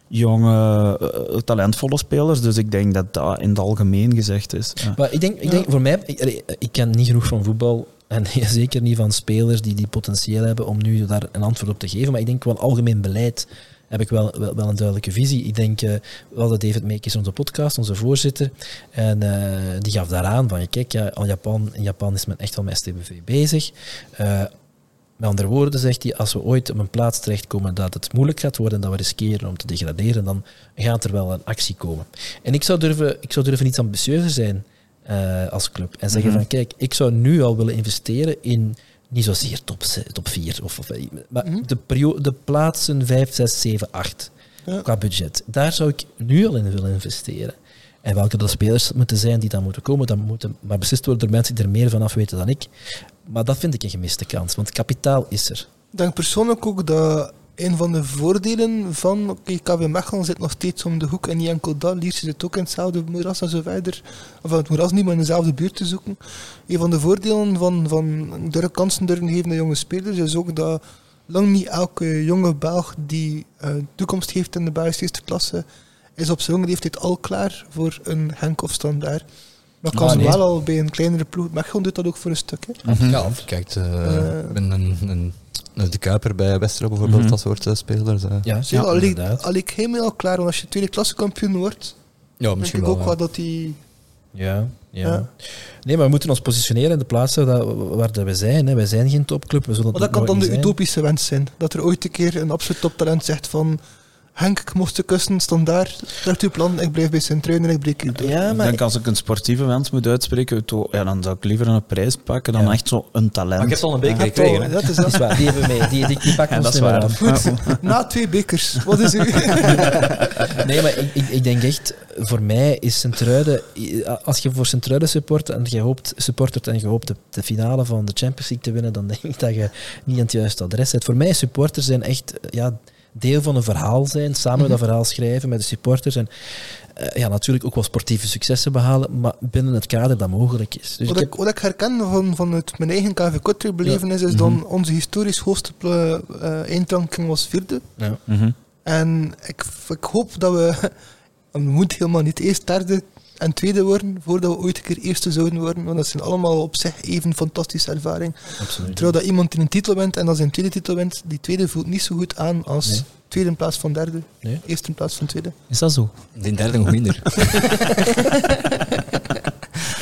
jonge, eh, talentvolle spelers. Dus ik denk dat dat in het algemeen gezegd is. Ja. Maar ik denk, ik denk voor mij, ik, ik ken niet genoeg van voetbal en zeker niet van spelers die die potentieel hebben om nu daar een antwoord op te geven. Maar ik denk wel algemeen beleid heb ik wel, wel, wel een duidelijke visie. Ik denk, uh, we hadden David Meekis onze podcast, onze voorzitter, en uh, die gaf daaraan van, kijk, ja, al Japan, in Japan is men echt wel met STBV bezig. Uh, met andere woorden zegt hij, als we ooit op een plaats terechtkomen dat het moeilijk gaat worden, dat we riskeren om te degraderen, dan gaat er wel een actie komen. En ik zou durven, ik zou durven iets ambitieuzer zijn uh, als club en zeggen mm -hmm. van, kijk, ik zou nu al willen investeren in niet zozeer top, top 4, of, of, maar mm -hmm. de, periode, de plaatsen 5, 6, 7, 8 ja. qua budget. Daar zou ik nu al in willen investeren. En welke de spelers moeten zijn die dan moeten komen, dat moeten maar beslist worden door mensen die er meer van af weten dan ik. Maar dat vind ik een gemiste kans, want kapitaal is er. Ik denk persoonlijk ook dat een van de voordelen van oké, KV Mechelen zit nog steeds om de hoek en niet enkel dat. Lierse zit ook in hetzelfde moeras en zo verder. Of het moeras niet, maar in dezelfde buurt te zoeken. Een van de voordelen van, van durf kansen durven geven naar jonge spelers is ook dat lang niet elke jonge Belg die uh, toekomst heeft in de Belgische eerste klasse is op zijn jonge leeftijd al klaar voor een Henk of Standaard. Maar kan ah, nee. wel al bij een kleinere ploeg. Mechelen doet dat ook voor een stuk. Hè. Mm -hmm. Ja, kijk, uh, uh, een de Kuiper bij Westerlo bijvoorbeeld, mm -hmm. dat soort uh, spelers. Uh. Ja, ja, al, ik, al ik helemaal al klaar, want als je tweede klasse kampioen wordt, ja, misschien denk ik wel, ook wel dat die... Ja, ja, ja. Nee, maar we moeten ons positioneren in de plaatsen dat, waar we zijn. Hè. Wij zijn geen topclub. We zullen maar dat kan dan de zijn. utopische wens zijn. Dat er ooit een keer een absoluut toptalent zegt van... Henk, ik moest de kussen, stond daar. Dat uw plan, ik blijf bij Sint-Truiden en ik breek hier door. Ja, maar ik denk als ik een sportieve wens moet uitspreken, ja, dan zou ik liever een prijs pakken dan ja. echt zo een talent. Maar ik heb al een beker gekregen. Ja, dat is, dat is waar, die hebben we mee. Die, die, die pakken ja, ons dat is waar. Goed, na twee bekers, wat is u? nee, maar ik, ik, ik denk echt, voor mij is Sint-Truiden, als je voor Sint-Truiden support en je hoopt, supportert en je hoopt de, de, finale van de Champions League te winnen, dan denk ik dat je niet aan het juiste adres zit. Voor mij supporters zijn echt... Ja, deel van een verhaal zijn, samen mm -hmm. dat verhaal schrijven met de supporters en uh, ja, natuurlijk ook wel sportieve successen behalen, maar binnen het kader dat mogelijk is. Dus wat, ik, heb... wat ik herken van, van het mijn eigen KV Kortrijk belevenis ja. is dan mm -hmm. onze historisch hoogste uh, eindranking was vierde. Ja. Mm -hmm. En ik, ik hoop dat we, we moeten helemaal niet eerst derde en tweede worden voordat we ooit een keer eerste zouden worden. Want dat zijn allemaal op zich even fantastische ervaring. Absoluut. Terwijl dat iemand die een titel wint en dat zijn tweede titel wint, die tweede voelt niet zo goed aan als nee. tweede in plaats van derde. Nee. Eerste in plaats van tweede. Is dat zo? Die derde nog minder.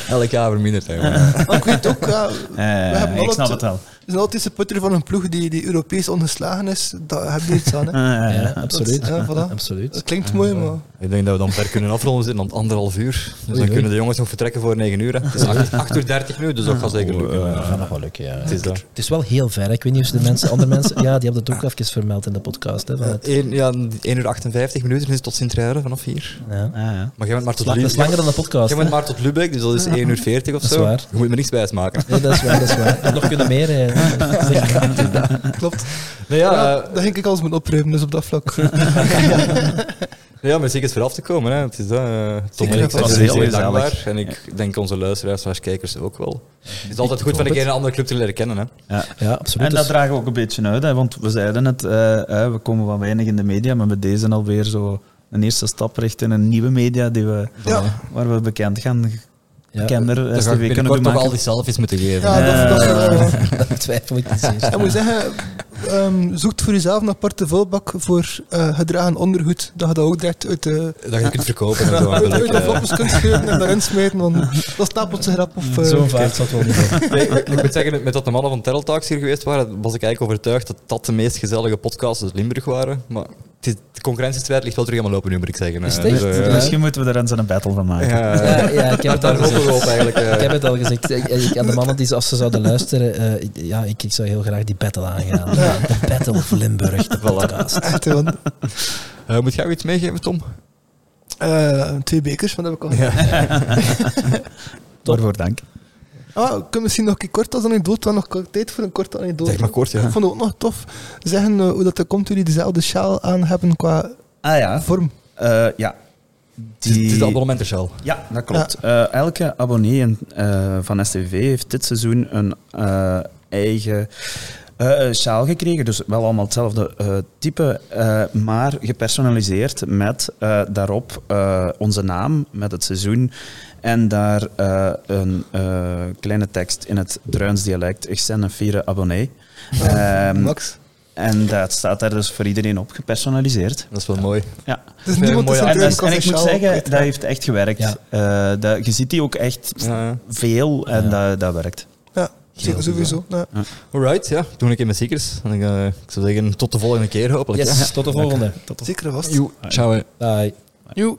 Elk jaar eigenlijk. Maar ik weet ook, ja, we hebben ik snap het wel. Zijn altijd supporter van een ploeg die, die Europees ongeslagen is. Daar heb je iets aan. Hè? Uh, ja, absoluut. Dat, ja, voilà. absoluut. dat klinkt mooi, maar... Ik denk dat we dan per kunnen afronden zitten aan anderhalf uur. Dus dan kunnen de jongens nog vertrekken voor 9 uur. Hè. Het is 8, 8 uur 30 nu, dus dat gaat zeker lukken. Dat gaat nog wel lukken, ja. Het is, dat. het is wel heel ver. Ik weet niet of de mensen, andere mensen... Ja, die hebben het ook even vermeld in de podcast. Hè, van het... Eén, ja, 1 uur 58 minuten is het tot Sint-Truiden vanaf hier. Ja. Ah, ja. Maar jij bent maar tot Dat is langer dan de podcast. Jij bent maar tot Lübeck, dus dat is 1 uur 40 of Dat is zo. waar. Je moet me niks wijs maken. Nee, dat is waar, dat is waar. En nog kunnen meer rijden. Klopt. Nee, ja, uh, ging ik alles moeten opruimen, dus op dat vlak. ja, maar zeker is voor af te komen. Hè. Het is. Uh, Tom en ik zijn dankbaar. En ik denk onze luisteraars slash kijkers ook wel. Het is altijd Ik goed van een keer een andere club te leren kennen. Hè. Ja. Ja, absoluut. En dat dragen we ook een beetje uit, hè, want we zeiden het, uh, uh, we komen van weinig in de media, maar met deze alweer zo een eerste stap richting een nieuwe media die we, Ja. waar we bekend gaan, bekender Dan ga STV ik kunnen doen toch al die selfies moeten geven. Ja, dat, dat, eh, dat twijfel ik niet eens. Ik moet zeggen, um, zoekt voor jezelf een aparte vulbak voor uh, gedragen ondergoed. Dat je dat ook direct uit de, Dat je kunt verkopen en zo. uit, uit de Eh, floppers kunt scheuren en daarin smijten. Want dat stapelt zich rap op. Uh, Zo'n vaart zat wel niet. Nee, ik ik moet zeggen, met dat de mannen van Talks hier geweest waren, was ik eigenlijk overtuigd dat dat de meest gezellige podcasts uit Limburg waren. Maar de concurrentiestrijd ligt wel terug aan het lopen nu, moet ik zeggen. Is Eh, dus, eh, Ja. Misschien moeten we er eens een battle van maken. ja, Ja, ja, ik heb het daar al hopen we gezegd. op eigenlijk. eh. Ik heb het al gezegd. Ik, ik, aan de mannen die, als ze zouden luisteren, eh, ik- ja, ik, ik zou heel graag die battle aangaan. De Battle of Limburg, de podcast. echt, hè, want, Eh, moet jij ook iets meegeven, Tom? eh, twee bekers, maar dat heb ik al Waarvoor dank. Ah, ik kan misschien nog een keer kort als anekdote, we nog tijd voor een korte anekdote. Zeg maar kort, ja. Ik vond het ook nog tof zeggen eh, hoe dat er komt jullie dezelfde sjaal aan hebben qua Ah ja. vorm. Eh, ja. Het is de abonnementensjaal. Ja, dat klopt. Eh, elke abonnee in, eh, van STV heeft dit seizoen een eh, eigen eh, eh, sjaal gekregen. Dus wel allemaal hetzelfde eh, type, eh, maar gepersonaliseerd met eh, daarop eh, onze naam, met het seizoen. En daar eh, een eh, kleine tekst in het Druins dialect. Ik ben een vierde abonnee. Ehm, Max. en dat staat daar dus voor iedereen op, gepersonaliseerd. Dat is wel mooi. Ja. Dus niemand is En, druin en ik moet zeggen, dat heeft echt gewerkt. Ja. Eh, dat, je ziet die ook echt Ja, veel en Ja. dat, dat werkt. Ja, Heel sowieso. Ja. Alright, ja. Doe ik in met Seekers. En ik, eh, ik zou zeggen, tot de volgende keer hopelijk. Yes, Ja. tot de volgende. Zeker vast. Ciao. Bye. Joe.